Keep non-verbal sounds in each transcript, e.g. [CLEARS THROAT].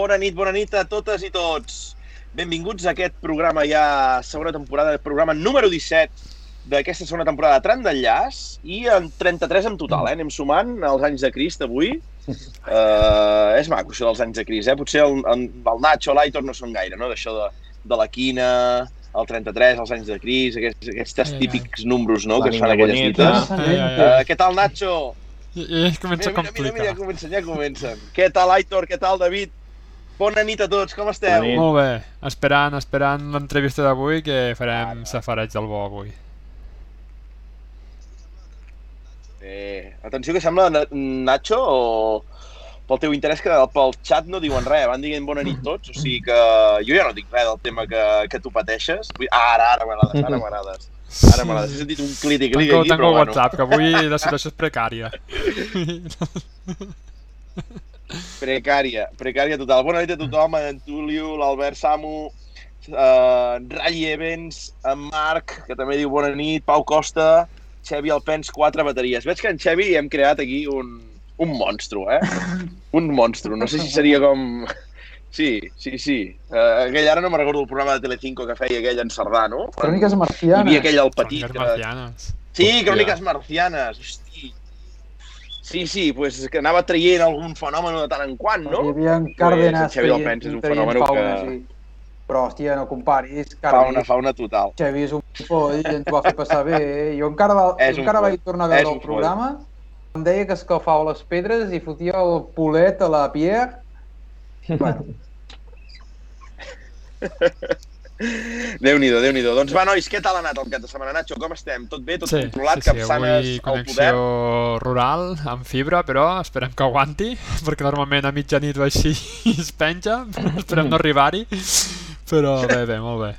Bona nit, bona nit a totes i tots. Benvinguts a aquest programa ja, segona temporada, el programa número 17 d'aquesta segona temporada de Tram d'Enllaç i en 33 en total, eh? Anem sumant els anys de Crist avui. Uh, [LAUGHS] és maco això dels anys de Crist, eh? Potser el, el, el Nacho l'Aitor no són gaire, no? D'això de, de la quina, el 33, els anys de Crist, aquests, aquests típics números, no?, que es fan aquelles bonita. dites. Uh, què tal, Nacho? I, i comença Mira, mira, mira, mira, comencen, ja comencen. Què tal, Aitor? Què tal, David? Bona nit a tots, com esteu? Molt bé, esperant, esperant l'entrevista d'avui que farem safareig del bo avui. Eh, atenció que sembla Na- Nacho o pel teu interès que pel xat no diuen res, van dient bona nit tots, o sigui que jo ja no dic res del tema que, que tu pateixes. Vull- Ara, ara m'agrades, ara m'agrades. Ara m'agrades. He sentit un Tanco, aquí, tanco però el bueno. WhatsApp, que avui la situació és precària. [LAUGHS] Precària, precària total. Bona nit a tothom, en Tulio, l'Albert Samu, uh, Ray Evans, en Marc, que també diu bona nit, Pau Costa, Xevi Alpens, quatre bateries. Veig que en Xevi hem creat aquí un, un monstru, eh? [LAUGHS] Un monstru. No sé si seria com... Sí, sí, sí. Uh, aquell ara no me'n recordo el programa de Telecinco que feia aquell en Cerdà, no? Cròniques Hi marcianes. havia aquell al petit. Cròniques Que... marcianes. Sí, Hòstia. cròniques marcianes. Hosti. Sí, sí, pues que anava traient algun fenomen de tant en quant, no? Hi havia en Cárdenas Pues, Xavi Alpens és un fenomen que- sí. Però, hòstia, no comparis. Fauna, Cardi, fauna total. Xavi és un foll ens ho va fer passar bé. eh? Jo encara, va, És encara vaig tornar a veure el programa. Em deia que escalfava les pedres i fotia el polet a la Pierre. Bueno, [LAUGHS] Déu-n'hi-do, déu nhi déu Doncs va, nois, què tal ha anat el cap de setmana, Nacho? Com estem? Tot bé? Tot Sí, controlat? sí, sí, Capçanes avui al connexió poder? rural amb fibra, però esperem que aguanti, [LAUGHS] perquè normalment a mitjanit o així [LAUGHS] es penja, esperem no arribar-hi, però bé, bé, molt bé.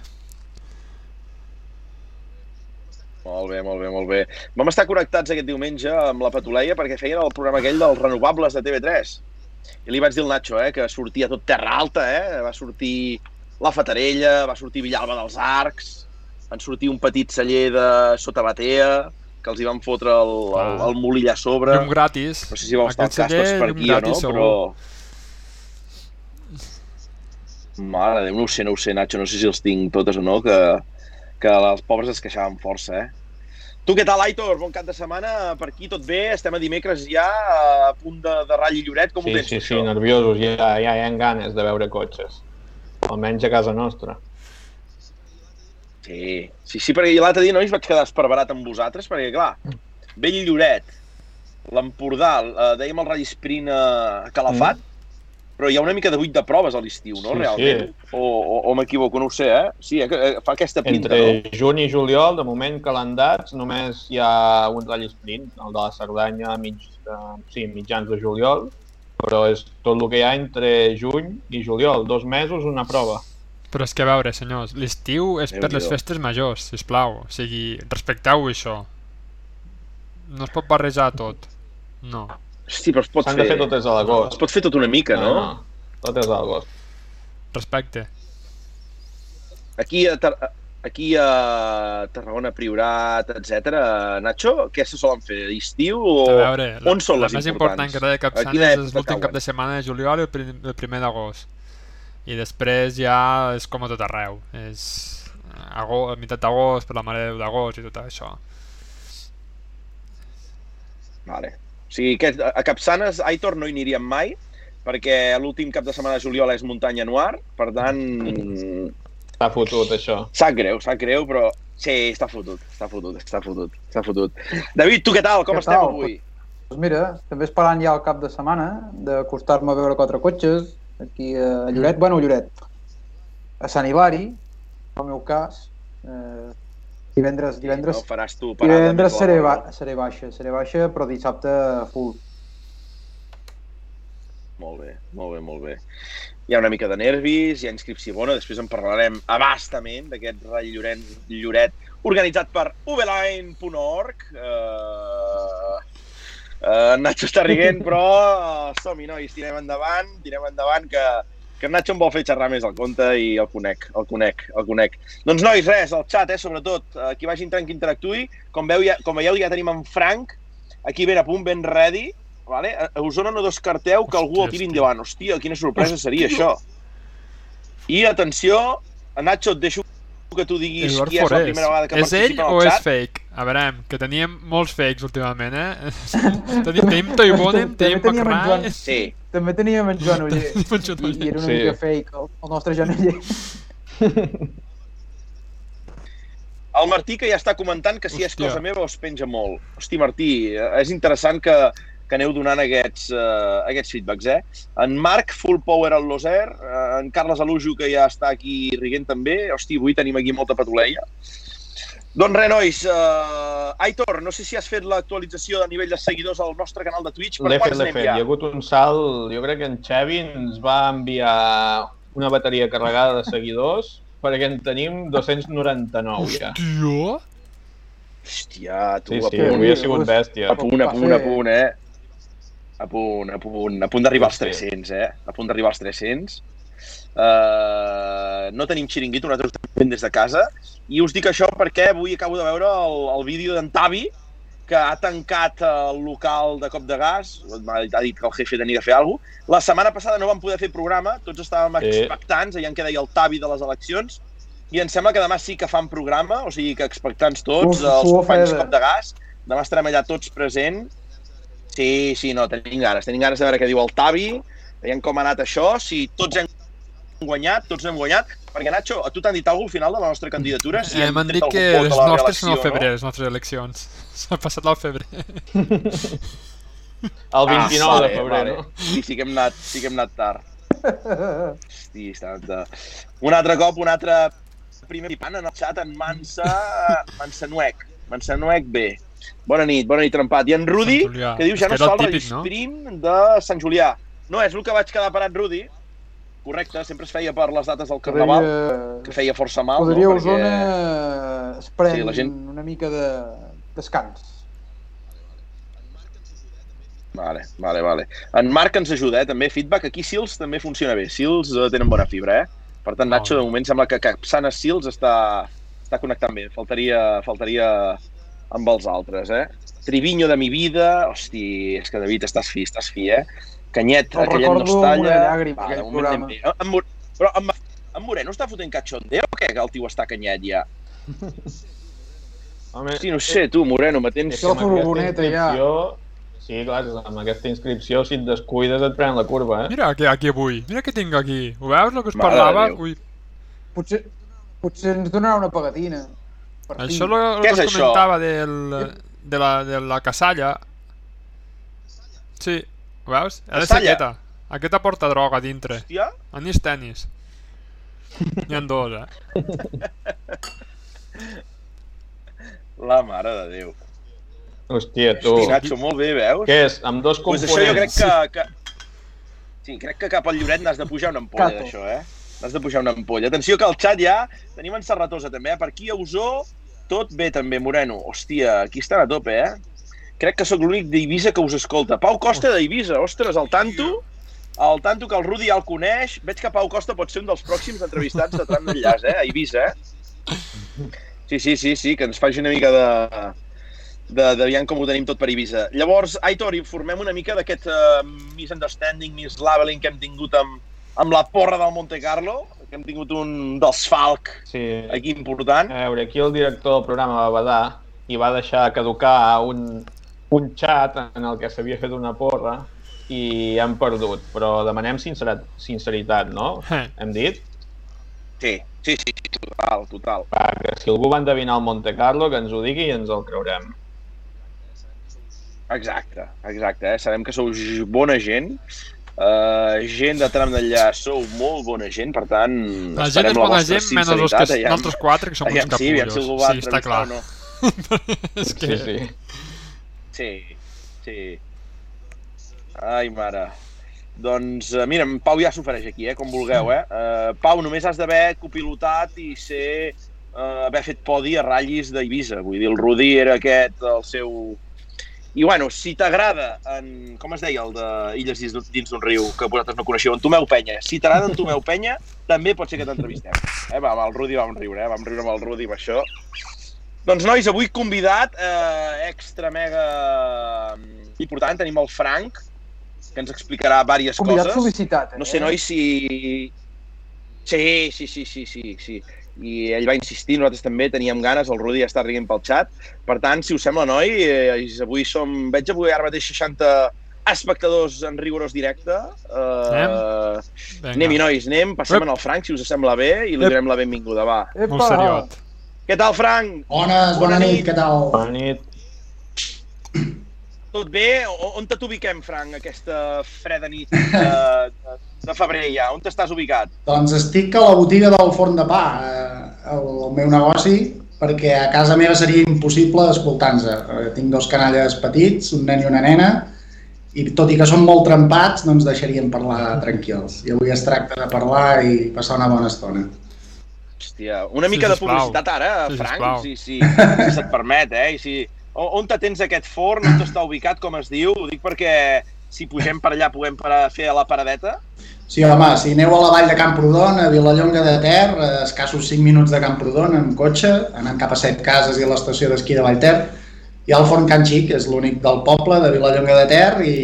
Molt bé, molt bé, molt bé. Vam estar connectats aquest diumenge amb la Patuleia perquè feien el programa aquell dels renovables de TV3. I li vaig dir al Nacho, eh, que sortia tot terra alta, eh? Va sortir la Fatarella, va sortir Villalba dels Arcs, van sortir un petit celler de sota Batea, que els hi van fotre el, el, Ah. el molí allà a sobre. Llum gratis. No sé si vau estar al cas tots per aquí o no, gratis, però... segur. Mare de Déu, no ho sé, no ho sé, Nacho, no sé si els tinc totes o no, que, que els pobres es queixaven força, eh? Tu què tal, Aitor? Bon cap de setmana, per aquí tot bé? Estem a dimecres ja, a punt de, de ratll i lloret, com ho Sí, tens, sí, tu, sí, això? nerviosos, ja, ja hi ha ganes de veure cotxes. Almenys a casa nostra. Sí, sí, sí, perquè l'altre dia, nois, vaig quedar esparverat amb vosaltres, perquè, clar, Vell Lloret, l'Empordà, eh, dèiem el ratll sprint a Calafat, però hi ha una mica de buit de proves a l'estiu, no, Sí, realment? O, o, o m'equivoco, no ho sé, eh? Sí, eh, eh, fa aquesta pinta, Entre juny i juliol, de moment calendats, només hi ha un ratll sprint, el de la Cerdanya, mig, eh, sí, mitjans de juliol, però és tot el que hi ha entre juny i juliol, dos mesos, una prova. Però és que a veure, senyors, l'estiu és per les festes majors, sisplau. O sigui, respecteu això. No es pot barrejar tot. No. no? Hosti, però es pot fer... de fer totes a Es l'agost. pot fer tot una mica, no? no. Tot és a l'agost. Respecte. Aquí a, Tar aquí a Tarragona, Priorat, etc. Nacho, què se solen fer? Estiu o... A veure, la, on són la les més importants? important que de A Capçanes és l'últim cap de setmana de juliol i el, prim, el primer d'agost. I després ja és com a tot arreu. És agost, meitat d'agost, per la Mare de Déu d'agost i tot això. Vale. O sigui, que a Capçanes, Aitor, no hi aniríem mai, perquè l'últim cap de setmana de juliol és muntanya noir, per tant, Està fotut, això. sap greu, sap greu, però sí, està fotut, està fotut, està fotut, està fotut. David, tu què tal? Com Què estem tal? avui? doncs mira, també esperant ja el cap de setmana d'acostar-me a veure quatre cotxes aquí a Lloret, bueno, a Lloret, a Sant Hilari, en el meu cas, eh, divendres, divendres, No faràs tu parada divendres seré, la ba seré baixa, seré baixa, però dissabte full. Molt bé, molt bé, molt bé. Hi ha una mica de nervis, hi ha inscripció bona, després en parlarem abastament d'aquest Rall Lloret, Lloret organitzat per ubeline.org. Uh, uh, Nacho està riguent, [LAUGHS] però uh, som-hi, nois, tirem endavant, tirem endavant, que, que en Nacho em vol fer xerrar més al compte i el conec, el conec, el conec. Doncs nois, res, el xat, eh, sobretot, eh, qui vagi entrant que interactuï, com, veu, ja, com veieu ja tenim en Frank, aquí ben a punt, ben ready, vale? a Osona no descarteu que algú el Hòstia, tiri hòstia. endavant. Hòstia, quina sorpresa seria això. I atenció, Nacho, et deixo que tu diguis Eduard qui és la primera vegada que És ell participa en o el és fake? A veure, que teníem molts fakes últimament, eh? [LAUGHS] tenim, tenim Toivonen, També tenim teníem en McRae... Joan. Sí, També teníem en Joan Uller. I, I era una Sí. mica fake, el, el nostre Joan Uller. [LAUGHS] El Martí, que ja està comentant que si és Hòstia. cosa meva us penja molt. Hosti, Martí, és interessant que, que aneu donant aquests, uh, aquests feedbacks, eh? En Marc, full power al Loser, uh, en Carles Alujo, que ja està aquí riguent també. Hosti, avui tenim aquí molta patuleia. Doncs res, nois, uh, Aitor, no sé si has fet l'actualització de nivell de seguidors al nostre canal de Twitch. Per L'he fet, l'he fet. ja? Hi ha hagut un salt, jo crec que en Xavi ens va enviar una bateria carregada de seguidors perquè en tenim 299 ja. Hòstia! Hòstia, tu, Sí, a sí, punt, avui ha sigut bèstia. a punt, a punt, a punt, eh? A punt, a punt, a punt d'arribar als Sí. 300, eh? A punt d'arribar als 300. Uh, no tenim xiringuito, nosaltres estem des de casa. I us dic això perquè avui acabo de veure el, el vídeo d'en Tavi, que ha tancat el local de cop de gas, ha dit que el jefe tenia de fer alguna cosa. La setmana passada no vam poder fer programa, tots estàvem Sí. expectants, allà en què deia el Tavi de les eleccions, i em sembla que demà sí que fan programa, o sigui que expectants tots, Uf, els companys freda. cop de gas, demà estarem allà tots presents. Sí, sí, no, tenim ganes, tenim ganes de veure què diu el Tavi, veiem com ha anat això, si tots hem guanyat, tots hem guanyat, perquè Nacho, a tu t'han dit alguna al final de la nostra candidatura? Si Eh, M'han dit que les nostres són al febrer, les nostres eleccions. [LAUGHS] S'ha passat al febrer. [LAUGHS] El 29 Ah, vale, de febrer, vale. no? Sí, sí que hem anat, sí que hem anat tard. Hosti, està de... Un altre cop, un altre primer pipant en el xat, en Mansa, Mansanuec. Mansanuec B. Bona nit, bona nit, trempat. I en Rudi, que diu ja no fa era el típic, no? de Sant Julià. No, és el que vaig quedar parat, Rudi. Correcte, sempre es feia per les dates del Carnaval, que feia força mal, Podria no? Osona es pren Sí, la gent- una mica de descans. Vale, vale, vale. En Marc ens ajuda, eh? també feedback. Aquí Sils també funciona bé. Sils eh, tenen bona fibra, eh? Per tant, Nacho, de moment sembla que Capçana Sils està, està connectant bé. Faltaria, faltaria amb els altres, eh? Triviño de mi vida... Hosti, és que David, estàs fi, estàs fi, eh? Canyet, El Canyet no recordo es talla... llàgrima, Va, de aquell moment anem programa. bé. En, Mor- però en, en Moreno està fotent cachondeo o què? Que el tio està canyet ja. [LAUGHS] Home, Hosti, no sé, tu, Moreno, me tens... és que amb la aquesta furgoneta, ja. inscripció... Sí, clar, amb aquesta inscripció, si et descuides, et prenen la curva, eh? Mira aquí, aquí avui. Mira què tinc aquí. Ho veus, el que us Mare parlava? Ui, Potser, potser ens donarà una pagatina. Per fi. això és el Què que és us això? comentava del, de, la, de la casalla. Sí, ho veus? Ha de ser aquesta. Aquesta porta droga a dintre. Hòstia, Anís tenis. N'hi ha dos, eh? [LAUGHS] la mare de Déu. Hòstia, tu. Hosti, Nacho, molt bé, veus? Què és? Amb dos Pues components. això jo crec que, que... Sí, crec que cap al Lloret n'has de pujar una ampolla d'això, eh? N'has de pujar una ampolla. Atenció que al xat ja tenim en Serratosa també, eh? Per aquí a Osó tot bé també, Moreno. Hòstia, aquí estan a tope, eh? Crec que sóc l'únic d'Eivissa que us escolta. Pau Costa d'Eivissa, ostres, al tanto. Al tanto que el Rudi ja el coneix. Veig que Pau Costa pot ser un dels pròxims entrevistats de tram d'enllaç, eh? A Eivissa, eh? Sí, sí, sí, sí, que ens faci una mica de, de, de com ho tenim tot per Eivissa. Llavors, Aitor, informem una mica d'aquest uh, misunderstanding, mislabeling que hem tingut amb, amb la porra del Monte Carlo, que hem tingut un desfalc Sí. aquí important. A veure, aquí el director del programa va badar i va deixar caducar un, un xat en el que s'havia fet una porra i han perdut, però demanem sincerat, sinceritat, no? Eh. Hem dit? Sí, sí, sí, sí, total, total. Va, que si algú va endevinar el Monte Carlo, que ens ho digui i ens el creurem. Exacte, exacte. Eh? Sabem que sou bona gent, uh, gent de tram d'enllà, sou molt bona gent, per tant, La gent és la bona gent, menys els que aviam. nosaltres quatre, que som uns Aviam, sí, aviam si capullos. algú va Sí, està clar. o no. [LAUGHS] és que... Sí, sí. Sí, sí. Ai, mare. Doncs, eh, mira, en Pau ja s'ofereix aquí, eh, com vulgueu, eh? Uh, Pau, només has d'haver copilotat i ser, uh, haver fet podi a ratllis d'Eivissa. Vull dir, el Rudi era aquest, el seu... I, bueno, si t'agrada, en, com es deia, el de Illes dins, d'un- riu, que vosaltres no coneixeu, en Tomeu Penya. Si t'agrada en Tomeu Penya, també pot ser que t'entrevistem. Eh, va, amb el Rudi vam riure, eh? Vam riure amb el Rudi amb això. Doncs, nois, avui convidat, eh, extra mega important. Tenim el Frank, que ens explicarà diverses Convidat coses. sol·licitat, eh? No sé, noi, si... Sí, sí, sí, sí, sí, sí. I ell va insistir, nosaltres també teníem ganes, el Rudi ja està riguent pel xat. Per tant, si us sembla, noi, eh, avui som... Veig avui ara mateix 60 espectadors en rigorós directe. Uh, Vinga. anem-hi, nois, anem, passem Ep. en el Frank, si us sembla bé, i li donem la benvinguda, va. Molt Epa! seriot. Què tal, Frank? Bones, bona, Bona nit. nit. què tal? Bona nit. [CLEARS THROAT] Tot bé? O- On te t'ubiquem, Frank, aquesta freda nit de, [LAUGHS] de, de febrer ja? On t'estàs ubicat? Doncs estic a la botiga del forn de pa, eh, el, el meu negoci, perquè a casa meva seria impossible escoltar-nos. Eh, Tinc dos canalles petits, un nen i una nena, i tot i que són molt trempats, no ens deixarien parlar tranquils. I avui es tracta de parlar i passar una bona estona. Hòstia, una Sí, mica de sisplau. publicitat ara, Sí, Frank, sisplau. si, si, [LAUGHS] si se't permet, eh? I si, on te tens aquest forn, on està ubicat, com es diu? Ho dic perquè si pugem per allà puguem para, fer la paradeta. Sí, home, si aneu a la vall de Camprodon, a Vilallonga de Ter, a escassos 5 minuts de Camprodon amb cotxe, anant cap a Set Cases i a l'estació d'esquí de Vallter, hi ha el Forn Can Xic, és l'únic del poble de Vilallonga de Ter i,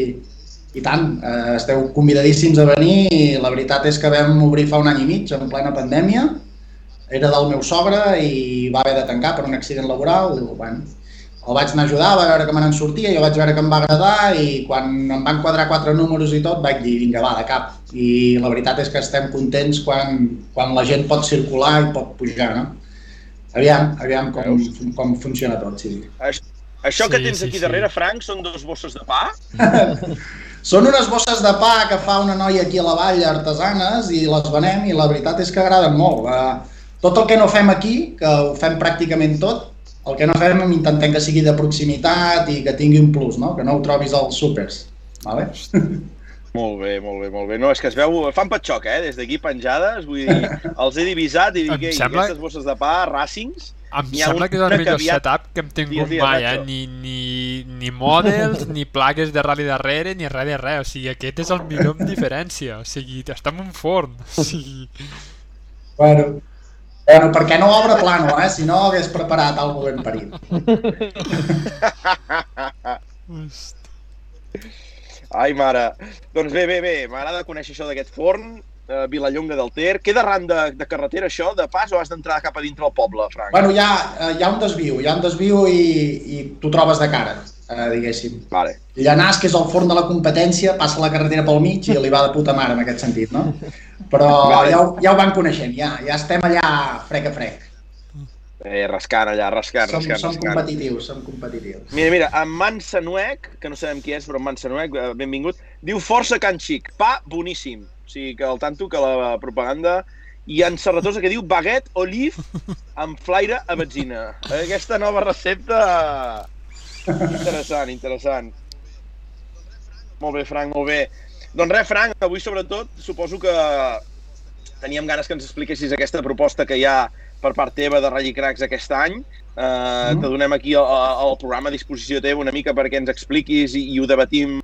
i tant, eh, esteu convidadíssims a venir i la veritat és que vam obrir fa un any i mig, en plena pandèmia, era del meu sogre i va haver de tancar per un accident laboral, i, bueno, el vaig anar a ajudar, va veure que me n'en sortia, jo vaig veure que em va agradar i quan em van quadrar quatre números i tot vaig dir, vinga, va, de cap. I la veritat és que estem contents quan, quan la gent pot circular i pot pujar, no? Aviam, aviam com, com funciona tot, sí. Això, això que Sí, tens sí, aquí sí. darrere, Frank, són dos bosses de pa? [LAUGHS] Són unes bosses de pa que fa una noia aquí a la vall, artesanes, i les venem i la veritat és que agraden molt. Tot el que no fem aquí, que ho fem pràcticament tot, el que no fem intentem que sigui de proximitat i que tingui un plus, no? que no ho trobis als súpers. Vale? [LAUGHS] Molt bé, molt bé, molt bé. No, és que es veu, fan patxoc, eh? Des d'aquí penjades, vull dir, [LAUGHS] els he divisat i dic, ei, sembla- aquestes bosses de pa, Racings, Em sembla que és el millor aviat- setup que hem tingut Dies, dies, mai, eh? Ni, ni, ni models, ni plaques de rally darrere, ni res de res. O sigui, aquest és el millor amb diferència. O sigui, està en un forn. [LAUGHS] O sigui, Bueno, bueno, perquè no obre plano, eh? Si no hagués preparat alguna ben parit. [LAUGHS] Ai, mare. Doncs bé, bé, bé, m'agrada conèixer això d'aquest forn, eh, Vilallonga del Ter. Queda arran de, de carretera això, de pas, o has d'entrar cap a dintre el poble, Frank? Bueno, hi ha, eh, hi ha un desviu, hi ha un desviu i, i t'ho trobes de cara, eh, diguéssim. Vale. Llanàs, que és el forn de la competència, passa la carretera pel mig i li va de puta mare en aquest sentit, no? [LAUGHS] Però ja, ho, ja ho van coneixent, ja, ja estem allà frec a frec. Eh, rascant allà, rascant, Som, rascant, som rascant. competitius, som competitius. Mira, mira, en Mansanuec, que no sabem qui és, però en Mansanuec, eh, benvingut, diu força Can Xic, pa boníssim. O sigui, que al tanto que la propaganda... I en Serratosa que diu baguette olive amb flaire a benzina. Aquesta nova recepta... Interessant, interessant. Molt bé, Frank, molt bé. Doncs res, Frank, avui sobretot suposo que teníem ganes que ens expliquessis aquesta proposta que hi ha per part teva de Rally Cracks aquest any. Uh, Mhm. Te donem aquí el, el programa a disposició teva una mica perquè ens expliquis i, i ho debatim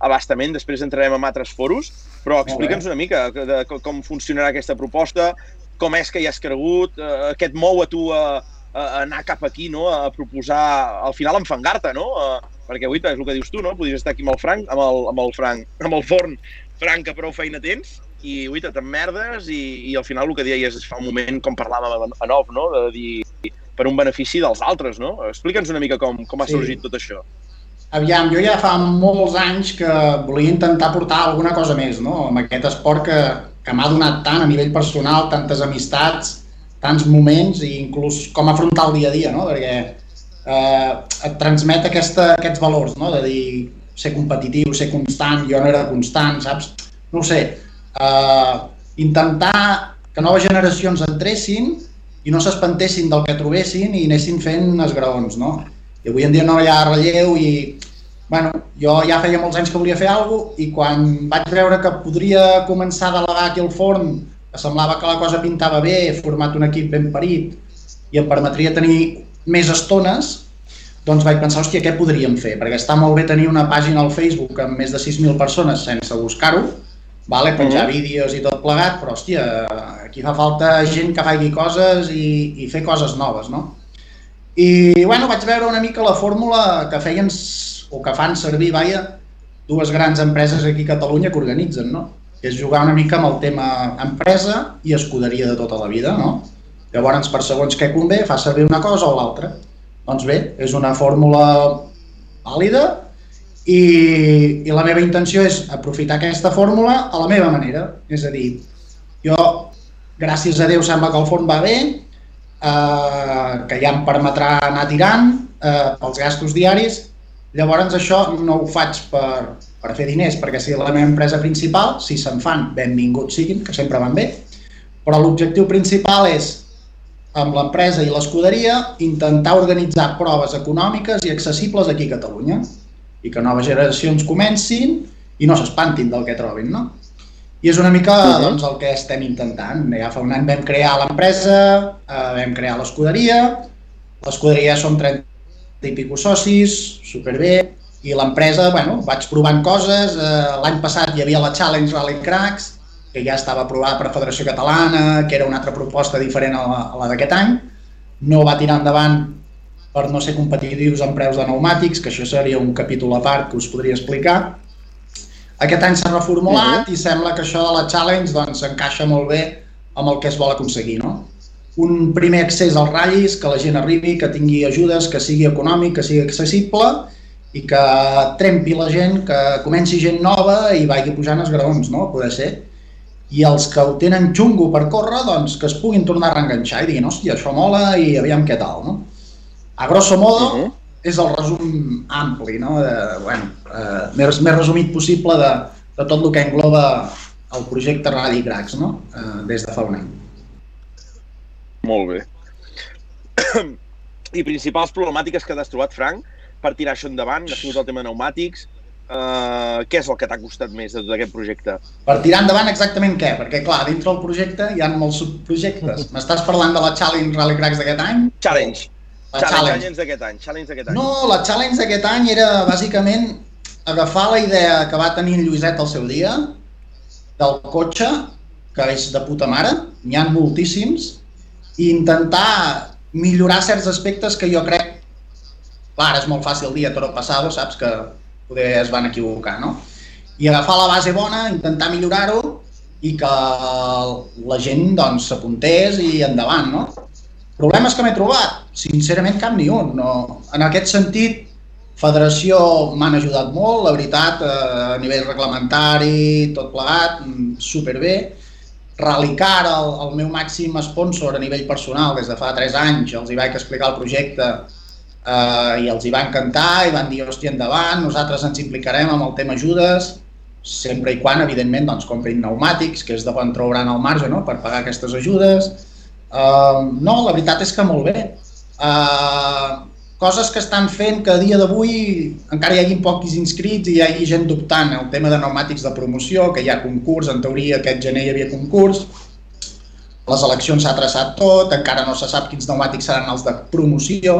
abastament. Després entrarem en altres foros, però explica'ns una mica de, de, com funcionarà aquesta proposta, com és que hi has cregut, uh, què et mou a tu a, a anar cap aquí, no? a proposar, al final enfangar-te, no? Uh, perquè avui és el que dius tu, no? Podries estar aquí amb el Frank, amb el, amb el Frank, amb el forn Frank, que prou feina tens, i uita, t'emmerdes i, i al final el que deies fa un moment, com parlàvem en off, no? de dir per un benefici dels altres, no? Explica'ns una mica com, com ha Sí. sorgit tot això. Aviam, jo ja fa molts anys que volia intentar portar alguna cosa més, no? Amb aquest esport que, que m'ha donat tant a nivell personal, tantes amistats, tants moments i inclús com afrontar el dia a dia, no? Perquè eh, et transmet aquesta, aquests valors, no? De dir, ser competitiu, ser constant, jo no era constant, saps? No ho sé. Eh, intentar que noves generacions entressin i no s'espantessin del que trobessin i anessin fent esgraons, no? I avui en dia no hi ha relleu i, bueno, jo ja feia molts anys que volia fer alguna cosa i quan vaig veure que podria començar a delegar aquí al forn, que semblava que la cosa pintava bé, he format un equip ben parit i em permetria tenir més estones, doncs vaig pensar, hòstia, què podríem fer? Perquè està molt bé tenir una pàgina al Facebook amb més de 6.000 persones sense buscar-ho, vale? penjar Mhm. vídeos i tot plegat, però hòstia, aquí fa falta gent que faci coses i, i fer coses noves, no? I bueno, vaig veure una mica la fórmula que feien o que fan servir, vaja, dues grans empreses aquí a Catalunya que organitzen, no? Que és jugar una mica amb el tema empresa i escuderia de tota la vida, no? Llavors, per segons què convé, fa servir una cosa o l'altra. Doncs bé, és una fórmula vàlida i, i la meva intenció és aprofitar aquesta fórmula a la meva manera. És a dir, jo, gràcies a Déu, sembla que el forn va bé, eh, que ja em permetrà anar tirant eh, pels gastos diaris. Llavors això no ho faig per, per fer diners, perquè si la meva empresa principal, si se'n fan, benvinguts siguin, que sempre van bé, però l'objectiu principal és amb l'empresa i l'escuderia intentar organitzar proves econòmiques i accessibles aquí a Catalunya i que noves generacions comencin i no s'espantin del que trobin, no? I és una mica uh -huh. doncs, el que estem intentant. Ja fa un any vam crear l'empresa, eh, vam crear l'escuderia, l'escuderia som 30 i pico socis, superbé, i l'empresa, bueno, vaig provant coses, eh, l'any passat hi havia la Challenge Rally Cracks, que ja estava aprovada per la Federació Catalana, que era una altra proposta diferent a la, a la d'aquest any. No va tirar endavant per no ser competitius en preus de pneumàtics, que això seria un capítol a part que us podria explicar. Aquest any s'ha reformulat uh -huh. i sembla que això de la Challenge doncs, encaixa molt bé amb el que es vol aconseguir. No? Un primer accés als ratllis, que la gent arribi, que tingui ajudes, que sigui econòmic, que sigui accessible i que trempi la gent, que comenci gent nova i vagi pujant els graons, no? Poder ser i els que ho tenen xungo per córrer, doncs que es puguin tornar a reenganxar i diguin, hòstia, això mola i aviam què tal, no? A grosso modo, uh -huh. és el resum ampli, no? De, bueno, eh, més, més resumit possible de, de tot el que engloba el projecte Rally Cracks, no? Eh, des de fa un any. Molt bé. [COUGHS] I principals problemàtiques que has trobat, Frank, per tirar això endavant? Ha sigut el tema de pneumàtics, Uh, què és el que t'ha costat més de tot aquest projecte? Per tirar endavant exactament què? Perquè, clar, dintre del projecte hi ha molts subprojectes. [LAUGHS] M'estàs parlant de la Challenge Rally Cracks d'aquest any? Challenge. La challenge, challenge d'aquest any. Challenge d'aquest any. No, la Challenge d'aquest any era bàsicament agafar la idea que va tenir en Lluiset al seu dia del cotxe, que és de puta mare, n'hi ha moltíssims, i intentar millorar certs aspectes que jo crec... Clar, és molt fàcil dir a toro passado, saps que poder es van equivocar, no? I agafar la base bona, intentar millorar-ho i que la gent doncs s'apuntés i endavant, no? Problemes que m'he trobat? Sincerament cap ni un. No. En aquest sentit, Federació m'han ajudat molt, la veritat, eh, a nivell reglamentari, tot plegat, mm, superbé. Rallycar, el, el meu màxim sponsor a nivell personal des de fa 3 anys, els hi vaig explicar el projecte eh, i els hi va encantar i van dir, hòstia, endavant, nosaltres ens implicarem amb el tema ajudes, sempre i quan, evidentment, doncs, comprin pneumàtics, que és de quan trauran el marge no?, per pagar aquestes ajudes. Uh, no, la veritat és que molt bé. Uh, coses que estan fent que a dia d'avui encara hi hagi pocs inscrits i hi hagi gent dubtant. El tema de pneumàtics de promoció, que hi ha concurs, en teoria aquest gener hi havia concurs, les eleccions s'ha traçat tot, encara no se sap quins pneumàtics seran els de promoció,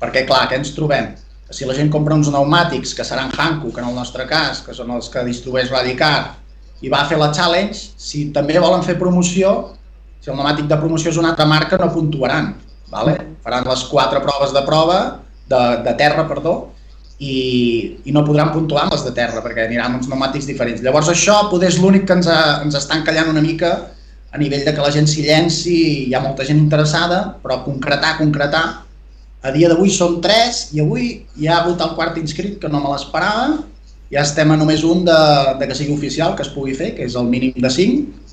perquè, clar, què ens trobem? Si la gent compra uns pneumàtics que seran Hankook, en el nostre cas, que són els que distribueix Radicar, i va fer la challenge, si també volen fer promoció, si el pneumàtic de promoció és una altra marca, no puntuaran. Vale? Faran les quatre proves de prova, de, de terra, perdó, i, i no podran puntuar amb les de terra, perquè aniran uns pneumàtics diferents. Llavors això poder és l'únic que ens, ha, ens està encallant una mica a nivell de que la gent s'hi llenci, hi ha molta gent interessada, però concretar, concretar, a dia d'avui som tres i avui hi ha hagut el quart inscrit que no me l'esperava. Ja estem a només un de, de que sigui oficial, que es pugui fer, que és el mínim de 5.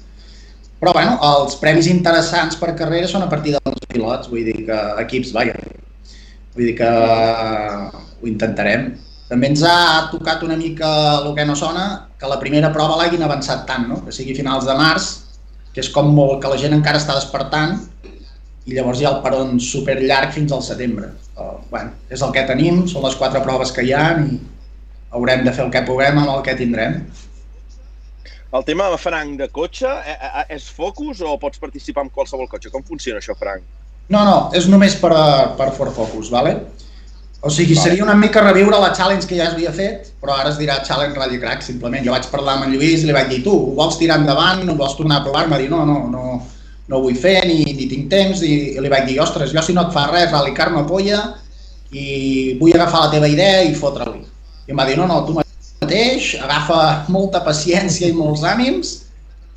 Però bueno, els premis interessants per carrera són a partir dels pilots, vull dir que equips, vaja. Vull dir que ho intentarem. També ens ha tocat una mica el que no sona, que la primera prova l'hagin avançat tant, no? que sigui finals de març, que és com molt que la gent encara està despertant i llavors hi ha el peron super llarg fins al setembre. Uh, bueno, és el que tenim, són les quatre proves que hi ha i haurem de fer el que puguem amb el que tindrem. El tema, Frank, de cotxe, eh, eh, és Focus o pots participar en qualsevol cotxe? Com funciona això, Frank? No, no, és només per, per Ford Focus, ¿vale? O sigui, vale. seria una mica reviure la challenge que ja havia fet, però ara es dirà Challenge Rally Crack, simplement. Jo vaig parlar amb en Lluís i li vaig dir, tu, ho vols tirar endavant, no vols tornar a provar? Va dir, no, no, no, no ho vull fer ni, ni tinc temps i, i li vaig dir, ostres, jo si no et fa res, rally-car-me polla i vull agafar la teva idea i fotre-li. i em va dir, no, no, tu mateix, agafa molta paciència i molts ànims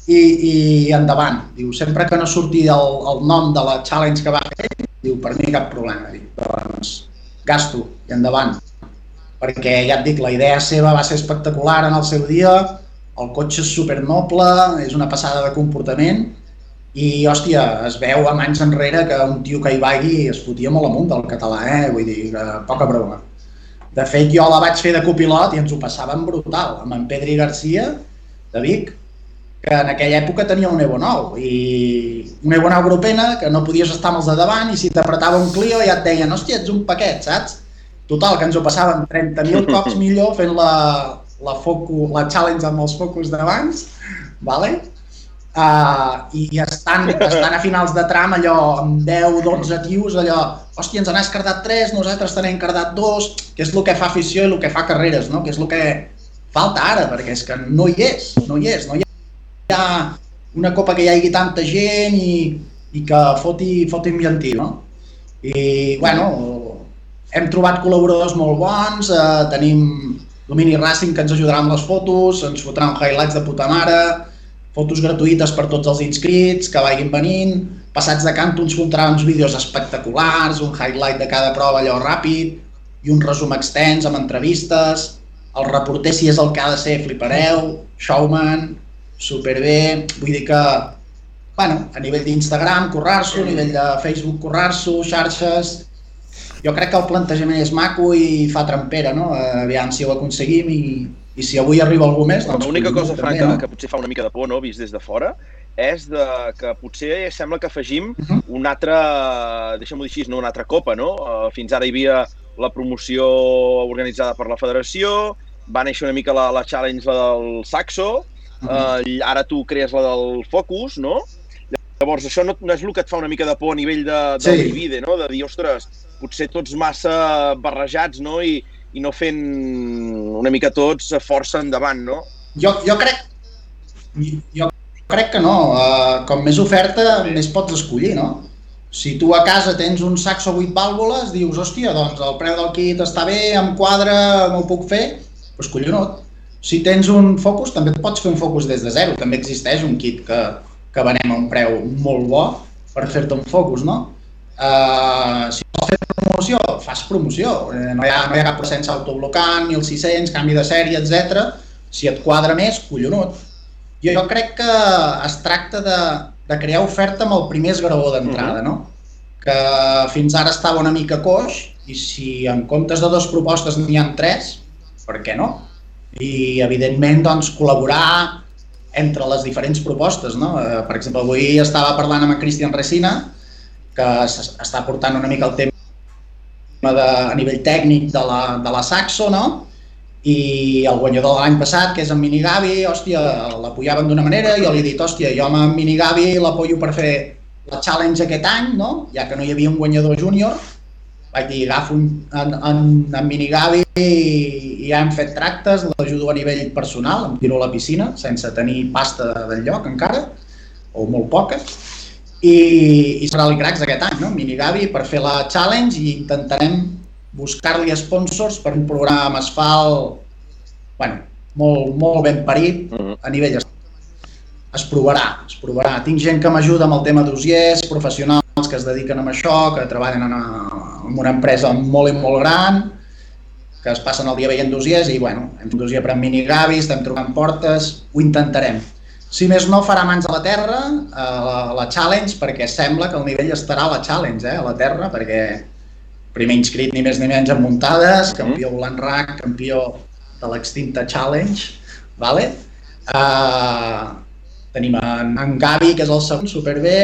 i, i endavant. Diu, sempre que no surti el, el nom de la challenge que va fer, diu, per mi cap problema. Diu, doncs, gasto i endavant. Perquè ja et dic, la idea seva va ser espectacular en el seu dia, el cotxe és supernoble, és una passada de comportament i, hòstia, es veu a mans enrere que un tio que hi vagui es fotia molt amunt del català, eh? Vull dir, que poca broma. De fet, jo la vaig fer de copilot i ens ho passàvem brutal, amb en Pedri Garcia, de Vic, que en aquella època tenia un Evo 9 i un Evo 9 grupena que no podies estar amb els de davant i si t'apretava un Clio ja et deien, hòstia, ets un paquet, saps? Total, que ens ho passàvem 30.000 [LAUGHS] cops millor fent la, la, foco, la challenge amb els focus d'abans, vale? Uh, i estan, estan a finals de tram allò amb 10, 12 tios, allò, hòstia, ens n'has cardat 3, nosaltres te n'hem cardat 2, que és el que fa afició i el que fa carreres, no? que és el que falta ara, perquè és que no hi és, no hi és, no hi ha una copa que hi hagi tanta gent i, i que foti, foti ambientiu, no? I, bueno, hem trobat col·laboradors molt bons, eh, tenim Domini Racing que ens ajudarà amb les fotos, ens fotran highlights de puta mare, fotos gratuïtes per tots els inscrits, que vagin venint, passats de canto ens fotrà uns vídeos espectaculars, un highlight de cada prova allò ràpid, i un resum extens amb entrevistes, el reporter si és el que ha de ser, flipareu, showman, superbé, vull dir que, bueno, a nivell d'Instagram, currar-s'ho, a nivell de Facebook, currar-s'ho, xarxes, jo crec que el plantejament és maco i fa trampera, no? Aviam si ho aconseguim i, i si avui arriba algú més, doncs... L'única cosa, Frank, que, no? que potser fa una mica de por, no?, vist des de fora, és de, que potser sembla que afegim uh -huh. una altra, deixem-ho dir així, no, una altra copa, no? Uh, fins ara hi havia la promoció organitzada per la federació, va néixer una mica la, la challenge la del Saxo, uh -huh. uh, ara tu crees la del Focus, no? Llavors, això no, no és el que et fa una mica de por a nivell de, de sí. divide, no? De dir, ostres, potser tots massa barrejats, no? I, i no fent una mica tots força endavant, no? Jo, jo crec jo crec que no. Uh, com més oferta, més pots escollir, no? Si tu a casa tens un saxo 8 vàlvules, dius, hòstia, doncs el preu del kit està bé, em quadra, m'ho puc fer, doncs collonot. Si tens un focus, també et pots fer un focus des de zero. També existeix un kit que, que venem a un preu molt bo per fer-te un focus, no? Uh, si vols fer promoció, fas promoció. Eh, no, hi ha, no hi ha cap procent autoblocant, 1.600, canvi de sèrie, etc. Si et quadra més, collonut. Jo, jo crec que es tracta de, de crear oferta amb el primer esgraó d'entrada, uh -huh. no? que fins ara estava una mica coix i si en comptes de dues propostes n'hi ha tres, per què no? I evidentment doncs, col·laborar entre les diferents propostes. No? Eh, per exemple, avui estava parlant amb en Cristian Resina, que està portant una mica el tema de, a nivell tècnic de la, de la Saxo, no? i el guanyador de l'any passat, que és en Minigavi, hòstia, l'apoyaven d'una manera, i jo li he dit, hòstia, jo amb en Minigavi l'apoyo per fer la challenge aquest any, no? ja que no hi havia un guanyador júnior, vaig dir, agafo en, en, en Minigavi i, i ja hem fet tractes, l'ajudo a nivell personal, em tiro a la piscina, sense tenir pasta del lloc encara, o molt poca, i, i serà el Cracks aquest any, no? Minigavi per fer la challenge i intentarem buscar-li sponsors per un programa amb asfalt bueno, molt, molt ben parit mm-hmm. a nivell es provarà, es provarà. Tinc gent que m'ajuda amb el tema d'usiers, professionals que es dediquen a això, que treballen en una, en una empresa molt i molt gran, que es passen el dia veient dossiers i, bueno, hem fet dossier per en Minigavi, estem trobant portes, ho intentarem. Si més no, farà mans a la terra, a la, a la challenge, perquè sembla que el nivell estarà a la challenge, eh, a la terra, perquè primer inscrit ni més ni menys en muntades, campió volant rac, campió de l'extinta challenge, vale? Uh, tenim en, en Gavi, que és el segon, superbé,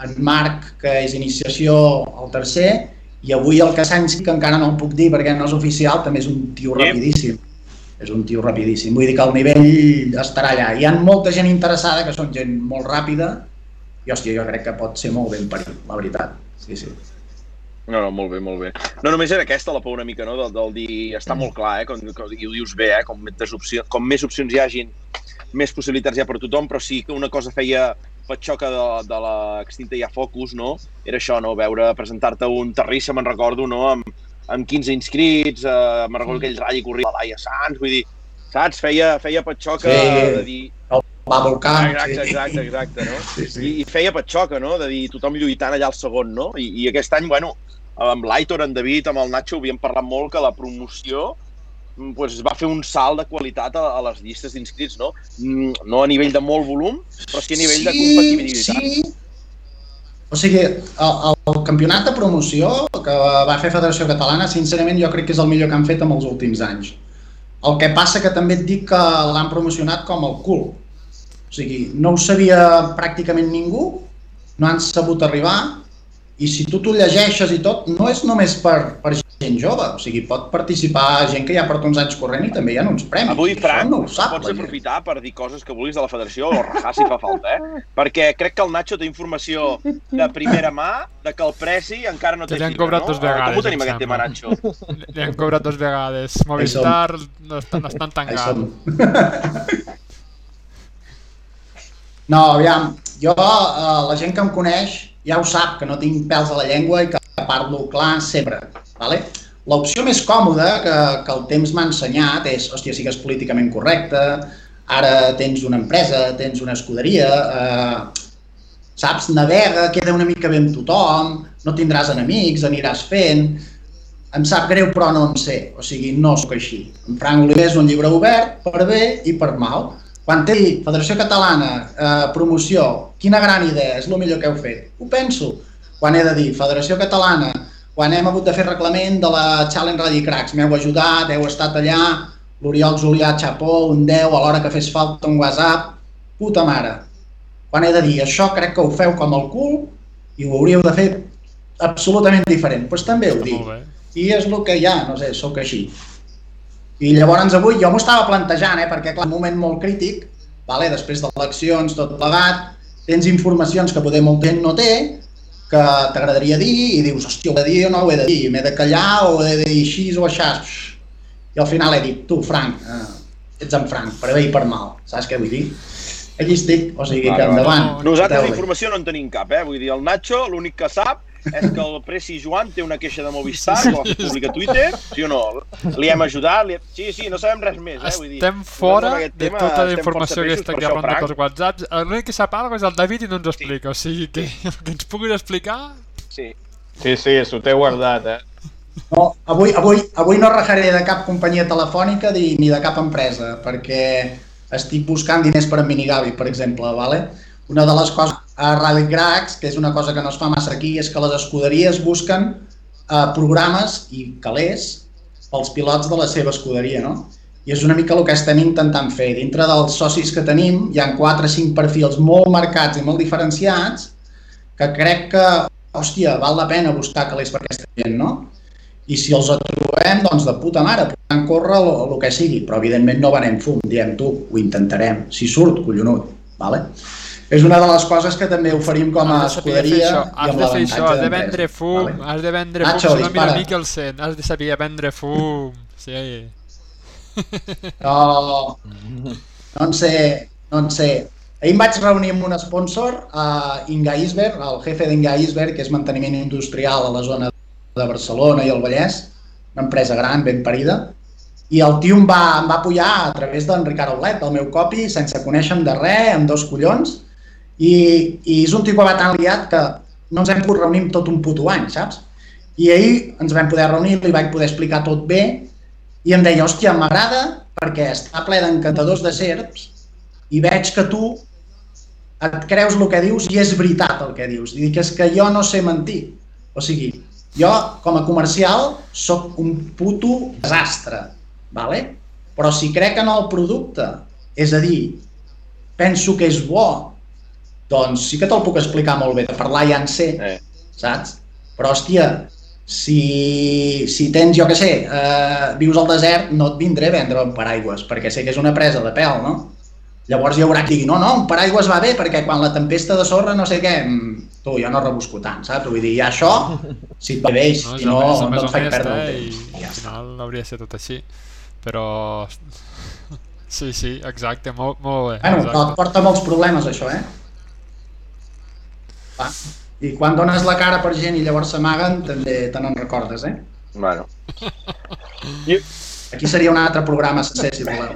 en Marc, que és iniciació, el tercer, i avui el Cassanci, que encara no el puc dir perquè no és oficial, també és un tio rapidíssim és un tio rapidíssim. Vull dir que el nivell estarà allà. Hi ha molta gent interessada, que són gent molt ràpida, i hòstia, jo crec que pot ser molt ben parit, la veritat. Sí, sí. No, no, molt bé, molt bé. No només era aquesta la por una mica, no?, del, del dir... Està molt clar, eh?, com, com, i ho dius bé, eh?, com, opcions, com més opcions hi hagin, més possibilitats hi ha per tothom, però sí que una cosa feia patxoca de, de l'extinta ja Focus, no?, era això, no?, veure, presentar-te un terrissa, me'n recordo, no?, amb, amb 15 inscrits, eh, me'n recordo aquell ratll i corria la Laia Sanz, vull dir, saps? Feia, feia patxoca Sí. de dir... Va volcar. Exacte, exacte, exacte, no? Sí, sí. I, I feia patxoca, no?, de dir tothom lluitant allà al segon, no? I, i aquest any, bueno, amb l'Aitor, en David, amb el Nacho, havíem parlat molt que la promoció mm, pues, va fer un salt de qualitat a, a les llistes d'inscrits, no? Mm, No a nivell de molt volum, però sí a nivell de competitivitat. Sí. O sigui, el, el campionat de promoció que va fer Federació Catalana, sincerament jo crec que és el millor que han fet en els últims anys. El que passa que també et dic que l'han promocionat com el cul. O sigui, no ho sabia pràcticament ningú, no han sabut arribar, i si tu t'ho llegeixes i tot, no és només per, per gent jove, o sigui, pot participar gent que ja porta uns anys corrent i també hi ha uns premis. Avui, Frank, no ho sap pots aprofitar per dir coses que vulguis de la federació o rajar si fa falta, eh? Perquè crec que el Nacho té informació de primera mà de que el Preci encara no té han fibra, cobrat no? dos vegades, Com ho tenim, aquest tema. Nacho? Li han cobrat dos vegades. Movistar no estan, no tancant. [LAUGHS] No, aviam, jo, eh, la gent que em coneix ja ho sap, que no tinc pèls a la llengua i que parlo clar sempre. Vale? L'opció més còmoda que, que el temps m'ha ensenyat és, hòstia, sigues políticament correcte, ara tens una empresa, tens una escuderia, eh, saps, navega, queda una mica bé amb tothom, no tindràs enemics, aniràs fent... Em sap greu, però no en sé. O sigui, no sóc així. En Frank Oliver és un llibre obert per bé i per mal. Quan té dit Federació Catalana, eh, promoció, quina gran idea, és el millor que heu fet. Ho penso. Quan he de dir Federació Catalana, quan hem hagut de fer reglament de la Challenge Rally Cracks, m'heu ajudat, heu estat allà, l'Oriol Julià Chapó, un 10, a l'hora que fes falta un WhatsApp, puta mare. Quan he de dir això crec que ho feu com el cul i ho hauríeu de fer absolutament diferent. Doncs pues també ho dic. I és el que hi ha, no sé, sóc així. I llavors avui jo m'ho estava plantejant, eh, perquè clar, un moment molt crític, vale, després d'eleccions, tot plegat, tens informacions que poder molta gent no té, que t'agradaria dir i dius, hòstia, ho he de dir o no ho he de dir, m'he de callar o he de dir així o així. I al final he dit, tu, Frank, eh, ets en Frank, per bé i per mal, saps què vull dir? Allí estic, o sigui que vale. endavant. Nosaltres foteu-li. d'informació no en tenim cap, eh? Vull dir, el Nacho l'únic que sap és que el Preci Joan té una queixa de Movistar que fer públic a Twitter, sí o no? Li hem ajudat, li... sí, sí, no sabem res més, eh? Vull dir, Estem fora aquest de tema tota la informació aquesta que per això, ronda Frank, pels whatsapps. L'únic que sap alguna és el David i no ens ho explica, o sigui que, [LAUGHS] que ens puguis explicar... Sí. Sí, sí, s'ho té guardat, eh? No, avui, avui, avui no rajaré de cap companyia telefònica ni, ni de cap empresa, perquè estic buscant diners per a Minigavi, per exemple. Vale? Una de les coses a Rally Cracks, que és una cosa que no es fa massa aquí, és que les escuderies busquen eh, programes i calés pels pilots de la seva escuderia, no? I és una mica el que estem intentant fer. Dintre dels socis que tenim hi ha 4 o 5 perfils molt marcats i molt diferenciats que crec que, hòstia, val la pena buscar calés per aquesta gent, no? I si els trobem, doncs de puta mare, podran córrer el, que sigui, però evidentment no venem fum, diem tu, ho intentarem, si surt, collonut, vale? És una de les coses que també oferim com a escuderia has de fer això, has de vendre fum, vale? has de vendre Nacho, fum, si no mira. Mikkelsen, has de saber vendre fum, sí. No, no en sé, no en sé. Ahir em vaig reunir amb un sponsor, a Inga Isberg, el jefe d'Inga Isberg, que és manteniment industrial a la zona de Barcelona i el Vallès, una empresa gran, ben parida, i el tio em va, em va apoyar a través d'en Ricard Aulet, del meu copi, sense conèixer-me de res, amb dos collons, i, i és un tio que va tan liat que no ens hem pogut reunir tot un puto any, saps? I ahir ens vam poder reunir, li vaig poder explicar tot bé, i em deia, hòstia, m'agrada perquè està ple d'encantadors de serps i veig que tu et creus el que dius i és veritat el que dius. I dic, és que jo no sé mentir. O sigui, jo com a comercial sóc un puto desastre, vale? però si crec en el producte, és a dir, penso que és bo, doncs sí que te'l puc explicar molt bé, de parlar ja en sé, Eh. saps? Però, hòstia, si, si tens, jo que sé, eh, vius al desert, no et vindré a vendre un paraigües, perquè sé que és una presa de pèl, no? Llavors hi haurà qui digui, no, no, un paraigües va bé, perquè quan la tempesta de sorra no sé què, mm, tu, jo no rebusco tant, saps? Vull dir, ja això, si et va bé, No, si no, no més et faig perdre el temps. i, I ja al final hauria de ser tot així. Però... [LAUGHS] Sí, sí, exacte, molt, molt bé. Bueno, et exacte. porta molts problemes, això, eh? Va. I quan dones la cara per gent i llavors s'amaguen, també te n'en recordes, eh? Bueno. Aquí seria un altre programa sencer, si voleu.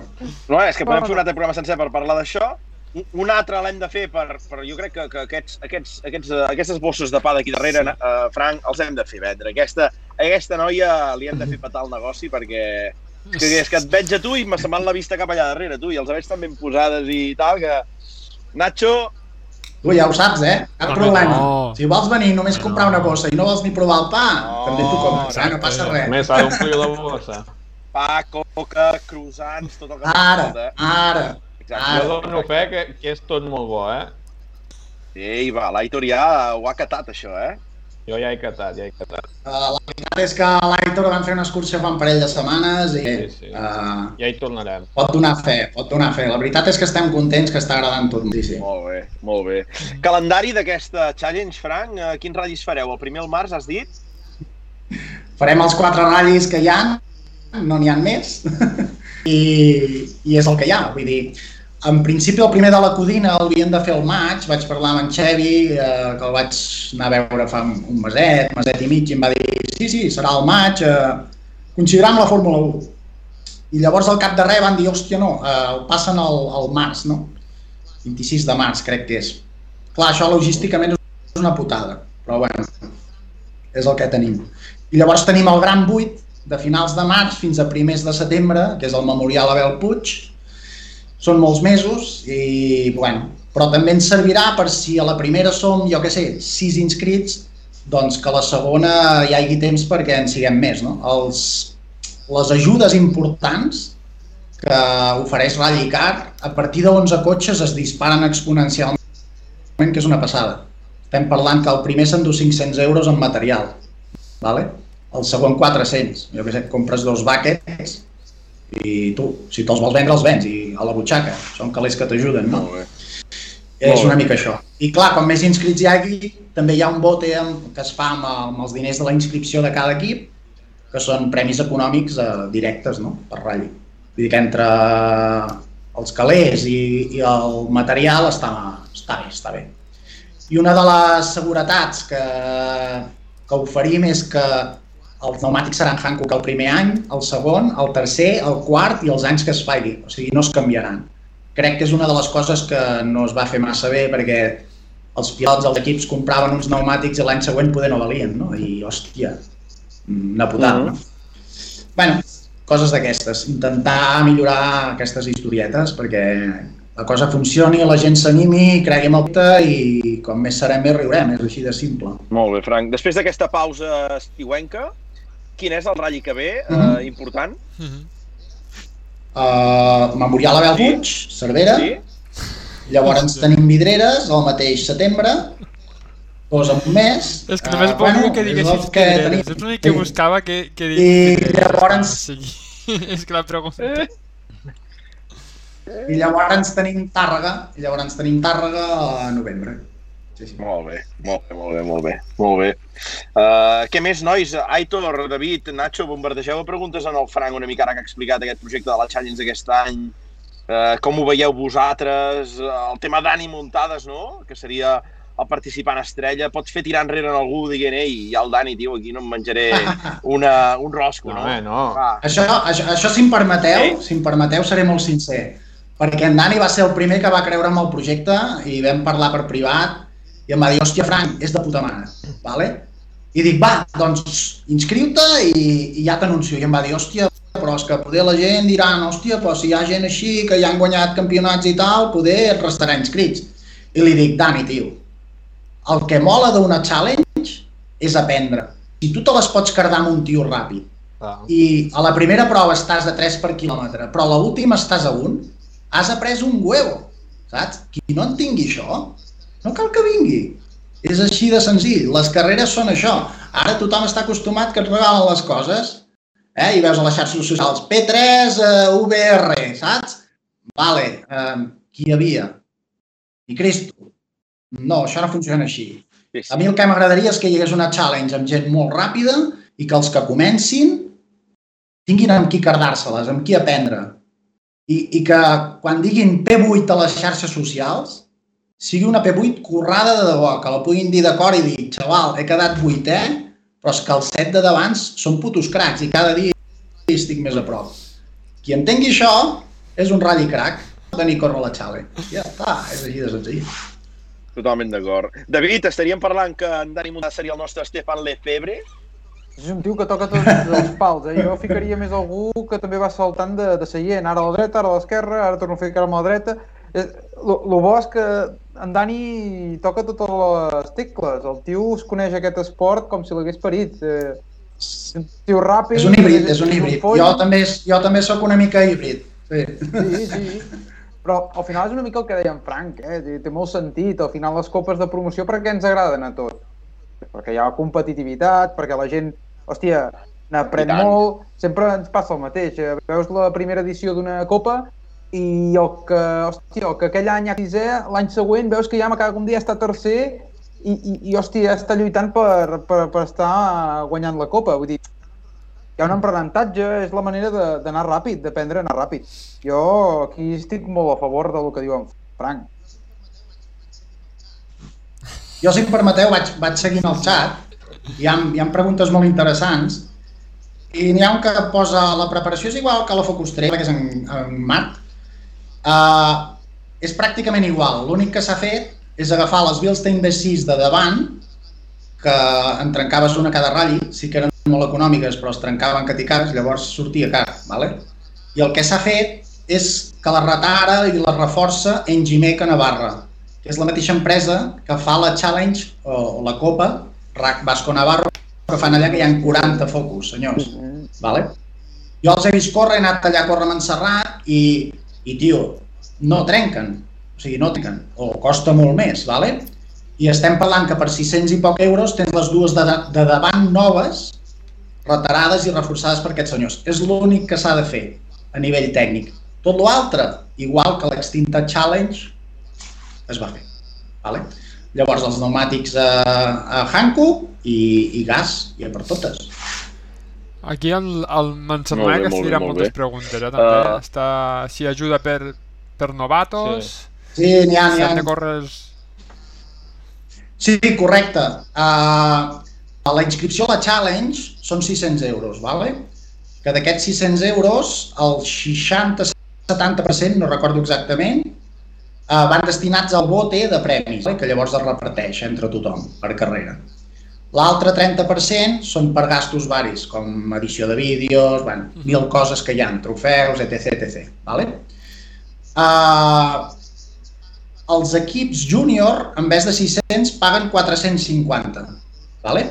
No, és que podem fer un altre programa sencer per parlar d'això. Un- Un altre l'hem de fer per, per jo crec que, que aquests, aquests, aquests, eh, aquestes bosses de pa d'aquí darrere, uh, Frank, els hem de fer vendre. Aquesta, aquesta noia li hem de fer petar el negoci perquè és que, és que et veig a tu i m'ha semblat la vista cap allà darrere, tu, i els veig tan ben posades i tal, que... Nacho, Tu ja ho saps, eh? Cap No, problema. no. Si vols venir només comprar una bossa i no vols ni provar el pa, No, també t'ho compres, eh? No passa res. Només s'ha d'omplir la bossa. pa, coca, croissants, tot el que Ara, falta. ara. Exacte. Ara. Jo dono fe que, que és tot molt bo, eh? Ei, va, l'Aitor ja ho ha catat, això, eh? Jo ja he catat, ja he catat. Uh, la veritat és que a l'Aitor van fer una excursió fa un parell de setmanes i Sí, sí. Uh, Ja hi tornarem. pot donar fe, pot donar fe. La veritat és que estem contents que està agradant tot moltíssim. Molt bé, molt bé. Calendari d'aquesta challenge, Frank, eh, quins ratllis fareu? El primer al març, has dit? Farem els quatre ratllis que hi ha, no n'hi ha més, [LAUGHS] i, i és el que hi ha. Vull dir, en principi el primer de la Codina l'havien de fer al maig, vaig parlar amb en Xevi, eh, que el vaig anar a veure fa un meset, meset i mig, i em va dir sí, sí, serà al maig, eh, considerant la Fórmula 1. I llavors al cap de res van dir, hòstia, no, eh, el passen al, al març, no? 26 de març, crec que és. Clar, això logísticament és una putada, però bueno, és el que tenim. I llavors tenim el Gran 8 de finals de març fins a primers de setembre, que és el Memorial Abel Puig. Són molts mesos i, bueno, però també ens servirà per si a la primera som, jo què sé, sis inscrits, doncs que a la segona hi hagi temps perquè en siguem més, no? Els, les ajudes importants que ofereix Rally Car, a partir de 11 cotxes es disparen exponencialment, que és una passada. Estem parlant que el primer s'endú 500 euros en material, vale? el segon 400. Jo què sé, compres dos buckets i tu, si te'ls vols vendre, els vens i a la butxaca. Són calés que t'ajuden, no? Molt bé. És Molt una mica això. I clar, com més inscrits hi hagi, també hi ha un bote que es fa amb, amb els diners de la inscripció de cada equip, que són premis econòmics eh, directes no? per ratll. Vull dir que entre els calés i, i el material està, està bé, està bé. I una de les seguretats que, que oferim és que els pneumàtics seran Hankook el primer any, el segon, el tercer, el quart i els anys que es faci, o sigui, no es canviaran. Crec que és una de les coses que no es va fer massa bé perquè els pilots dels equips compraven uns pneumàtics i l'any següent poder no valien, no? I, hòstia, una putada, Mhm. no? Bueno, coses d'aquestes, intentar millorar aquestes historietes perquè la cosa funcioni, la gent s'animi, cregui en el i com més serem més riurem, és així de simple. Molt bé, Frank. Després d'aquesta pausa estiuenca, quin és el ratll que ve, eh, Mhm. important? Mhm. Uh, Memorial Abel Sí. Puig, Cervera, Sí? llavors tenim Vidreres al mateix setembre, doncs en un mes. És que només eh, volia que diguessis el que Vidreres. tenim. És l'únic que Sí. buscava que, que I diguis Vidreres. llavors- O sigui, [LAUGHS] és que la pregunta... I llavors tenim Tàrrega, i llavors tenim Tàrrega a novembre. Sí, sí. Molt bé, molt bé, molt bé, molt bé. Molt bé. Uh, què més, nois? Aitor, David, Nacho, bombardegeu preguntes en el Frank una mica ara que ha explicat aquest projecte de la Challenge d'aquest any. Uh, com ho veieu vosaltres? Uh, el tema d'Ani Muntades, no? Que seria el participant estrella. Pots fer tirar enrere en algú dient ei, hi ha el Dani, tio, aquí no em menjaré una, un rosco, No, no? home, no. Va. Això, això, això si em permeteu, Sí. si em permeteu, seré molt sincer. Perquè en Dani va ser el primer que va creure en el projecte i vam parlar per privat i em va dir, hòstia, Frank, és de puta mare, vale? I dic, va, doncs inscriu-te i, i ja t'anuncio. I em va dir, hòstia, però és que poder la gent diran, hòstia, però si hi ha gent així que ja han guanyat campionats i tal, poder et restarà inscrits. I li dic, Dani, tio, el que mola d'una challenge és aprendre. Si tu te les pots cardar amb un tio ràpid Clar. i a la primera prova estàs de 3 per quilòmetre, però a l'última estàs a 1, has après un huevo, saps? Qui no en tingui això, no cal que vingui. És així de senzill. Les carreres són això. Ara tothom està acostumat que et regalen les coses eh? i veus a les xarxes socials P3, eh, VR, saps? Vale, eh, qui hi havia? I Cristo. No, això no funciona així. Sí, sí. A mi el que m'agradaria és que hi hagués una challenge amb gent molt ràpida i que els que comencin tinguin amb qui cardar-se-les, amb qui aprendre. I, I que quan diguin P8 a les xarxes socials sigui una P8 currada de debò, que la puguin dir d'acord i dir, xaval, he quedat vuitè, però és que els set de davant són putos cracs i cada dia estic més a prop. Qui entengui això és un rally crack de Nico Rolachale. Ja està, és així de senzill. Totalment d'acord. David, estaríem parlant que en Dani Mundà seria el nostre Stefan Lefebvre? És un tio que toca tots els pals, eh? Jo ficaria més algú que també va saltant de, de seient, ara a la dreta, ara a l'esquerra, ara torno a ficar a la dreta. Lo bo és que en Dani toca totes les tecles. El tio es coneix aquest esport com si l'hagués parit. Eh, un tio ràpid... És un híbrid, és un híbrid. Jo també, jo també sóc una mica híbrid. Sí. Sí, sí. Però al final és una mica el que deia en Frank, eh? té molt sentit. Al final les copes de promoció per què ens agraden a tots? Perquè hi ha competitivitat, perquè la gent, hòstia, n'aprèn molt, sempre ens passa el mateix. Eh, Veus la primera edició d'una copa i el que, hòstia, el que aquell any ha sisè, l'any següent veus que ja cada un dia està tercer i, i, i hòstia, està lluitant per, per, per estar guanyant la copa. Vull dir, hi ha un aprenentatge, és la manera d'anar ràpid, d'aprendre a anar ràpid. Jo aquí estic molt a favor del que diu en Frank. Jo, si em permeteu, vaig, vaig seguint el xat. Hi ha, hi ha preguntes molt interessants. I n'hi ha un que posa la preparació és igual que la Focus 3, que és en, en mat. Uh, és pràcticament igual. L'únic que s'ha fet és agafar les Bilstein B6 de davant, que en trencaves una a cada ratll, sí que eren molt econòmiques, però es trencaven que t'hi cares, llavors sortia car. Vale? I el que s'ha fet és que la retara i la reforça en Gimeca Navarra, que és la mateixa empresa que fa la Challenge o, o la Copa RAC Vasco Navarro, que fan allà que hi ha 40 focus, senyors. Vale? Jo els he vist córrer, he anat allà a córrer amb en Serrat i, i tio, no trenquen, o sigui, no trenquen, o costa molt més, vale? i estem parlant que per 600 i poc euros tens les dues de, de davant noves, retarades i reforçades per aquests senyors. És l'únic que s'ha de fer a nivell tècnic. Tot l'altre, igual que l'extinta Challenge, es va fer. Vale? Llavors els pneumàtics a, a Hanko i, i gas, i a per totes. Aquí el, el bé, que molt moltes bé. preguntes, eh, també. Uh, Està, si ajuda per, per novatos, Sí, n'hi ha, si n'hi ha. han de córrer els... Sí, correcte. Uh, la inscripció a la Challenge són 600 euros, vale? que d'aquests 600 euros, el 60-70%, no recordo exactament, uh, van destinats al bote de premis, vale? que llavors es reparteix entre tothom per carrera. L'altre 30% són per gastos varis, com edició de vídeos, bueno, mil coses que hi ha, trofeus, etc. etc. Vale? Uh, els equips júnior, en vez de 600, paguen 450. Vale?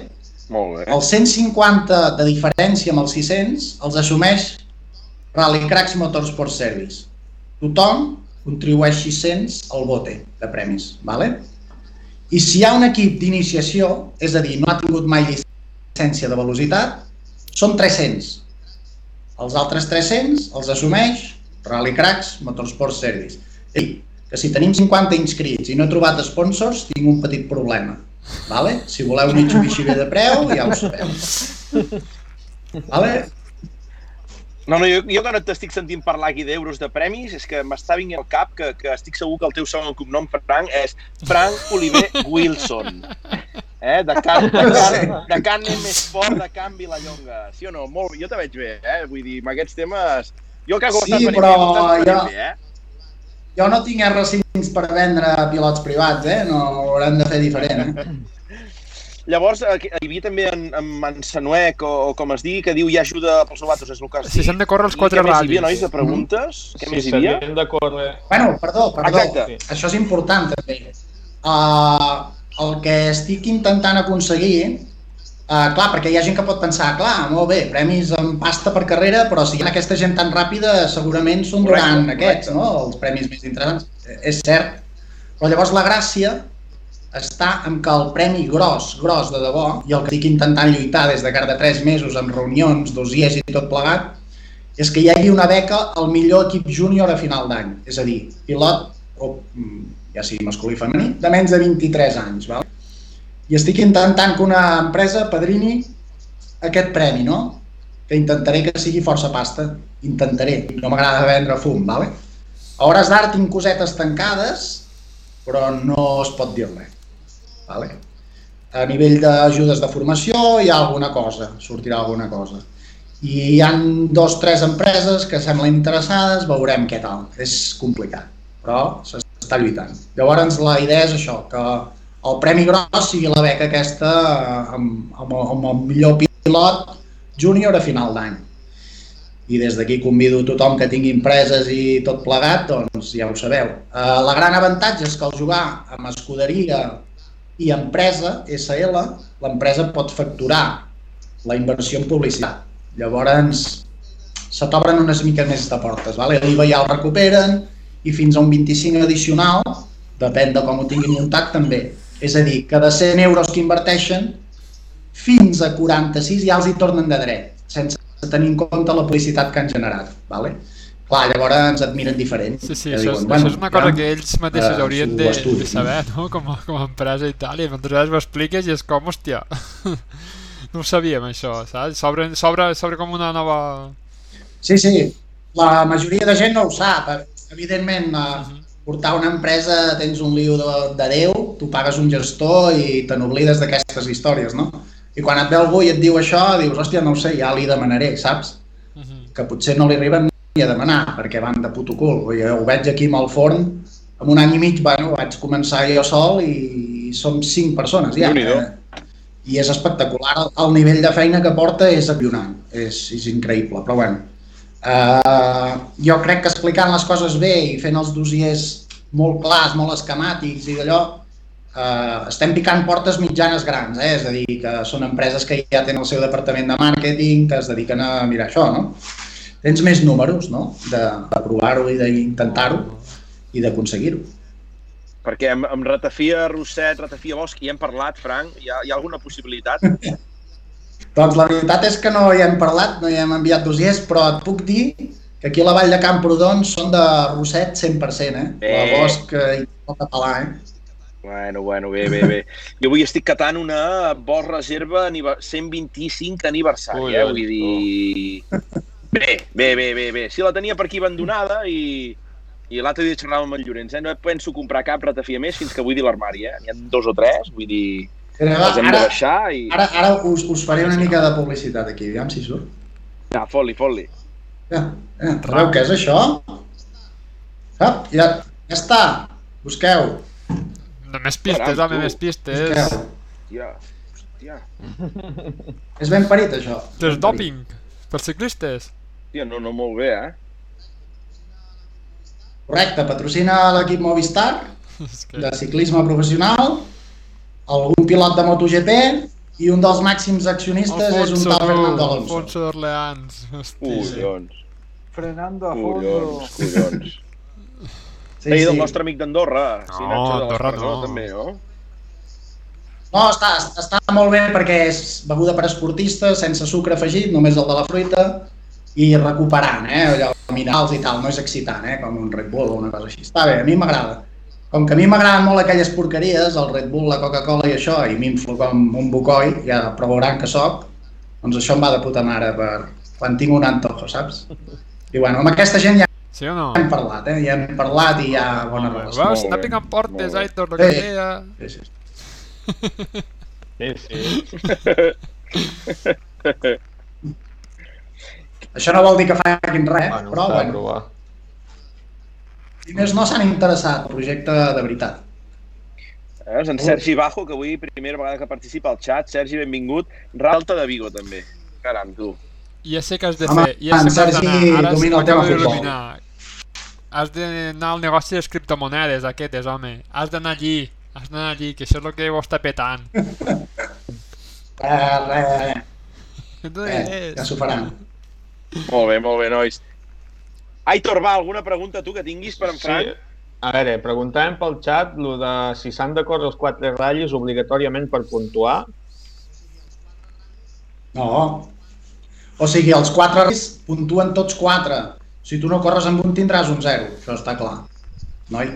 Molt bé. Els 150 de diferència amb els 600 els assumeix Rallycracks Motorsport Service. Tothom contribueix 600 al bote de premis. Vale? I si hi ha un equip d'iniciació, és a dir, no ha tingut mai llicència de velocitat, són 300. Els altres 300 els assumeix Rallycracks Motorsport Service. És dir, que si tenim 50 inscrits i no he trobat sponsors, tinc un petit problema. Vale? Si voleu un Mitsubishi bé de preu, ja ho sabeu. [LAUGHS] Vale? No, no, jo, jo que no t'estic sentint parlar aquí d'euros de premis, és que m'està vinguent al cap que, que estic segur que el teu segon cognom, Frank, és Frank Oliver Wilson. Eh? De Can, de Can, de Can més fort, de Can Vilallonga. Sí o no? Molt, jo te veig bé, eh? Vull dir, amb aquests temes... Jo que Sí, però bé, jo- bé, eh? Jo no tinc R5 per vendre pilots privats, eh? No, ho haurem de fer diferent. Eh? Llavors, eh, hi havia també en, en Mansanuec, o, o com es digui, que diu hi ha ajuda pels novatos, és el que has Si s'han de córrer els quatre què més hi havia, nois, de preguntes? Què més si hi havia? de córrer... Bueno, perdó, perdó. Exacte. Això és important, també. Uh, el que estic intentant aconseguir, uh, clar, perquè hi ha gent que pot pensar, clar, molt bé, premis amb pasta per carrera, però si hi ha aquesta gent tan ràpida, segurament són Correcte, durant correcte. aquests, no?, els premis més interessants. Eh, És cert. Però llavors la gràcia està en que el premi gros, gros de debò, i el que estic intentant lluitar des de cada tres mesos amb reunions, dossiers i tot plegat, és que hi hagi una beca al millor equip júnior a final d'any. És a dir, pilot, o, mm, ja sigui masculí femení, de menys de 23 anys. Val? I estic intentant que una empresa padrini aquest premi, no? Que intentaré que sigui força pasta. Intentaré. No m'agrada vendre fum, vale? A hores d'ara tinc cosetes tancades, però no es pot dir res. Vale? a nivell d'ajudes de formació hi ha alguna cosa, sortirà alguna cosa. I hi han dos, tres empreses que semblen interessades, veurem què tal. És complicat, però s'està lluitant. Llavors la idea és això, que el Premi Gros sigui la beca aquesta amb, amb, amb el millor pilot júnior a final d'any. I des d'aquí convido tothom que tingui empreses i tot plegat, doncs ja ho sabeu. Eh, la gran avantatge és que al jugar amb escuderia i empresa, SL, l'empresa pot facturar la inversió en publicitat. Llavors, se t'obren unes miques més de portes. Vale? L'IVA ja el recuperen i fins a un 25 addicional, depèn de com ho tinguin muntat, també. És a dir, que de 100 euros que inverteixen, fins a 46 ja els hi tornen de dret, sense tenir en compte la publicitat que han generat. Vale? Clar, llavors ens et miren diferent. Sí, sí, això, diuen, és, bueno, això és una cosa ja, que ells mateixos eh, haurien de, de saber, no? Com, a- com a empresa i tal, i moltes vegades ho expliques i és com, hòstia, [LAUGHS] no ho sabíem això, saps? S'obre, s'obre, s'obre com una nova... Sí, sí, la majoria de gent no ho sap. Evidentment, uh, portar una empresa tens un liu de, de Déu, tu pagues un gestor i te n'oblides d'aquestes històries, no? I quan et ve algú i et diu això, dius, hòstia, no ho sé, ja li demanaré, saps? Mhm. Que potser no li arriben a demanar, perquè van de puto cul. Dir, ho veig aquí amb el forn, en un any i mig, bueno, vaig començar jo sol i som cinc persones ja. Eh? I és espectacular, el, el nivell de feina que porta és apionant, és, és increïble, però bueno. Uh, jo crec que explicant les coses bé i fent els dossiers molt clars, molt esquemàtics i d'allò, uh, estem picant portes mitjanes grans, eh? és a dir, que són empreses que ja tenen el seu departament de màrqueting, que es dediquen a mirar això, no? Tens més números, no?, de, de provar-ho i d'intentar-ho i d'aconseguir-ho. Perquè amb, amb Ratafia Rosset, Ratafia Bosch, hi hem parlat, Frank? Hi ha, hi ha alguna possibilitat? [LAUGHS] Doncs la veritat és que no hi hem parlat, no hi hem enviat dossiers, però et puc dir que aquí a la Vall de Camprodon són de Rosset 100%, eh? Bé. La Bosch eh, i el català, eh? Bueno, bueno, bé, bé, bé. Jo avui estic catant una Bosch Reserva aniver- 125 aniversari, Ui, eh? Vull dir... Bé, bé, bé, bé, bé. Si la tenia per aquí abandonada i, i l'altre dia xerràvem amb el Llorenç, eh? No penso comprar cap ratafia més fins que vull dir l'armari, eh? N'hi ha dos o tres, vull dir... Mira, va, hem de ara, baixar i... ara, ara us, us faré una mica de publicitat aquí, aviam si surt. Ja, fot-li, fot-li. Ja, ja, sabeu què és això? Sap? Ja, ja està. Busqueu. No, més pistes, home, més pistes. Busqueu. Hòstia, hòstia, És ben parit, això. És doping, per ciclistes. Hòstia, no, no, molt bé, eh? Correcte, patrocina l'equip Movistar de ciclisme professional, algun pilot de MotoGP i un dels màxims accionistes és un tal Fernando Alonso. Alfonso d'Orleans. Collons, Frenando a collons, fondo. collons. [LAUGHS] Sí, sí. del nostre amic d'Andorra, No, sí, Nacho de Andorra no. també, no? No, està, està molt bé perquè és beguda per esportistes, sense sucre afegit, només el de la fruita, i recuperant, eh? allò, minerals i tal, no és excitant, eh? com un Red Bull o una cosa així. Està bé, a mi m'agrada. Com que a mi m'agraden molt aquelles porqueries, el Red Bull, la Coca-Cola i això, i m'inflo com un bocoi, ja prou gran que sóc, doncs això em va de puta mare per quan tinc un antojo, saps? I bueno, amb aquesta gent ja Sí o no? hem parlat, eh? Ja hem parlat i ha bona bé. relació. Veus, Molt està picant portes. Aitor, el que Sí. deia. Sí, sí. Sí, sí. [LAUGHS] [LAUGHS] Això no vol dir que facin res, Bueno, però bueno, provar. i més no s'han interessat el projecte de veritat. Veus? En Sergi Bajo, que avui primera vegada que participa al xat. Sergi, benvingut. Ralta de Vigo, també. Caram, tu. Ja sé que has de Home, fer. Ja en sé que has Sergi d'anar. Ara domina el tema futbol. Has d'anar al negoci de les criptomonedes, aquest és, home. Has d'anar allí. Has d'anar allí, que això és el que ho està petant. Res, res, Què eh, [LAUGHS] ja s'ho faran. Molt bé, molt bé, nois. Aitor, va, alguna pregunta tu que tinguis per en Frank? Sí. A veure, preguntàvem pel xat lo de si s'han de córrer els quatre ratllis obligatòriament per puntuar. No. O sigui, els quatre reis puntuen tots quatre. Si tu no corres amb un tindràs un zero, això està clar. Noi?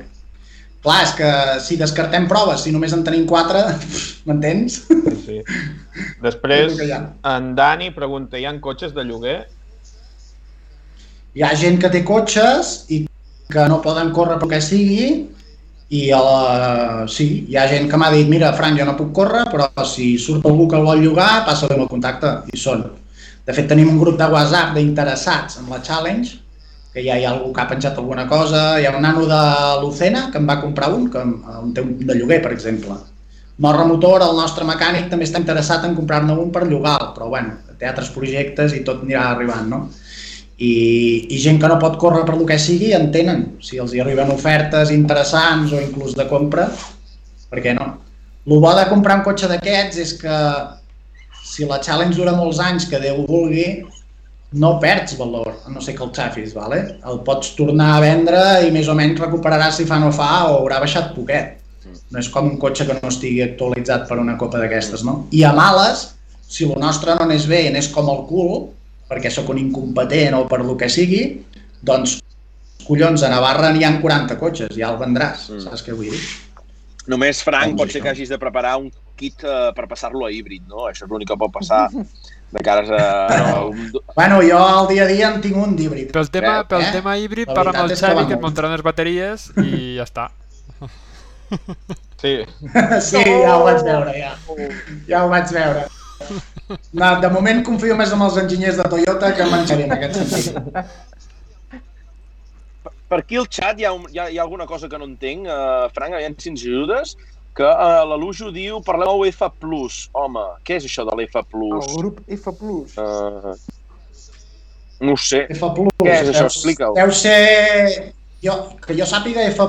Clar, és que si descartem proves, si només en tenim quatre, [LAUGHS] m'entens? Sí, sí. Després, en Dani pregunta, hi ha cotxes de lloguer? Hi ha gent que té cotxes i que no poden córrer pel que sigui i uh, sí, hi ha gent que m'ha dit mira, Fran, jo no puc córrer, però si surt algú que el vol llogar, passa-li el contacte i són. De fet, tenim un grup de WhatsApp d'interessats amb la Challenge, que ja hi ha algú que ha penjat alguna cosa, hi ha un nano de Lucena que em va comprar un, que en té un de lloguer, per exemple. Morra Motor, el nostre mecànic, també està interessat en comprar-ne un per llogar però bueno, té altres projectes i tot anirà arribant, no? I, i gent que no pot córrer per el que sigui en tenen. Si els hi arriben ofertes interessants o inclús de compra, per què no? El bo de comprar un cotxe d'aquests és que si la challenge dura molts anys, que Déu vulgui, no perds valor, a no sé que el xafis, vale? el pots tornar a vendre i més o menys recuperaràs si fa no fa o haurà baixat poquet. No és com un cotxe que no estigui actualitzat per una copa d'aquestes, no? I a males, si el nostre no anés bé i anés com el cul, perquè sóc un incompetent o per lo que sigui, doncs, collons, a Navarra n'hi ha 40 cotxes, ja el vendràs, mm. saps què vull dir? Només, Frank, pot ser que hagis de preparar un kit uh, per passar-lo a híbrid, no? Això és l'únic que pot passar de cares a... [LAUGHS] No. Un... Bueno, jo al dia a dia en tinc un d'híbrid. Pel tema, pel eh? tema híbrid, parla amb el Xavi, que et muntaran les bateries i [LAUGHS] ja està. Sí. [LAUGHS] sí, ja ho vaig veure, ja. Ja ho vaig veure. [LAUGHS] No, de moment confio més en els enginyers de Toyota que en en Xavi en aquest sentit. Per aquí al xat hi ha, un, hi, ha, hi ha alguna cosa que no entenc, uh, Frank, aviam si ens ajudes, que uh, la Lujo diu parleu F+. Home, què és això de l'F+. El grup F+. Uh, no ho sé. F+. Què és això? Explica-ho. Deu ser... Jo, que jo sàpiga, F+,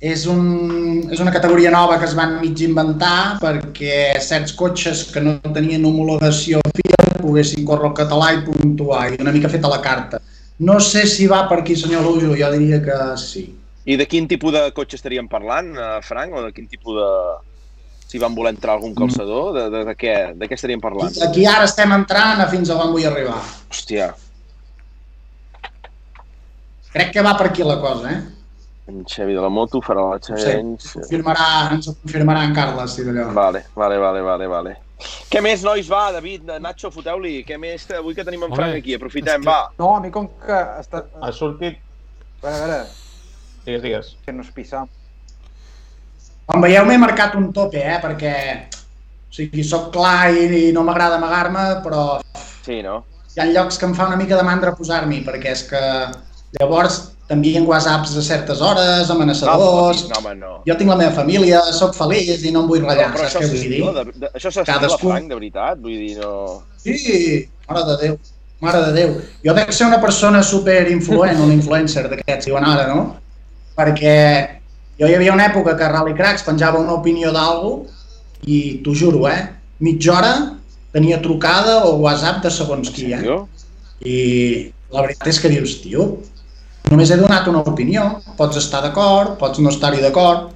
és, un, és una categoria nova que es van mig inventar perquè certs cotxes que no tenien homologació FIA poguessin córrer el català i puntuar, i una mica feta la carta. No sé si va per aquí, senyor Lujo, jo diria que sí. I de quin tipus de cotxe estaríem parlant, eh, Frank, o de quin tipus de... si van voler entrar algun calçador, de, de, de, què, de què estaríem parlant? Aquí ara estem entrant a fins a on vull arribar. Hòstia. Crec que va per aquí la cosa, eh? En Xavi de la moto farà la challenge... Sí, confirmarà, ens confirmarà en Carles, si d'allò. Vale, vale, vale, vale, vale. Què més, nois, va, David, Nacho, foteu-li. Què més, avui que tenim en Frank aquí, aprofitem, que... va. No, a mi com que... Està... Ha sortit... A veure, a veure. Digues, digues. Que no es pissa. Com veieu, m'he marcat un tope, eh, perquè... O sigui, sóc clar i, i no m'agrada amagar-me, però... Sí, no? Hi ha llocs que em fa una mica de mandra posar-m'hi, perquè és que llavors t'envien whatsapps a certes hores, amenaçadors... No, home, no. Jo tinc la meva família, sóc feliç i no em vull ratllar, no, saps què vull dir? De, de, això Cadascú... Frank, de veritat? Vull dir, no... Sí, mare de Déu, mare de Déu. Jo dec ser una persona super influent, un influencer d'aquests, diuen ara, no? Perquè jo hi havia una època que Rally Cracks penjava una opinió d'algú i t'ho juro, eh? Mitja hora tenia trucada o whatsapp de segons qui, eh? I la veritat és que dius, tio, Només he donat una opinió, pots estar d'acord, pots no estar-hi d'acord,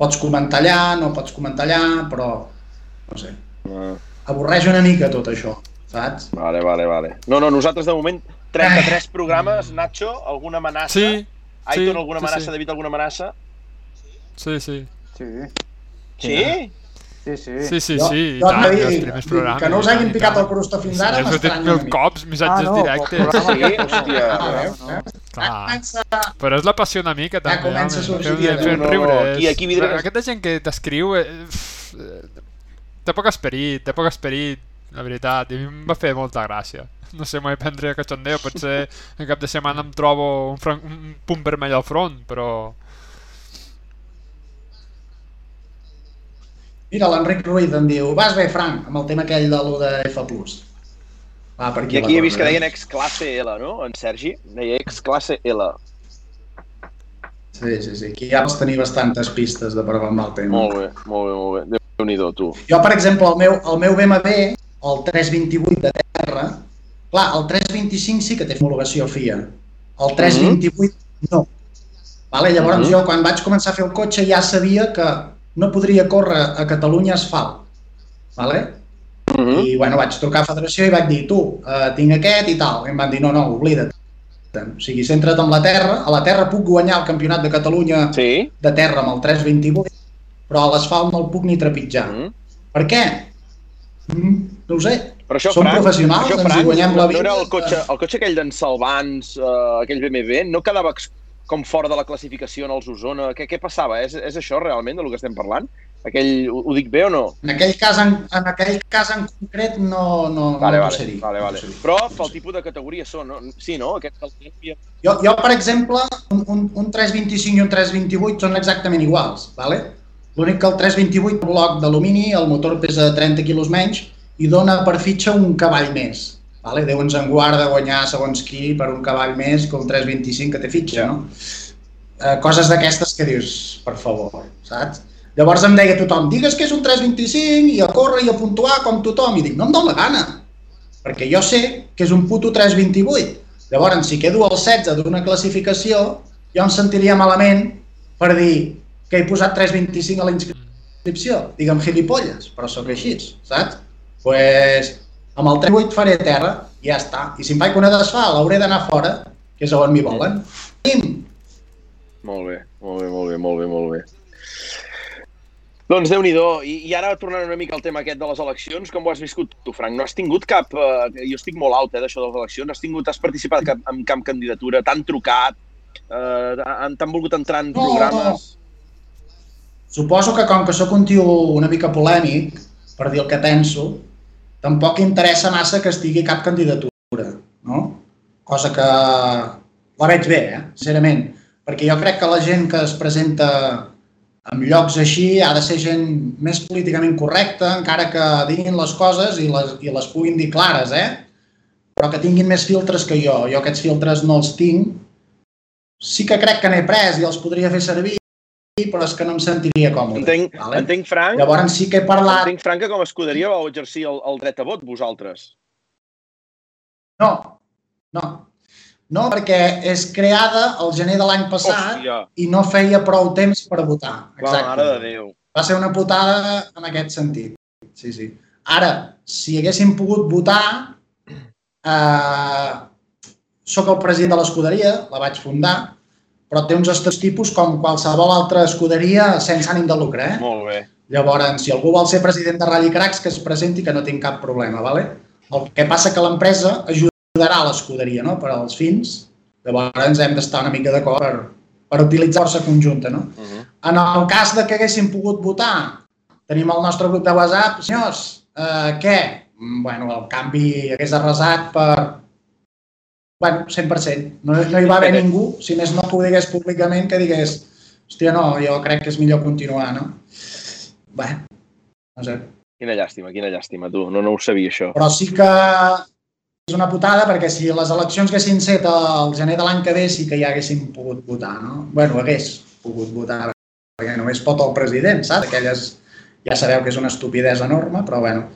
pots comentar allà, no pots comentar allà, però, no sé, uh. avorreix una mica tot això, saps? Vale, vale, vale. No, no, nosaltres de moment 33 programes, Nacho, alguna amenaça? Sí, Aitor, sí, alguna amenaça? sí, sí. David, alguna amenaça? Sí, sí. Sí. Sí? Sí, sí. Sí, sí, Jo- sí, i jo tant, dic, els primers programes. que no us hagin picat el crusto fins ara Ja us he dit m'estranya mil cops, missatges Ah, no, directes. programa- Sí, hòstia. Ah, veus? Ja Clar. comença... Però és la passió una mica, també. comença a fer, el- fer no, no, riure. aquí- aquí vidre- Aquesta gent que t'escriu... Eh, eh, té poc esperit, té poc esperit, la veritat, i a mi em va fer molta gràcia. No sé, m'ho he prendre a cachondeo, potser en cap de setmana em trobo un, fran- un punt vermell al front, però... Mira, l'Enric Ruiz em diu, vas bé, Frank, amb el tema aquell de lo de F+. Va, per aquí I aquí he vist que eh? deien ex classe L, no? En Sergi deia ex classe L. Sí, sí, sí. Aquí ja pots tenir bastantes pistes de per on va el tema. Molt bé, molt bé, molt bé. Déu-n'hi-do, tu. Jo, per exemple, el meu, el meu BMW, el 328 de terra, clar, el 325 sí que té homologació FIA. El 328 no. Vale? Llavors Mhm. jo, quan vaig començar a fer el cotxe, ja sabia que no podria córrer a Catalunya asfalt. Vale? Uh -huh. I bueno, vaig trucar a Federació i vaig dir, tu, eh, tinc aquest i tal. I em van dir, no, no, oblida't. O sigui, centra't en la terra. A la terra puc guanyar el Campionat de Catalunya Sí? de terra amb el 328, però a l'asfalt no el puc ni trepitjar. Mm. Per què? Mm, no ho sé. Però això, Som Frank, professionals, això, ens hi Frank, guanyem la no vida. era el cotxe, el cotxe aquell d'en Salvans, uh, aquell BMW, no quedava com fora de la classificació en els Osona. Què, què passava? És, és això realment del que estem parlant? Aquell, ho, ho dic bé o no? En aquell cas en, en, aquell cas en concret no, no, Vale, no vale, dir. vale, no vale. dir. Però pel tipus de categoria són, no? Sí, no? Aquest. Jo, jo, per exemple, un, un, un 325 i un 328 són exactament iguals. Vale? L'únic que el 328 és un bloc d'alumini, el motor pesa 30 quilos menys i dona per fitxa un cavall més. Vale? Déu ens en guarda guanyar segons qui per un cavall més el 325 que té fitxa, no? Eh, coses d'aquestes que dius, per favor, saps? Llavors em deia tothom, digues que és un 325 i a córrer i a puntuar com tothom. I dic, no em dóna la gana, perquè jo sé que és un puto 328. Llavors, si quedo al 16 d'una classificació, jo em sentiria malament per dir que he posat 325 a la inscripció. Digue'm gilipolles, però sóc així, saps? pues, amb el 38 faré terra i ja està. I si em faig una desfà, l'hauré d'anar fora, que és on m'hi volen. Pim! Molt bé, molt bé, molt bé, molt bé, molt bé. Doncs déu nhi I, I ara tornant una mica al tema aquest de les eleccions, com ho has viscut tu, Frank? No has tingut cap... Eh, jo estic molt out, eh, d'això de les eleccions. Has tingut, has participat cap, en cap candidatura? T'han trucat? Eh, han- T'han volgut entrar en No, programes? Suposo que com que sóc un tio una mica polèmic, per dir el que penso, tampoc interessa massa que estigui cap candidatura, no? Cosa que la veig bé, eh? sincerament, perquè jo crec que la gent que es presenta en llocs així ha de ser gent més políticament correcta, encara que diguin les coses i les, i les puguin dir clares, eh? però que tinguin més filtres que jo. Jo aquests filtres no els tinc. Sí que crec que n'he pres i els podria fer servir, però és que no em sentiria còmode. Entenc, vale? entenc Frank, Llavors sí que he parlat... entenc, Frank, que com a escuderia vau exercir el, el dret a vot, vosaltres. No, no. No, perquè és creada el gener de l'any passat Hòstia, i no feia prou temps per votar. la mare de Déu. Va ser una putada en aquest sentit. Sí, sí. Ara, si haguéssim pogut votar, eh, sóc el president de l'escuderia, la vaig fundar, però té uns estatuts tipus com qualsevol altra escuderia sense ànim de lucre. Eh? Molt bé. Llavors, si algú vol ser president de Rally Cracks, que es presenti, que no tinc cap problema. Vale? El que passa que l'empresa ajudarà a l'escuderia no? per als fins. Llavors hem d'estar una mica d'acord per, per utilitzar força conjunta. No? Uh -huh. En el cas de que haguéssim pogut votar, tenim el nostre grup de WhatsApp, senyors, eh, què? Mm, Bueno, el canvi hagués arrasat per... Bueno, 100%. No, no hi va haver ningú, si més no que ho digués públicament, que digués hòstia, no, jo crec que és millor continuar, no? Bé, no sé. Quina llàstima, quina llàstima, tu. No, no ho sabia, això. Però sí que és una putada perquè si les eleccions haguessin set al gener de l'any que ve sí que ja haguéssim pogut votar, no? Bueno, hagués pogut votar, perquè només pot el president, saps? Aquelles, ja sabeu que és una estupidesa enorme, però bueno.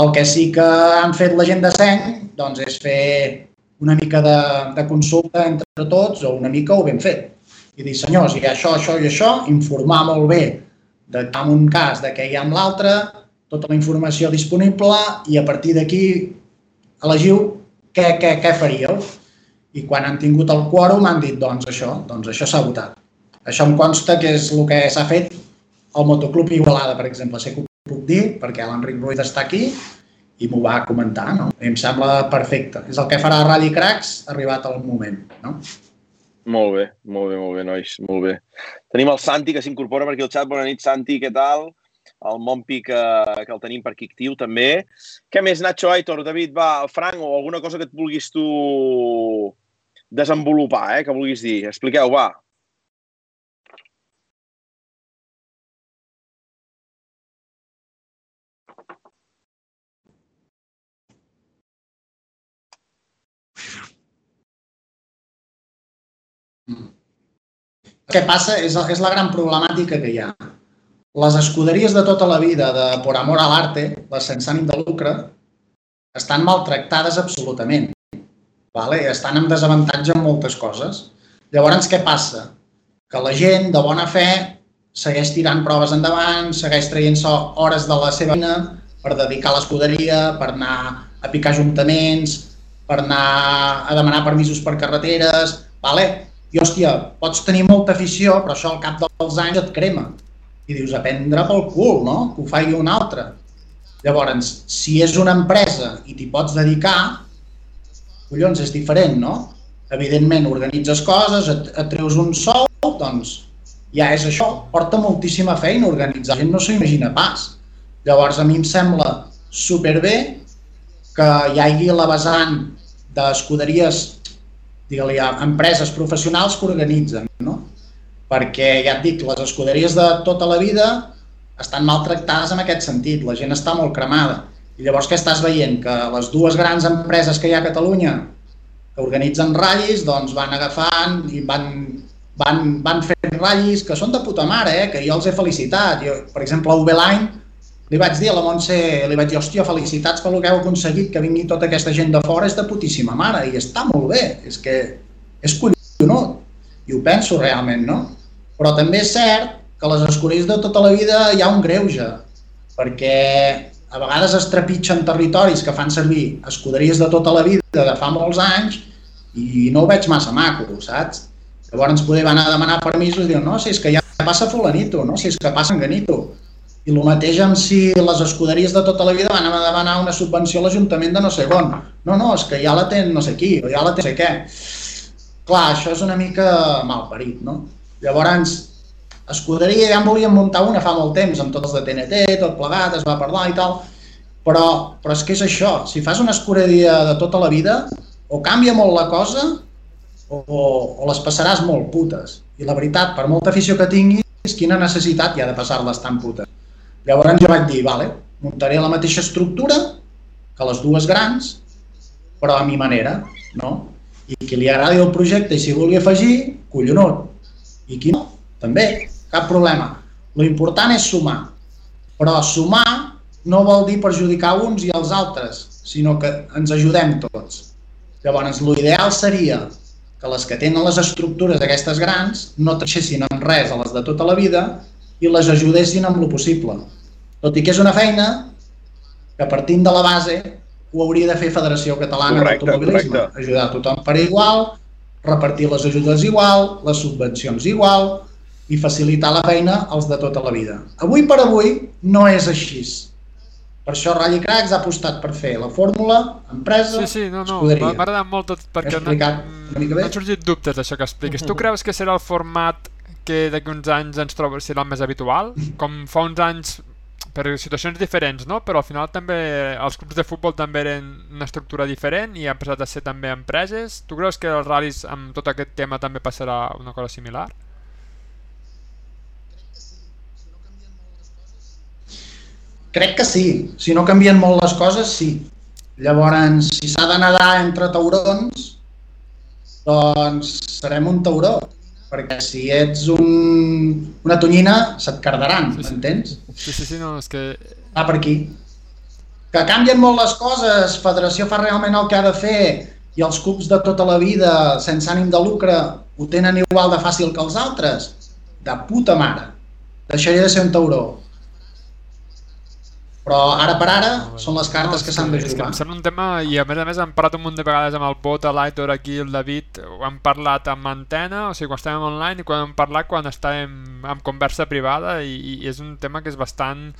El que sí que han fet la gent de Seny, doncs és fer una mica de, de consulta entre tots, o una mica o ben fet. I dir, senyors, hi ha això, això i això, informar molt bé de en un cas, de què hi ha amb l'altre, tota la informació disponible i a partir d'aquí elegiu què, què, què faríeu. I quan han tingut el quòrum han dit, doncs això, doncs això s'ha votat. Això em consta que és el que s'ha fet al Motoclub Igualada, per exemple. Sé que ho puc dir perquè l'Enric Ruiz està aquí i m'ho va comentar, no? I em sembla perfecte. És el que farà Rally Cracks arribat el moment, no? Molt bé, molt bé, molt bé, nois, molt bé. Tenim el Santi, que s'incorpora per aquí al xat. Bona nit, Santi, què tal? El Mompi, que, que el tenim per aquí actiu, també. Què més, Nacho Aitor, David, va, el Frank, o alguna cosa que et vulguis tu desenvolupar, eh, que vulguis dir. Expliqueu, va. El que passa és, és la gran problemàtica que hi ha. Les escuderies de tota la vida, de por amor a l'arte, les sense ànim de lucre, estan maltractades absolutament. Vale? Estan en desavantatge en moltes coses. Llavors, què passa? Que la gent, de bona fe, segueix tirant proves endavant, segueix traient-se hores de la seva vida per dedicar a l'escuderia, per anar a picar ajuntaments, per anar a demanar permisos per carreteres, vale? I hòstia, pots tenir molta afició, però això al cap dels anys et crema. I dius, a prendre pel cul, no? Que ho faci un altre. Llavors, si és una empresa i t'hi pots dedicar, collons, és diferent, no? evidentment organitzes coses, et, et treus un sou, doncs ja és això, porta moltíssima feina organitzar, la gent no s'ho imagina pas. Llavors a mi em sembla superbé que hi hagi la vessant d'escuderies, digue-li, empreses professionals que organitzen, no? Perquè, ja et dic, les escuderies de tota la vida estan maltractades en aquest sentit, la gent està molt cremada. I llavors què estàs veient? Que les dues grans empreses que hi ha a Catalunya que organitzen ratllis, doncs van agafant i van, van, van fent ratllis que són de puta mare, eh? que jo els he felicitat. Jo, per exemple, a UB-Line li vaig dir a la Montse, li vaig dir, hòstia, felicitats pel que heu aconseguit, que vingui tota aquesta gent de fora, és de putíssima mare, i està molt bé, és que és collonut, i ho penso realment, no? Però també és cert que a les escollits de tota la vida hi ha un greuge, perquè a vegades es trepitgen territoris que fan servir escuderies de tota la vida, de fa molts anys, i no ho veig massa maco, saps? Llavors poder anar a demanar permisos i diuen, no, si és que ja passa fulanito, no, si és que passa enganito. I el mateix amb si les escuderies de tota la vida van a demanar una subvenció a l'Ajuntament de no sé on. No, no, és que ja la ten no sé qui, o ja la té no sé què. Clar, això és una mica mal parit, no? Llavors, escuderia ja en volíem muntar una fa molt temps, amb tots els de TNT, tot plegat, es va parlar i tal, però, però és que és això, si fas una escuderia de tota la vida, o canvia molt la cosa o, o les passaràs molt putes. I la veritat, per molta afició que tinguis, quina necessitat hi ha de passar-les tan putes? Llavors jo vaig dir, vale, muntaré la mateixa estructura que les dues grans, però a mi manera, no? I qui li agradi el projecte i si vulgui afegir, collonut. I qui no, també, cap problema. Lo important és sumar. Però sumar no vol dir perjudicar uns i els altres, sinó que ens ajudem tots. Llavors, l'ideal seria que les que tenen les estructures d'aquestes grans no treixessin en res a les de tota la vida i les ajudessin amb lo possible. Tot i que és una feina que partint de la base ho hauria de fer Federació Catalana d'Automobilisme. Ajudar a tothom per igual, repartir les ajudes igual, les subvencions igual i facilitar la feina als de tota la vida. Avui per avui no és així. Per això Rally Cracks ha apostat per fer la fórmula, empresa, sí, sí, no, no, escuderia. M'ha agradat molt tot perquè n'han sorgit dubtes d'això que expliques. Tu creus que serà el format que d'aquí uns anys ens troba, serà el més habitual? Com fa uns anys per situacions diferents, no? Però al final també els clubs de futbol també eren una estructura diferent i han passat a ser també empreses. Tu creus que els ral·lis amb tot aquest tema també passarà una cosa similar? Crec que sí. Si no canvien molt les coses, sí. Llavors, si s'ha de nedar entre taurons, doncs serem un tauró. Perquè si ets un, una tonyina, se't cardaran, sí, sí. m'entens? Sí, sí, sí, no, és que... Va per aquí. Que canvien molt les coses, Federació fa realment el que ha de fer i els clubs de tota la vida, sense ànim de lucre, ho tenen igual de fàcil que els altres. De puta mare. Deixaria de ser un tauró però ara per ara ah, són les cartes no, que s'han de jugar. És que em sembla un tema, i a més a més hem parlat un munt de vegades amb el Bota, l'Aitor, aquí, el David, ho hem parlat amb antena, o sigui, quan estàvem online i quan hem parlat quan estàvem en conversa privada i, i és un tema que és bastant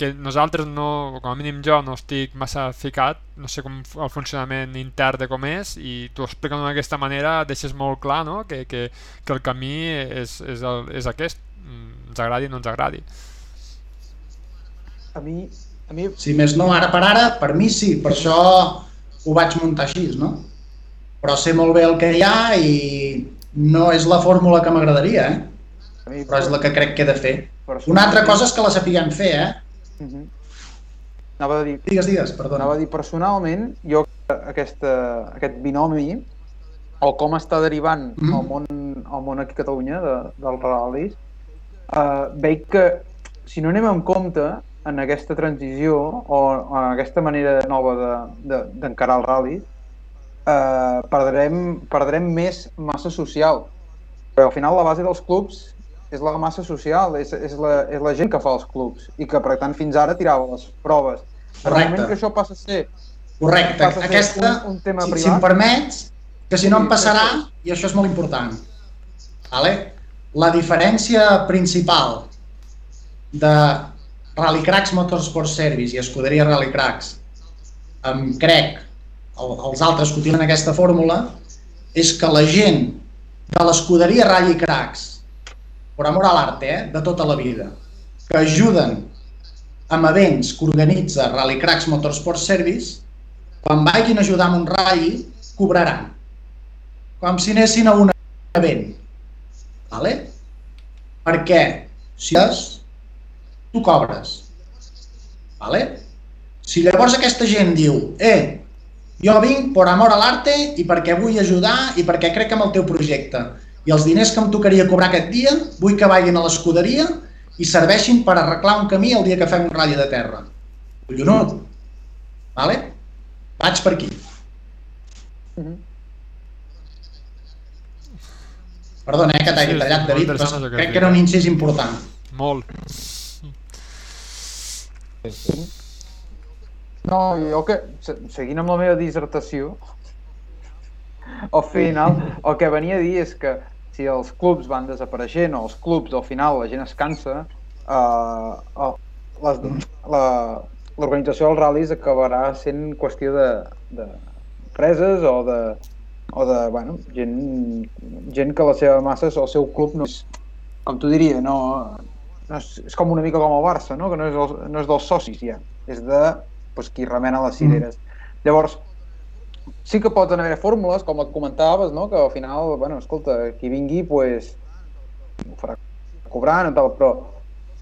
que nosaltres no, com a mínim jo no estic massa ficat, no sé com el funcionament intern de com és i tu explicant d'aquesta manera deixes molt clar no? que, que, que el camí és, és, el, és aquest, ens agradi o no ens agradi a mi, a mi... Si més no, ara per ara, per mi sí, per això ho vaig muntar així, no? Però sé molt bé el que hi ha i no és la fórmula que m'agradaria, eh? Mi, però és la que crec que he de fer. Una altra cosa és que la sapiguem fer, eh? Uh -huh. Anava a dir... Digues, digues, perdona. Anava a dir, personalment, jo aquesta, aquest binomi, o com està derivant mm -hmm. el, món, el món aquí a Catalunya de, dels ral·lis, eh, veig que si no anem en compte, en aquesta transició o en aquesta manera nova d'encarar de, de, el rally eh, perdrem, perdrem més massa social. Però al final la base dels clubs és la massa social, és, és, la, és la gent que fa els clubs i que per tant fins ara tirava les proves. Correcte. que això passa a ser Correcte. Passa a ser Aquesta, un, un tema si, privat, si em permets, que si no em passarà, i això és molt important, vale? la diferència principal de Rallycracks Motorsport Service i Escuderia Rallycracks, amb crec, el, els altres que utilitzen aquesta fórmula, és que la gent de l'escuderia Rally Cracks, per amor a l'art, eh, de tota la vida, que ajuden amb events que organitza Rally Cracks Motorsport Service, quan vagin a ajudar amb un rally, cobraran. Com si anessin a un event. Vale? Perquè si és, tu cobres. Vale? Si llavors aquesta gent diu eh, jo vinc per amor a l'arte i perquè vull ajudar i perquè crec en el teu projecte i els diners que em tocaria cobrar aquest dia vull que vagin a l'escuderia i serveixin per arreglar un camí el dia que fem un ratll de terra. Collonut. Vale? Vaig per aquí. Perdona, eh, que t'hagi Sí, tallat, David, però crec que era un eh? incís important. Molt. No, jo que, se- seguint amb la meva dissertació, al final, el que venia a dir és que si els clubs van desapareixent o els clubs al final la gent es cansa, eh, l'organització dels ral·lis acabarà sent qüestió de, de empreses o de, o de bueno, gent, gent que la seva massa, el seu club no és, com tu diria, no, no és, és com una mica com el Barça, no? que no és, el, no és dels socis ja, és de pues, qui remena les cireres. Mm. Llavors, sí que poden haver fórmules, com et comentaves, no? que al final, bueno, escolta, qui vingui, pues, ho farà cobrant o tal, però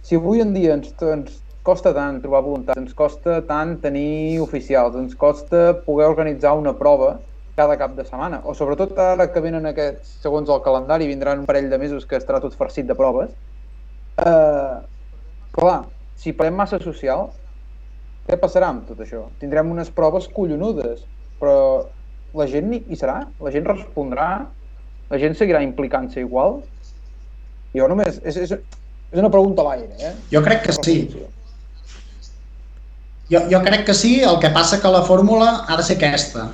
si avui en dia ens, ens costa tant trobar voluntat, ens costa tant tenir oficials, ens costa poder organitzar una prova cada cap de setmana, o sobretot ara que venen aquests, segons el calendari, vindran un parell de mesos que estarà tot farcit de proves, eh, clar, si parem massa social, què passarà amb tot això? Tindrem unes proves collonudes, però la gent hi serà? La gent respondrà? La gent seguirà implicant-se igual? Jo només... És, és, és una pregunta a l'aire, eh? Jo crec que sí. Jo, jo crec que sí, el que passa que la fórmula ha de ser aquesta,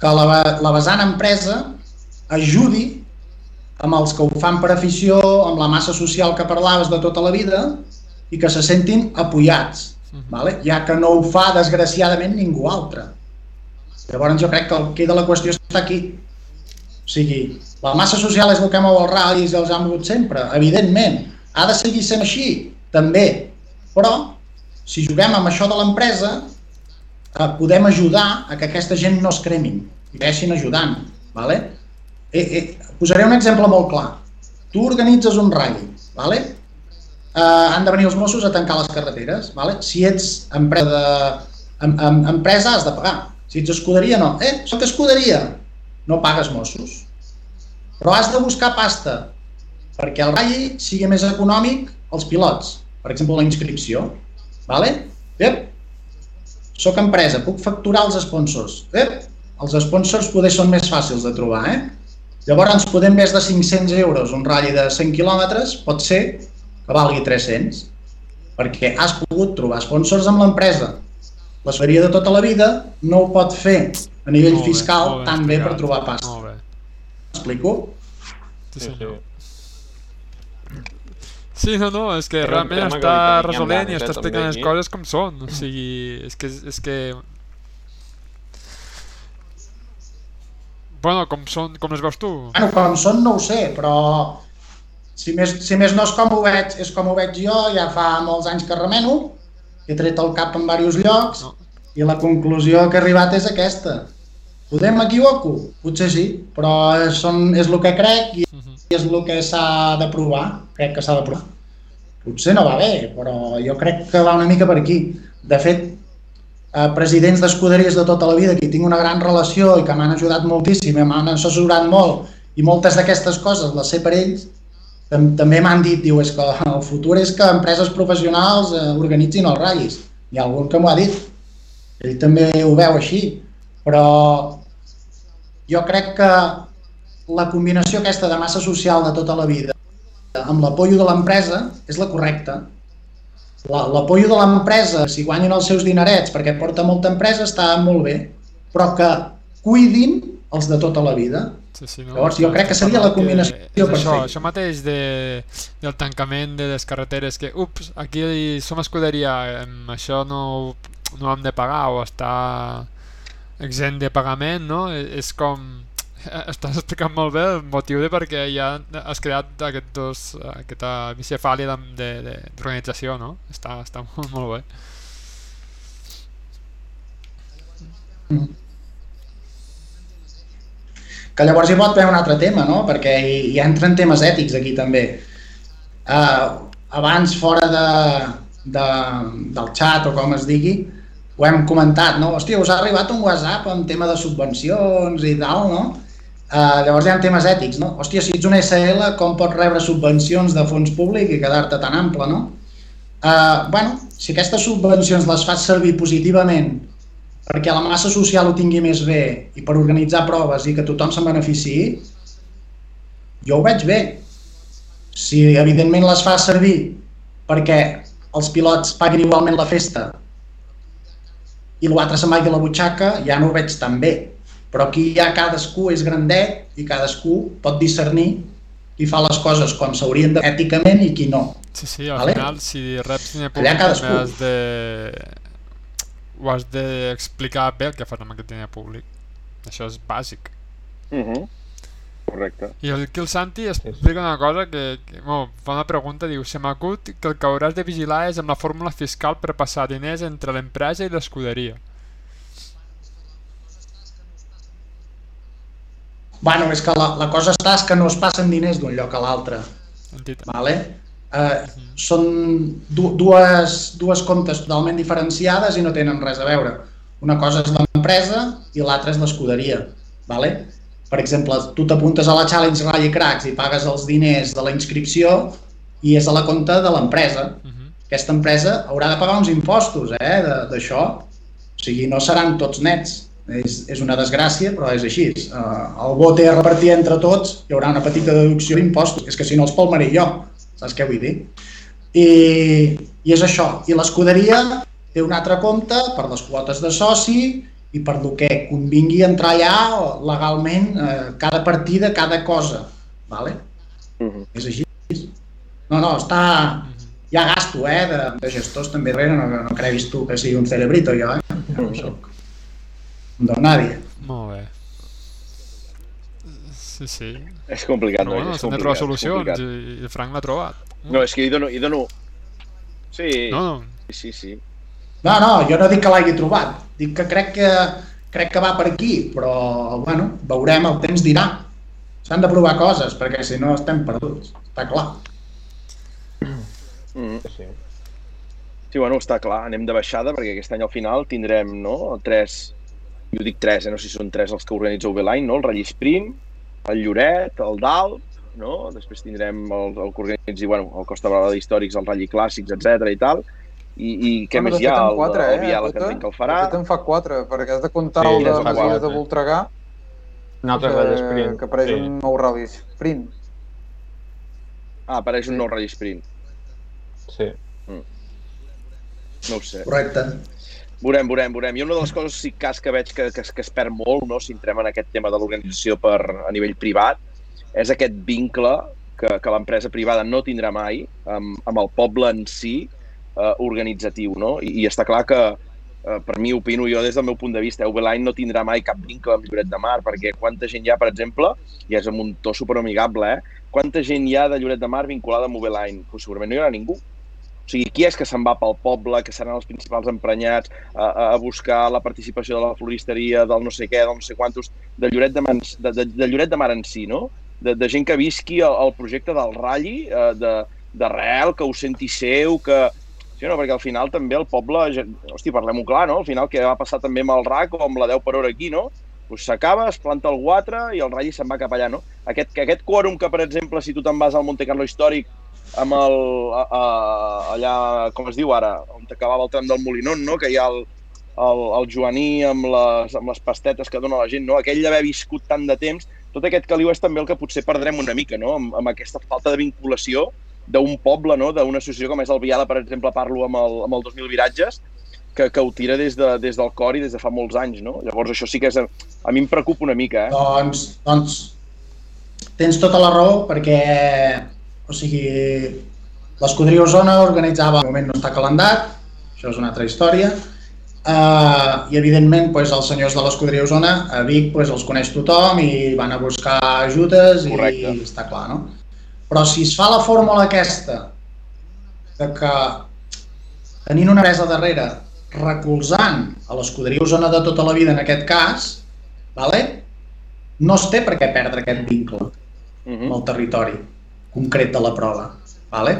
que la, la vessant empresa ajudi amb els que ho fan per afició, amb la massa social que parlaves de tota la vida i que se sentin apoyats, vale? ja que no ho fa desgraciadament ningú altre. Llavors jo crec que el que de la qüestió està aquí. O sigui, la massa social és el que mou els ral·lis i els ha mogut sempre, evidentment. Ha de seguir sent així, també. Però, si juguem amb això de l'empresa, eh, podem ajudar a que aquesta gent no es cremin i veixin ajudant. Vale? Eh, eh, posaré un exemple molt clar. Tu organitzes un ratll, vale? eh, han de venir els Mossos a tancar les carreteres. Vale? Si ets empresa, de, em, em, empresa has de pagar. Si ets escuderia, no. Eh, soc escuderia. No pagues Mossos. Però has de buscar pasta perquè el ratll sigui més econòmic als pilots. Per exemple, la inscripció. Vale? Ep. Soc empresa, puc facturar els sponsors. Ep. Els sponsors poder són més fàcils de trobar, eh? Llavors, podem més de 500 euros un ratll de 100 quilòmetres, pot ser que valgui 300, perquè has pogut trobar sponsors amb l'empresa. La seria de tota la vida no ho pot fer a nivell Molt bé, fiscal molt ben tan bé per trobar pasta. Molt bé. M'explico? Sí, Sí, senyor. sí. Sí, no, no, és que un realment està resolent i està eh, explicant les aquí. coses com són. O sigui, és que... És que... Bueno, com, són, com les veus tu? Bueno, com són no ho sé, però si més, si més no és com ho veig, és com ho veig jo, ja fa molts anys que remeno, he tret el cap en diversos llocs No. i la conclusió que he arribat és aquesta. Podem m'equivoco? Potser sí, però són, és el que crec i Mhm. és el que s'ha de provar. Crec que s'ha de provar. Potser no va bé, però jo crec que va una mica per aquí. De fet, eh, presidents d'escuderies de tota la vida que hi tinc una gran relació i que m'han ajudat moltíssim i m'han assessorat molt i moltes d'aquestes coses les sé per ells, tam també m'han dit, diu, és que el futur és que empreses professionals eh, organitzin els ratllis. Hi ha algun que m'ho ha dit. Ell també ho veu així. Però jo crec que la combinació aquesta de massa social de tota la vida amb l'apoyo de l'empresa és la correcta. La- L'apoyo de l'empresa, si guanyin els seus dinerets perquè porta molta empresa, està molt bé, però que cuidin els de tota la vida. Sí, sí, no? Llavors, jo crec que seria la combinació és això, perfecta. això mateix de, del tancament de les carreteres, que, ups, aquí som escuderia, això no, no hem de pagar o està exempt de pagament, no? E- És com... [LAUGHS] estàs explicant molt bé el motiu de perquè ja has creat aquest dos, aquesta bicefàlia d'organització, no? Està, està [LAUGHS] molt, molt bé. Que llavors hi pot haver un altre tema, no? Perquè hi, hi entren temes ètics aquí també. Uh, abans, fora de, de, del xat o com es digui, ho hem comentat, no? Hòstia, us ha arribat un WhatsApp amb tema de subvencions i tal, no? Uh, llavors hi ha temes ètics, no? Hòstia, si ets un SL, com pots rebre subvencions de fons públic i quedar-te tan ample, no? Uh, bueno, si aquestes subvencions les fas servir positivament perquè la massa social ho tingui més bé i per organitzar proves i que tothom se'n beneficiï, jo ho veig bé. Si evidentment les fa servir perquè els pilots paguin igualment la festa i l'altre se'n vagi a la butxaca, ja no ho veig tan bé. Però aquí ja cadascú és grandet i cadascú pot discernir qui fa les coses com s'haurien de èticament i qui no. Sí, sí, al Vale? final si reps diner públic cadascú. has de... ho has d'explicar bé el que fas amb aquest diner públic. Això és bàsic. Uh -huh. Correcte. I el, aquí el Santi explica una cosa que, que bueno, fa una pregunta, diu Se m'acut que el que hauràs de vigilar és amb la fórmula fiscal per passar diners entre l'empresa i l'escuderia. Bueno, és que la, la cosa està és que no es passen diners d'un lloc a l'altre. Vale? Eh, són du dues, dues comptes totalment diferenciades i no tenen res a veure. Una cosa és l'empresa i l'altra és l'escuderia. Vale? Per exemple, tu t'apuntes a la Challenge Rally Cracks i pagues els diners de la inscripció i és a la compte de l'empresa. Uh -huh. Aquesta empresa haurà de pagar uns impostos eh, d'això. O sigui, no seran tots nets. És, és una desgràcia, però és així. Uh, el vot a repartir entre tots, hi haurà una petita deducció d'impostos. És que si no els palmaré jo, saps què vull dir? I, i és això. I l'escuderia té un altre compte per les quotes de soci i per lo que convingui entrar allà legalment eh, cada partida, cada cosa. Vale? Uh -huh. És així. No, no, està... Hi ha gasto, eh, de, de gestors també darrere, no, no creguis tu que sigui un cerebrito jo, eh? Jo no soc don nadie. Molt bé. Sí, sí. És complicat, noi, bueno, s'han de trobar solucions i, i el Frank l'ha trobat. No, és que hi dono... Hi dono... Sí, No, no, sí, sí. No, no, jo no dic que l'hagi trobat, dic que crec que crec que va per aquí, però bueno, veurem, el temps dirà. S'han de provar coses, perquè si no estem perduts, està clar. Mm. Sí. Sí, bueno, està clar, anem de baixada perquè aquest any al final tindrem, no?, tres, jo dic tres, eh? no sé si són tres els que organitza Ubeline, no?, el Rally Sprint, el Lloret, el Dalt, no? Després tindrem el, el que organitzi, bueno, el Costa Brava d'Històrics, el Rally Clàssics, etc i tal. I, i què Bueno, més de hi ha? El, quatre, el eh, Viala, que Tota? entenc que el farà. De fet en fa quatre, perquè has de comptar Sí, el de Masies de. Voltregà, Un altre que, sprint. que apareix sí. un nou rally sprint. Ah, apareix un nou Rally Sprint. Sí. No ho sé. Correcte. Veurem, veurem, veurem. I una de les coses sí cas que veig que, que, que es perd molt, no, si entrem en aquest tema de l'organització per a nivell privat, és aquest vincle que, que l'empresa privada no tindrà mai amb, amb el poble en si eh, organitzatiu, no? I, I està clar que, eh, per mi, opino jo des del meu punt de vista, Ubeline no tindrà mai cap vincle amb Lloret de Mar, perquè quanta gent hi ha, per exemple, i és amb un to superamigable, eh? Quanta gent hi ha de Lloret de Mar vinculada amb Ubeline? Pues segurament no hi haurà ningú. O sigui, qui és que se'n va pel poble, que seran els principals emprenyats a, a- buscar la participació de la floristeria, del no sé què, del no sé quantos, de Lloret de, Mar, de, de, de Lloret de Mar en si, no? De, de gent que visqui el, el projecte del Rally, eh, de d'arrel, que ho senti seu, que... Sí, no, perquè al final també el poble, hosti, parlem-ho clar, no? Al final què va passar també amb el RAC o amb la 10 per hora aquí, no? Pues s'acaba, es planta el 4 i el Rally se'n va cap allà, no? Aquest, que aquest quòrum que, per exemple, si tu te'n vas al Monte Carlo històric amb el, a, a, allà, com es diu ara, on acabava el tram del Molinón, no? que hi ha el, el, el Joaní amb les, amb les pastetes que dona la gent, no? aquell d'haver viscut tant de temps, tot aquest caliu és també el que potser perdrem una mica, no? amb, amb aquesta falta de vinculació d'un poble, no? d'una associació com és el Viala, per exemple, parlo amb el, amb el 2000 viratges, que, que ho tira des, de, des del cor i des de fa molts anys. No? Llavors això sí que és, a mi em preocupa una mica. Eh? Doncs, doncs tens tota la raó perquè o sigui, l'escuderia Osona organitzava, al moment no està calendat, això és una altra història, Uh, I, evidentment, pues, els senyors de l'escuderia Osona, a Vic, pues, els coneix tothom i van a buscar ajudes Correcte. i està clar, no? Però si es fa la fórmula aquesta de que tenint una empresa darrere recolzant a l'escuderia Osona de tota la vida en aquest cas, vale? no es té per què perdre aquest vincle Uh amb -huh. el territori concret de la prova. Vale?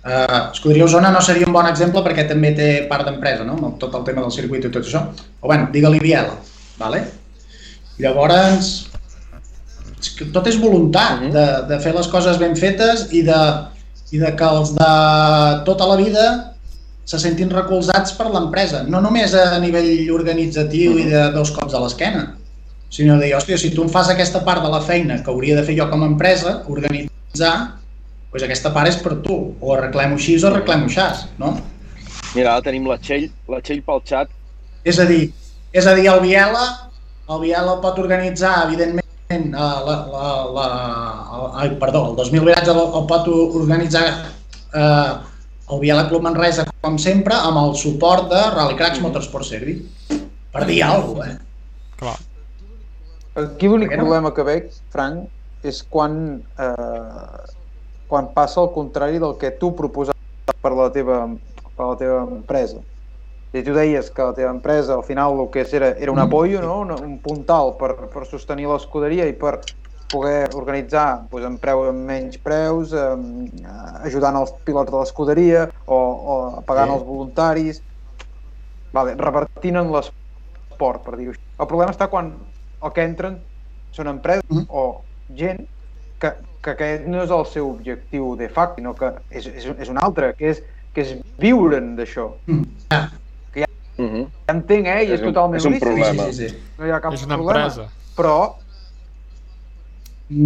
Uh, Escuderia Osona no seria un bon exemple perquè també té part d'empresa, no? amb tot el tema del circuit i tot això. O bueno, digue-li Biela. Vale? Llavors, tot és voluntat de, de fer les coses ben fetes i de, i de que els de tota la vida se sentin recolzats per l'empresa, no només a nivell organitzatiu i de dos cops a l'esquena, sinó de dir, hòstia, si tu em fas aquesta part de la feina que hauria de fer jo com a empresa, organitzar, doncs aquesta part és per tu, o arreglem-ho així o arreglem-ho així, no? Mira, ara tenim la Txell, la Txell pel xat. És a dir, és a dir, el Biela, el Biela pot organitzar, evidentment, eh, la, la, la, el, ai, perdó, el 2000 viratge el, el pot organitzar eh, el Biela Club Manresa, com sempre, amb el suport de Rallycracks Motorsport Service. Per dir alguna cosa, eh? Clar. Aquí l'únic problema que veig, Frank, és quan, eh, quan passa el contrari del que tu proposes per la teva, per la teva empresa. I tu deies que la teva empresa al final el que era, era un Mm. apoyo, no? un, un puntal per, per sostenir l'escuderia i per poder organitzar doncs, amb, preu, amb menys preus, eh, ajudant els pilots de l'escuderia o, o pagant Sí. els voluntaris, vale, revertint en l'esport, per dir-ho així. El problema està quan el que entren són empreses Mhm. o gent que, que aquest no és el seu objectiu de facto, sinó que és, és, és un altre, que és, que és viure'n d'això. Mm. Ah, Uh -huh. Ja entenc, eh? I és, És un- totalment és un lícit. problema. Sí, sí, sí. No hi ha cap És una problema. empresa. Però...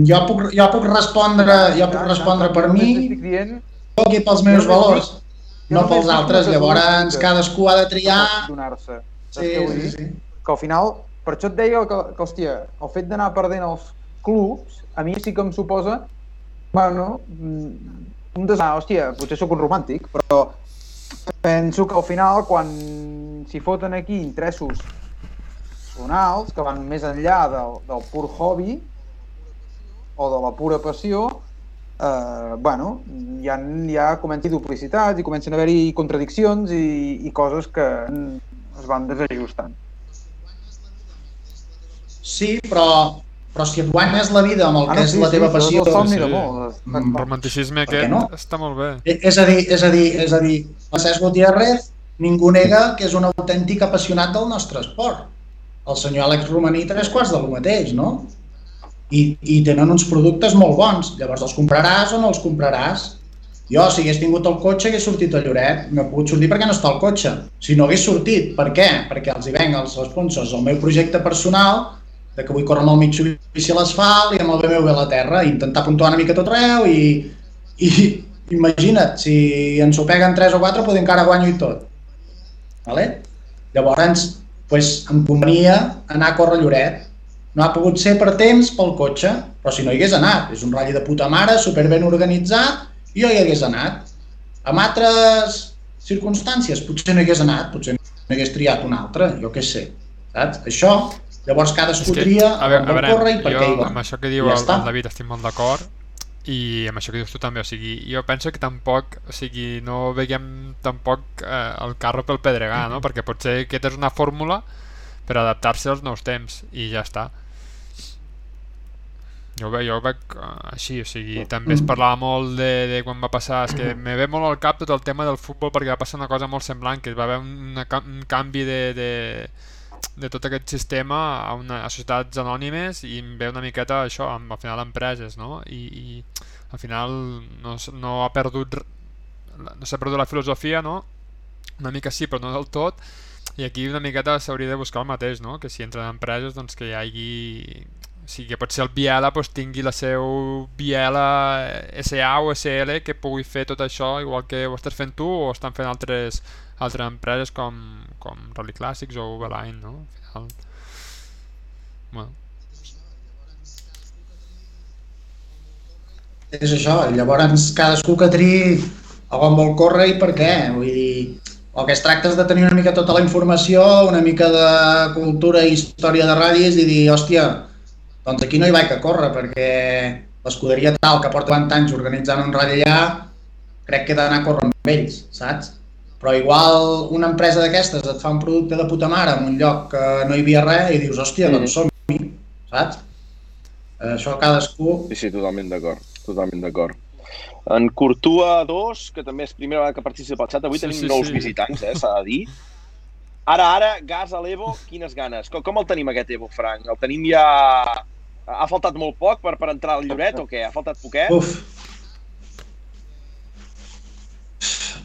Jo puc, jo puc respondre, jo puc respondre per mi, dient jo aquí pels meus valors, no pels altres. Llavors cadascú ha de triar... donar-se. Sí, sí, sí. que al final, per això et deia que, que hòstia, el fet d'anar perdent els clubs, a mi sí que em suposa, bueno, mm, un des... ah, hòstia, potser sóc un romàntic, però penso que al final, quan s'hi foten aquí interessos personals, que van més enllà del, del pur hobby, o de la pura passió, eh, bueno, ja, ja comença duplicitats i comencen a haver-hi contradiccions i, i coses que es van desajustant. Sí, però, però si et guanyes la vida amb el Ah, que no, és sí, la teva sí, passió... el somni sí. està Mm. El clar. romanticisme aquest no? està molt bé. Eh, És a dir, és a dir, és a dir, el Cesc Gutiérrez ningú nega que és un autèntic apassionat del nostre esport. El senyor Àlex Romaní tres quarts del mateix, no? I, I tenen uns productes molt bons. Llavors els compraràs o no els compraràs? Jo, si hagués tingut el cotxe, hagués sortit a Lloret. No he pogut sortir perquè no està el cotxe. Si no hagués sortit, per què? Perquè els hi venc els sponsors el meu projecte personal de que vull córrer amb el Mitsubishi a l'asfalt i amb el BMW a la terra i intentar puntuar una mica tot arreu i, i [LAUGHS] imagina't, si ens ho peguen 3 o 4 potser encara guanyo i tot. Vale? Llavors, pues, em convenia anar a córrer Lloret. No ha pogut ser per temps pel cotxe, però si no hi hagués anat, és un ratll de puta mare, super ben organitzat, i jo hi hagués anat. Amb altres circumstàncies, potser no hi hagués anat, potser no hagués triat un altre, jo què sé. Saps? Això, llavors cadascú És que, tria a veure, on a vol veure, córrer i per jo què hi va. amb això que diu Ja el, el David estic molt d'acord i amb això que dius tu també, o sigui, jo penso que tampoc, o sigui, no veiem tampoc eh, el carro pel pedregar, no? Perquè potser aquesta és una fórmula per adaptar-se als nous temps i ja està. Jo ho veig, jo ho veig eh, així, o sigui, també es parlava molt de, de quan va passar, és que me ve molt al cap tot el tema del futbol perquè va passar una cosa molt semblant, que va haver una, ca- un canvi de, de, de tot aquest sistema a, una, a societats anònimes i em ve una miqueta això, amb, al final empreses, no? I, i al final no, no ha perdut no s'ha perdut la filosofia, no? Una mica sí, però no del tot i aquí una miqueta s'hauria de buscar el mateix, no? Que si entren empreses, doncs que hi hagi o sigui, que potser el Biela doncs, tingui la seu Biela SA o SL que pugui fer tot això igual que ho estàs fent tu o estan fent altres, altres empreses com, com Rally Classics o Uberline, no? Al final... Bueno, És això, llavors cadascú que triï a on vol córrer i per què. Vull dir, el que es tracta és de tenir una mica tota la informació, una mica de cultura i història de ratllis i dir, hòstia, doncs aquí no hi vaig a córrer perquè l'escuderia tal que porta 20 anys organitzant un ratll allà, crec que he d'anar a córrer amb ells, saps? Però igual una empresa d'aquestes et fa un producte de puta mare en un lloc que no hi havia res i dius, hòstia, doncs som-hi, saps? Això cadascú... Sí, sí, totalment d'acord, totalment d'acord. En Courtua 2, que també és primera vegada que participa al xat, avui Sí, tenim sí, nous sí. visitants, eh, s'ha de dir. Ara, ara, gas a l'Evo, quines ganes. Com, com el tenim aquest Evo, Frank? El tenim ja... Ha faltat molt poc per, per entrar al Lloret o què? Ha faltat poquet? Uf.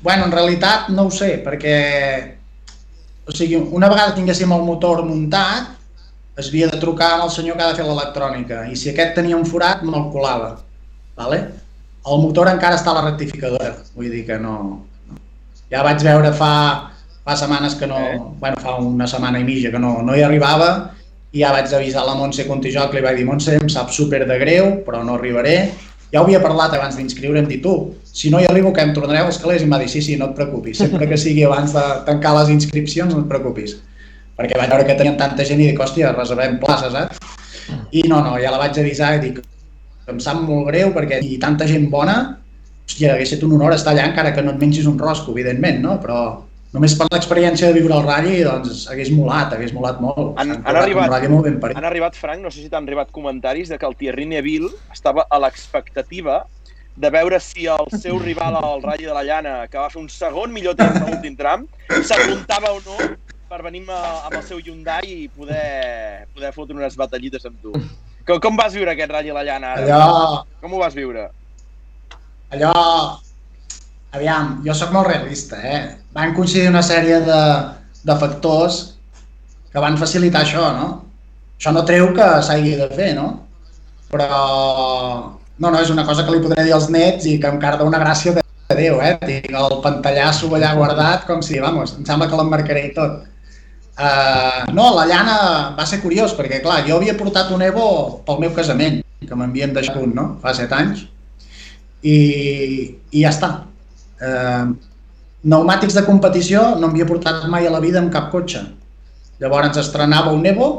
Bueno, en realitat no ho sé, perquè o sigui, una vegada tinguéssim el motor muntat, es havia de trucar al senyor que ha de fer l'electrònica i si aquest tenia un forat, me'l colava. Vale? El motor encara està a la rectificadora, vull dir que no... Ja vaig veure fa, fa setmanes que no... Eh? Bueno, fa una setmana i mitja que no, no hi arribava i ja vaig avisar la Montse Contijoc, li vaig dir, Montse, em sap super de greu, però no arribaré. Ja ho havia parlat abans d'inscriure'm, dit tu, si no hi arribo que em tornareu els calés? I em va dir, sí, sí, no et preocupis, sempre que sigui abans de tancar les inscripcions, no et preocupis. Perquè vaig veure que tenien tanta gent i dic, hòstia, reservem places, saps? I no, no, ja la vaig avisar i dic, em sap molt greu perquè hi tanta gent bona, hòstia, hagués estat un honor estar allà encara que no et mengis un rosco, evidentment, no? Però només per l'experiència de viure el ratll, doncs hagués molat, hagués molat molt. Han- han currat arribat- molt ben parit. Han arribat, Frank, no sé si t'han arribat comentaris de que el Thierry Neville estava a l'expectativa de veure si el seu rival al Rally de la Llana, que va fer un segon millor temps a l'últim tram, s'apuntava o no per venir amb, el seu Hyundai i poder, poder fotre unes batallites amb tu. Com, com vas viure aquest Rally a la Llana ara? Allò, Com ho vas viure? allò... Aviam, jo sóc molt realista, eh? Van coincidir una sèrie de, de factors que van facilitar això, no? Això no treu que s'hagi de fer, no? Però... No, no, és una cosa que li podré dir als nets i que encara dona gràcia de Déu, eh? Tinc el pantallasso allà guardat com si, vamos, em sembla que l'emmarcaré i tot. Uh, no, la llana va ser curiós, perquè clar, jo havia portat un Evo pel meu casament, que m'havien deixat un, no? Fa set anys. I, i ja està. Uh, pneumàtics de competició no m'havia portat mai a la vida amb cap cotxe. Llavors estrenava un Evo,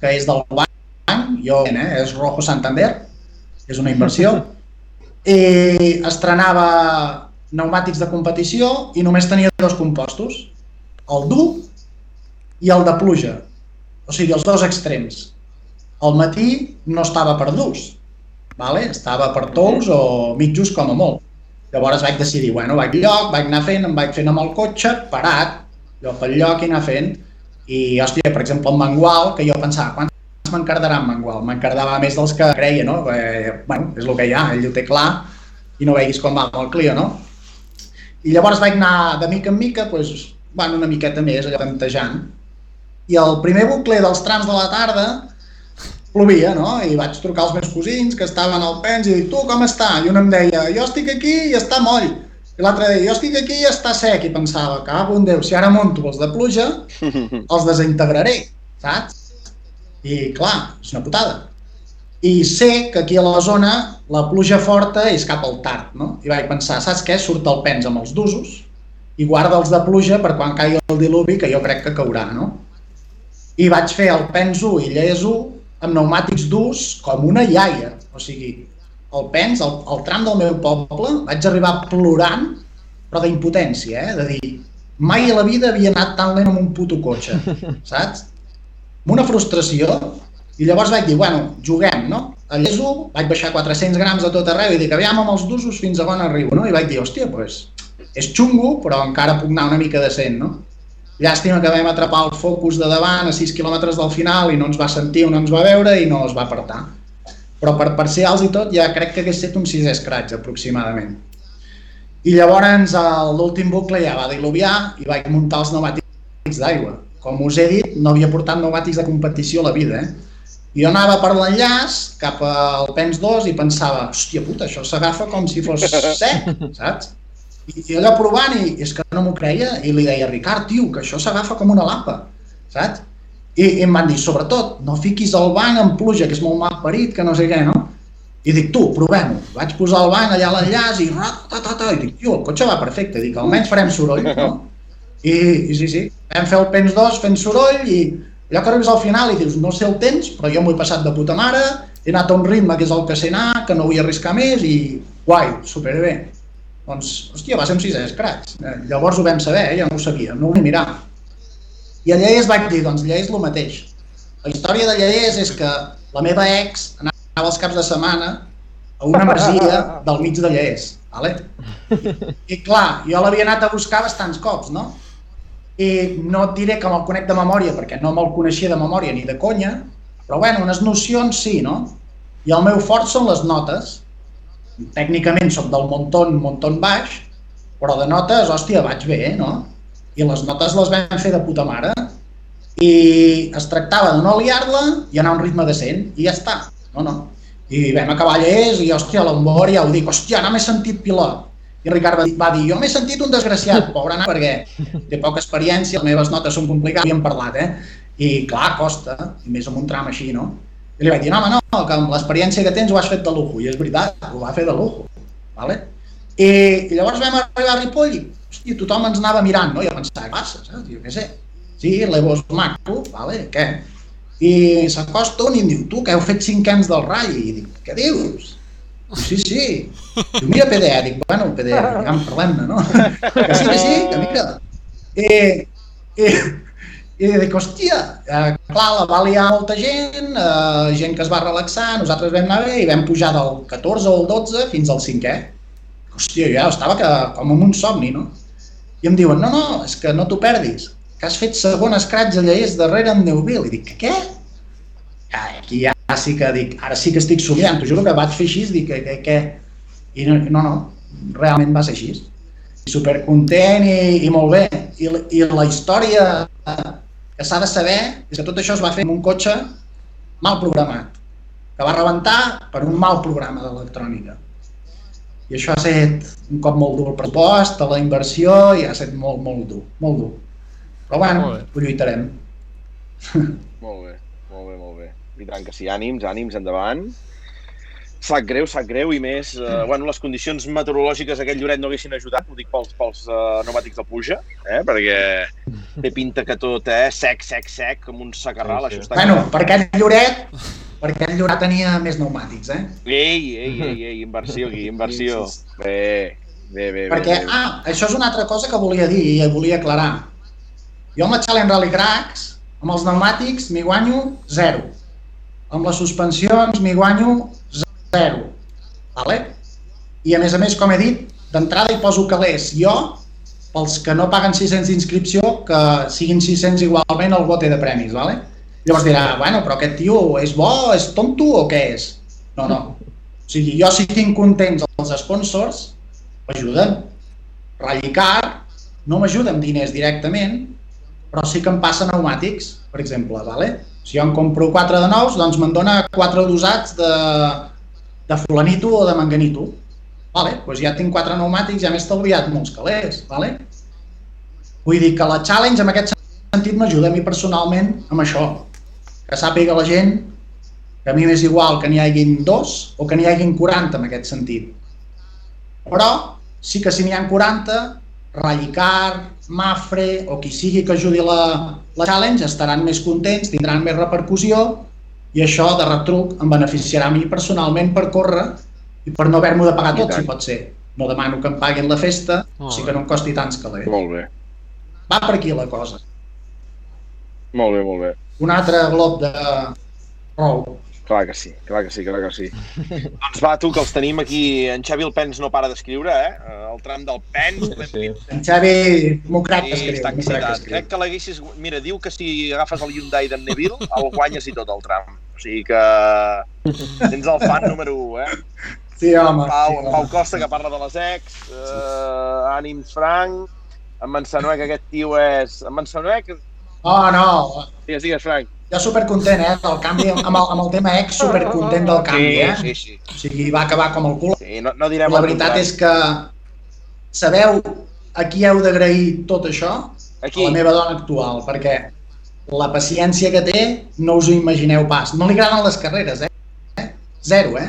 que és del banc, jo, eh, és Rojo Santander, és una inversió, i estrenava pneumàtics de competició i només tenia dos compostos, el dur i el de pluja, o sigui, els dos extrems. Al matí no estava per durs, vale? estava per tous o mitjos com a molt. Llavors vaig decidir, bueno, vaig lloc, vaig anar fent, em vaig fent amb el cotxe, parat, allò pel lloc i anar fent. I, hòstia, per exemple, el mangual, que jo pensava, quants m'encardarà en mangual? M'encardava més dels que creia, no? Eh, bueno, és el que hi ha, ell ho té clar i no veiguis com va amb el Clio, no? I llavors vaig anar de mica en mica, doncs, bueno, una miqueta més, allò tantejant. I el primer bucle dels trams de la tarda plovia, no? I vaig trucar als meus cosins que estaven al pens i dic, tu com està? I un em deia, jo estic aquí i està moll. I l'altre deia, jo estic aquí i està sec. I pensava, cago en Déu, si ara monto els de pluja, [LAUGHS] els desintegraré, saps? I clar, és una putada. I sé que aquí a la zona la pluja forta és cap al tard, no? I vaig pensar, saps què? Surt el pens amb els d'usos i guarda els de pluja per quan caigui el diluvi, que jo crec que caurà, no? I vaig fer el pens 1 i lleis 1 amb pneumàtics durs com una iaia. O sigui, el pens, el, el tram del meu poble, vaig arribar plorant, però d'impotència, eh? De dir, mai a la vida havia anat tan lent amb un puto cotxe, [LAUGHS] saps? Amb una frustració, i llavors vaig dir, bueno, juguem, no? A l'ESO vaig baixar 400 grams a tot arreu i dic, aviam amb els d'usos fins a on arribo, no? I vaig dir, hòstia, doncs, és xungo, però encara puc anar una mica decent, no? Llàstima que vam atrapar el focus de davant a 6 quilòmetres del final i no ens va sentir o no ens va veure i no es va apartar. Però per parcials i tot ja crec que hagués estat un sisè scratch aproximadament. I llavors l'últim bucle ja va diluviar i vaig muntar els pneumàtics d'aigua. Com us he dit, no havia portat pneumàtics de competició a la vida, eh? Jo anava per l'enllaç cap al PENS 2 i pensava, hòstia puta, això s'agafa com si fos sec, [LAUGHS] saps? I, allò provant i és que no m'ho creia i li deia, Ricard, tio, que això s'agafa com una lapa, saps? I, I em van dir, sobretot, no fiquis el banc en pluja, que és molt mal parit, que no sé què, no? I dic, tu, provem-ho. Vaig posar el banc allà a l'enllaç i ratatata, i dic, tio, el cotxe va perfecte, dic, almenys farem soroll, no? I, i sí, sí, vam fer el Pens 2 fent soroll i allò que arribes al final i dius, no sé el temps, però jo m'ho he passat de puta mare, he anat a un ritme que és el que sé anar, que no vull arriscar més i guai, superbé. Doncs, hòstia, va ser amb sisès, cracs. Eh, llavors ho vam saber, eh? ja no ho sabia, no ho vaig mirar. I a Lleés vaig dir, doncs Lleés el mateix. La història de Lleés és que la meva ex anava els caps de setmana a una masia del mig de Lleés. Vale? I clar, jo l'havia anat a buscar bastants cops, no? I no et diré que me'l conec de memòria, perquè no me'l coneixia de memòria ni de conya, però bueno, unes nocions sí, no? I el meu fort són les notes. Tècnicament soc del monton, monton baix, però de notes, hòstia, vaig bé, eh, no? I les notes les vam fer de puta mare. I es tractava de no liar-la i anar a un ritme decent, i ja està. No, no. I vam acabar llest i, hòstia, l'embor ja ho dic, hòstia, no m'he sentit pilot. I Ricard va dir, va dir, jo m'he sentit un desgraciat, pobre anar, perquè té poca experiència, les meves notes són complicades, havíem parlat, eh? I clar, costa, i més amb un tram així, no? I li vaig dir, no, home, no, que amb l'experiència que tens ho has fet de lujo, i és veritat, ho va fer de lujo, vale? I, i llavors vam arribar a Ripoll i, hòstia, tothom ens anava mirant, no? I jo pensava, què passa, saps? Jo què sé. Sí, l'Evo és maco, vale, què? I s'acosta un i em diu, tu, que heu fet cinc anys del Rai, i dic, què dius? Sí, sí. Diu, mira PDE, dic, bueno, PDE, ja en parlem-ne, no? [LAUGHS] Que sí, que sí, que mira. I, i, i dic, hòstia, eh, clar, la va liar molta gent, eh, gent que es va relaxar, nosaltres vam anar bé i vam pujar del 14 o el 12 fins al 5è. Hòstia, ja estava que, com en un somni, no? I em diuen, no, no, és que no t'ho perdis, que has fet segon escratx a Lleés darrere en Neuville. I dic, què? Ja, aquí ja sí que dic, ara sí que estic somiant, t'ho juro que vaig fer així, dic, què, què? I no, no, no, realment va ser així. Supercontent i, i molt bé. I, I la història que s'ha de saber és que tot això es va fer amb un cotxe mal programat, que va rebentar per un mal programa d'electrònica. I això ha estat un cop molt dur el pressupost, la inversió, i ha estat molt, molt dur, molt dur. Però bueno, ho lluitarem. Molt bé, molt bé, molt bé. I tant que sí, ànims, ànims, endavant. Sap greu, sap greu, i més, eh, bueno, les condicions meteorològiques aquell Lloret no haguessin ajudat, ho dic pels, pels uh, pneumàtics de puja, eh, perquè té pinta que tot, eh, sec, sec, sec, com un sacarral, Sí, sí. això està... Bueno, per aquest Lloret, per aquest Lloret tenia més pneumàtics, eh? Ei, ei, ei, ei, inversió aquí, inversió. Bé, bé, bé. Perquè, bé, bé. ah, això és una altra cosa que volia dir i volia aclarar. Jo amb la Challenge Rally Cracks, amb els pneumàtics, m'hi guanyo zero. Amb les suspensions m'hi guanyo zero. Vale? I a més a més, com he dit, d'entrada hi poso calés jo, pels que no paguen 600 d'inscripció, que siguin 600 igualment el bote de premis, vale? Llavors dirà, bueno, però aquest tio és bo, és tonto o què és? No, no. O sigui, jo si tinc contents els sponsors, m'ajuden. Rallycar no m'ajuda amb diners directament, però sí que em passa pneumàtics, per exemple, vale? Si jo en compro 4 de nous, doncs me'n dona 4 dosats de, de fulanito o de manganito. Vale? Doncs ja tinc 4 pneumàtics, ja m'he estalviat molts calés. Vale? Vull dir que la challenge en aquest sentit m'ajuda a mi personalment amb això. Que sàpiga la gent que a mi m'és igual que n'hi haguin dos o que n'hi haguin 40 en aquest sentit. Però sí que si n'hi ha 40, Rallycar, Mafre o qui sigui que ajudi la, la challenge estaran més contents, tindran més repercussió i això de retruc em beneficiarà a mi personalment per córrer i per no haver-m'ho de pagar tot, si pot ser. No demano que em paguin la festa, Molt sí bé. que no em costi tants calés. Molt bé, Va per aquí la cosa. molt bé, molt bé. Un altre glob de rou. Clar que sí, clar que sí, clar que sí. doncs va, tu, que els tenim aquí. En Xavi el Pens no para d'escriure, eh? Eh, El tram del Pens. Sí. En Xavi m'ho crec que escriu. està m'ho crec que excitat. Crec que l'haguessis... Mira, diu que si agafes el Hyundai d'en Neville, el guanyes i tot el tram. O sigui que tens el fan número 1, eh? Sí, home. Pau, sí, en home. Pau Costa, que parla de les ex, eh, ànims Frank, en Mansanuec, aquest tio és... En Mansanuec, Oh, no, digues, digues, Frank. Jo supercontent, eh, del canvi, amb el, amb el tema ex, supercontent del canvi, eh? Sí, sí, sí. O sigui, va acabar com el cul. sí no, no direm La veritat és que sabeu a qui heu d'agrair tot això? Aquí, A la meva dona actual, perquè la paciència que té no us ho imagineu pas. No li agraden les carreres, eh? Zero, eh?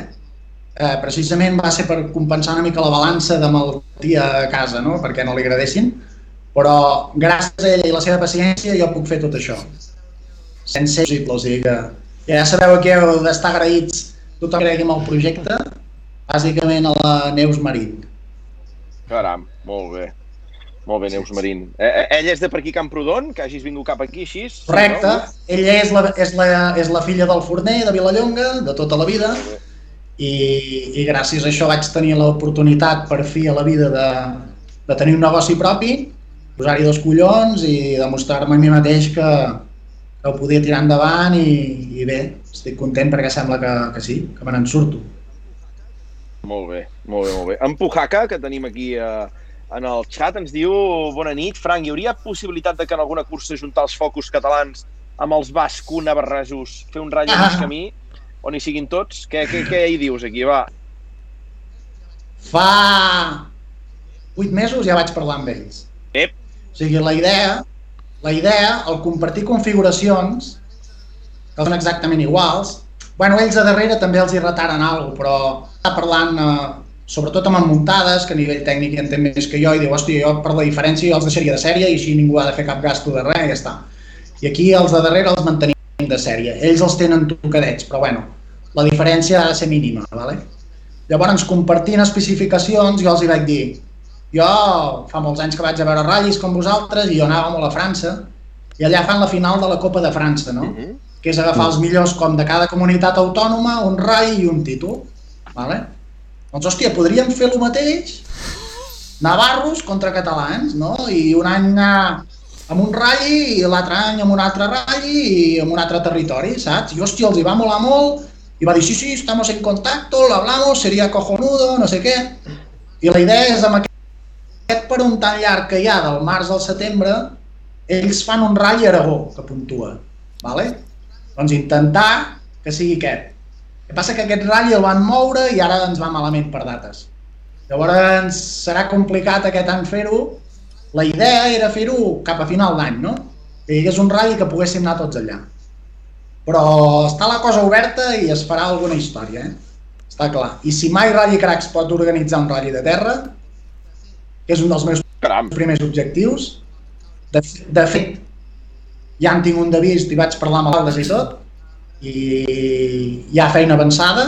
eh? Precisament va ser per compensar una mica la balança de malaltia a casa, no? Perquè no li agradessin. Però gràcies a ell i la seva paciència jo puc fer tot això. Sense possible, o sigui que ja sabeu que heu d'estar agraïts tothom que cregui en el projecte, bàsicament a la Neus Marín. Caram, molt bé. Molt bé, Neus Marín. Eh, eh, ella és de per aquí Camprodon, que hagis vingut cap aquí així? Correcte. no? Ella és la, és, la, és la filla del forner de Vilallonga, de tota la vida, i, i gràcies a això vaig tenir l'oportunitat per fi a la vida de, de tenir un negoci propi, posar-hi dos collons i demostrar-me a mi mateix que, que ho podia tirar endavant i, i bé, estic content perquè sembla que, que sí, que me n'en surto. Molt bé, molt bé, molt bé. En Pujaca, que tenim aquí eh, en el xat, ens diu Bona nit, Frank, hi hauria possibilitat de que en alguna cursa juntar els focus catalans amb els basco navarresos, fer un ratll Ah. ah. camí, on hi siguin tots? Què, què, què hi dius aquí, va? Fa vuit mesos ja vaig parlar amb ells. Ep. O sigui, la idea, la idea, el compartir configuracions, que són exactament iguals, bueno, ells a darrere també els hi retaren alguna cosa, però està parlant, eh, sobretot amb muntades, que a nivell tècnic entén més que jo, i diu, hòstia, jo per la diferència jo els deixaria de sèrie i així ningú ha de fer cap gasto de res i ja està. I aquí els de darrere els mantenim de sèrie. Ells els tenen tocadets, però bueno, la diferència ha de ser mínima, ¿vale? Llavors, compartint especificacions, jo els hi vaig dir, jo fa molts anys que vaig a veure ratllis com vosaltres i jo anava molt a França i allà fan la final de la Copa de França, no? Uh -huh. que és agafar els millors com de cada comunitat autònoma, un rai i un títol. Vale? Doncs, hòstia, podríem fer el mateix navarros contra catalans, no? I un any anar amb un ratll i l'altre any amb un altre ratll i amb un altre territori, saps? I, hòstia, els hi va molar molt i va dir, sí, sí, estamos en contacto, lo hablamos, sería cojonudo, no sé què. I la idea és amb aquest per un tan llarg que hi ha del març al setembre, ells fan un ratll Aragó que puntua, vale? Doncs intentar que sigui aquest. El que passa que aquest ratll el van moure i ara ens va malament per dates. Llavors serà complicat aquest any fer-ho. La idea era fer-ho cap a final d'any, no? Que hi hagués un ratll que poguéssim anar tots allà. Però està la cosa oberta i es farà alguna història, eh? Està clar. I si mai Rally Cracks pot organitzar un rally de terra, que és un dels meus Caram, primers objectius, de, de fet, ja en tinc un de vist i vaig parlar amb l'Aldes i tot, i hi ha feina avançada.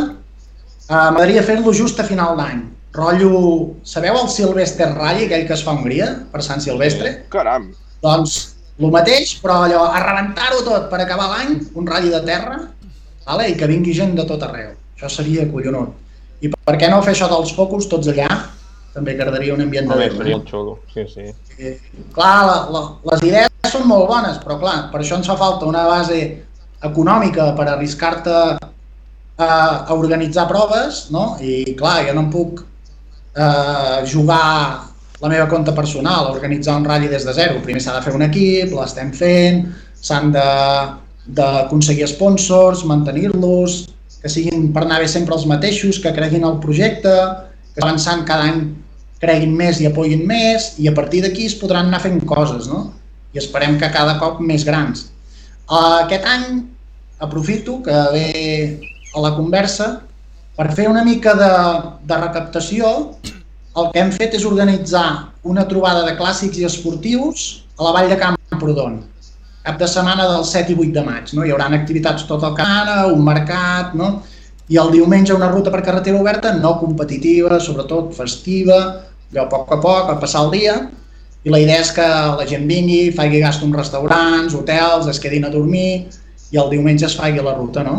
Uh, M'agradaria fer-lo just a final d'any. Rotllo, sabeu el Silvestre Rally, aquell que es fa a Hongria, per Sant Silvestre? caram. Doncs el mateix, però allò, a rebentar-ho tot per acabar l'any, un ratll de terra, vale? i que vingui gent de tot arreu. Això seria collonut. I per què no fer això dels focus tots allà? També agradaria un ambient de Déu. seria un xulo, sí, sí. Eh, clar, la, la, les idees són molt bones, però clar, per això ens fa falta una base econòmica per arriscar-te a, a organitzar proves, no? I clar, jo no em puc eh, jugar la meva compte personal, organitzar un ratll des de zero. Primer s'ha de fer un equip, l'estem fent, s'han de- d'aconseguir sponsors, mantenir-los, que siguin per anar bé sempre els mateixos, que creguin el projecte, que avançant cada any creguin més i apoyin més i a partir d'aquí es podran anar fent coses, no? I esperem que cada cop més grans. Uh, aquest any aprofito que ve a la conversa per fer una mica de, de recaptació. El que hem fet és organitzar una trobada de clàssics i esportius a la Vall de Camprodon, cap de setmana del 7 i 8 de maig. No? Hi haurà activitats tot el canal, un mercat, no? i el diumenge una ruta per carretera oberta, no competitiva, sobretot festiva, allò a poc a poc, a passar el dia, i la idea és que la gent vingui, faci gast en restaurants, hotels, es quedin a dormir, i el diumenge es faci la ruta, no?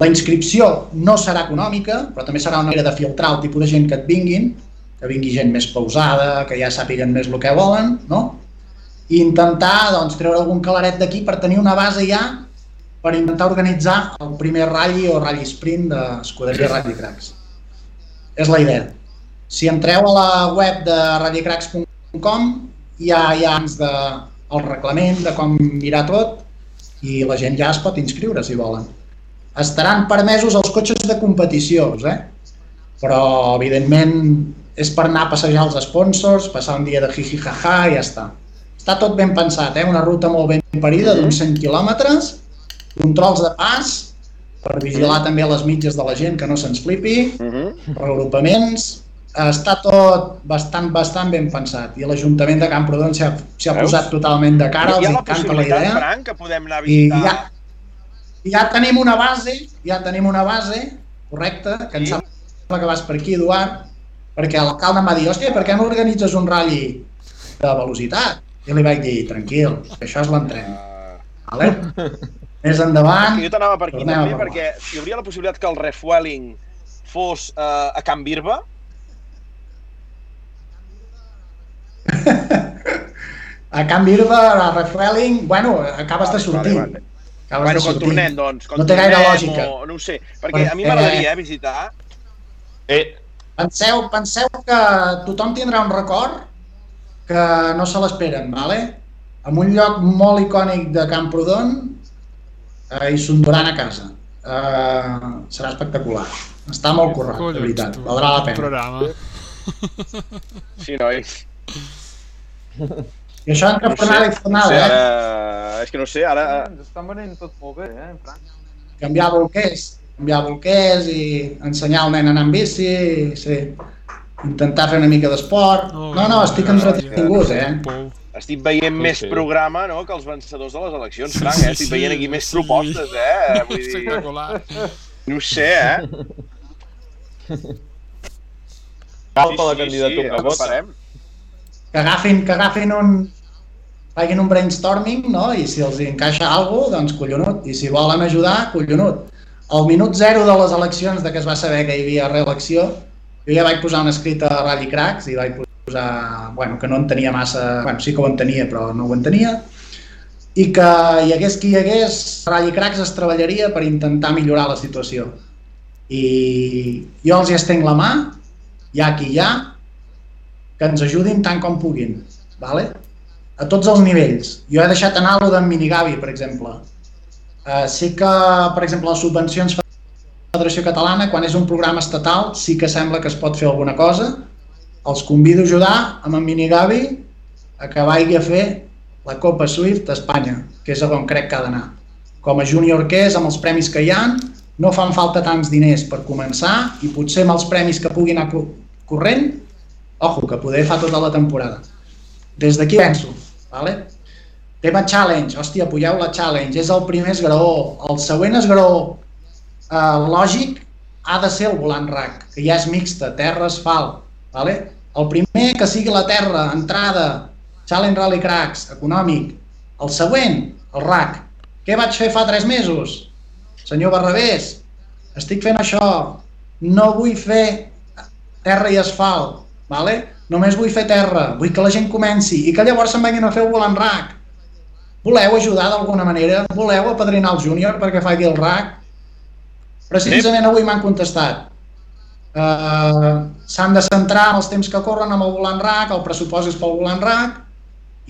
La inscripció no serà econòmica, però també serà una manera de filtrar el tipus de gent que et vinguin, que vingui gent més pausada, que ja sàpiguen més el que volen, no? I intentar doncs, treure algun calaret d'aquí per tenir una base ja per intentar organitzar el primer ratll o ratll sprint d'Escuderia Rally Cracks. És la idea. Si entreu a la web de rallycracks.com hi ha ja abans de, el reglament de com mirar tot i la gent ja es pot inscriure si volen. Estaran permesos els cotxes de competició, eh? però evidentment és per anar a passejar els sponsors, passar un dia de jiji jaja i ja està. Està tot ben pensat, eh? una ruta molt ben parida d'uns 100 quilòmetres, controls de pas, per vigilar també les mitges de la gent que no se'ns flipi, -huh. reagrupaments, està tot bastant, bastant ben pensat i l'Ajuntament de Camprodon s'hi ha, s'hi ha Veus? posat totalment de cara, els la encanta la idea Frank, que podem anar a i visitar... ja, ja tenim una base, ja tenim una base correcte, que em Sí. sembla que vas per aquí, Eduard, perquè l'alcalde em va dir, hòstia, per què no organitzes un ratll de velocitat? I li vaig dir, tranquil, que això és l'entren. Uh, Vale? Més endavant, jo t'anava per aquí també, perquè hi hauria la possibilitat que el refueling fos uh, a Can Birba, [LAUGHS] a Can Birba, a Refueling, bueno, acabes de sortir. Vale, vale. Acabes Bueno, de quan sortir. tornem, doncs. Quan No té gaire lògica. O, no ho sé, perquè a mi m'agradaria eh, visitar... Eh, Penseu, penseu que tothom tindrà un record que no se l'esperen, vale? en un lloc molt icònic de Camprodon eh, i s'enduran a casa. Eh, serà espectacular. Està molt currat, de veritat. Valdrà la pena. programa. Sí, nois. [LAUGHS] I això entre No sé, fornada i no fornada, sé, eh? ara... És que no sé, ara... Ens estan venint tot molt bé, eh, Frank? Canviar bolquers, canviar bolquers i ensenyar al nen a anar amb bici, sí. intentar fer una mica d'esport. No, no, estic no, entretingut, eh? Estic veient Sí, més sí. programa no, que els vencedors de les eleccions, Frank, eh? Estic veient aquí més propostes, eh? [LAUGHS] Vull dir, Espectacular. no ho sé, eh? [LAUGHS] cal per la candidatura sí, farem. Que agafin, que agafin un facin un brainstorming, no? I si els encaixa alguna cosa, doncs collonut. I si volen ajudar, collonut. Al minut zero de les eleccions, de que es va saber que hi havia reelecció, jo ja vaig posar un escrit a Rally Cracks i vaig posar, bueno, que no en tenia massa, bueno, sí que ho entenia, però no ho entenia, i que hi hagués qui hi hagués, Rally Cracks es treballaria per intentar millorar la situació. I jo els hi estenc la mà, hi ha qui hi ha, que ens ajudin tant com puguin, vale? a tots els nivells. Jo he deixat anar lo d'en Minigavi, per exemple. Uh, sí que, per exemple, les subvencions Federació Catalana, quan és un programa estatal, sí que sembla que es pot fer alguna cosa. Els convido a ajudar amb en Minigavi a que vagi a fer la Copa Swift a Espanya, que és on crec que ha d'anar. Com a júnior que és, amb els premis que hi han, no fan falta tants diners per començar i potser amb els premis que pugui anar co- corrent, ojo, que poder fa tota la temporada. Des d'aquí penso, vale? Tema challenge, hòstia, pugeu la challenge, és el primer esgraó, el següent esgraó eh, lògic ha de ser el volant RAC, que ja és mixta, terra, asfalt, vale? El primer que sigui la terra, entrada, challenge rally cracks, econòmic, el següent, el RAC. Què vaig fer fa tres mesos? Senyor Barrabés, estic fent això, no vull fer terra i asfalt, vale? només vull fer terra, vull que la gent comenci i que llavors se'n vagin a fer el volant RAC. Voleu ajudar d'alguna manera? Voleu apadrinar el júnior perquè faci el RAC? Precisament avui m'han contestat. Uh, S'han de centrar en els temps que corren amb el volant RAC, el pressupost és pel volant RAC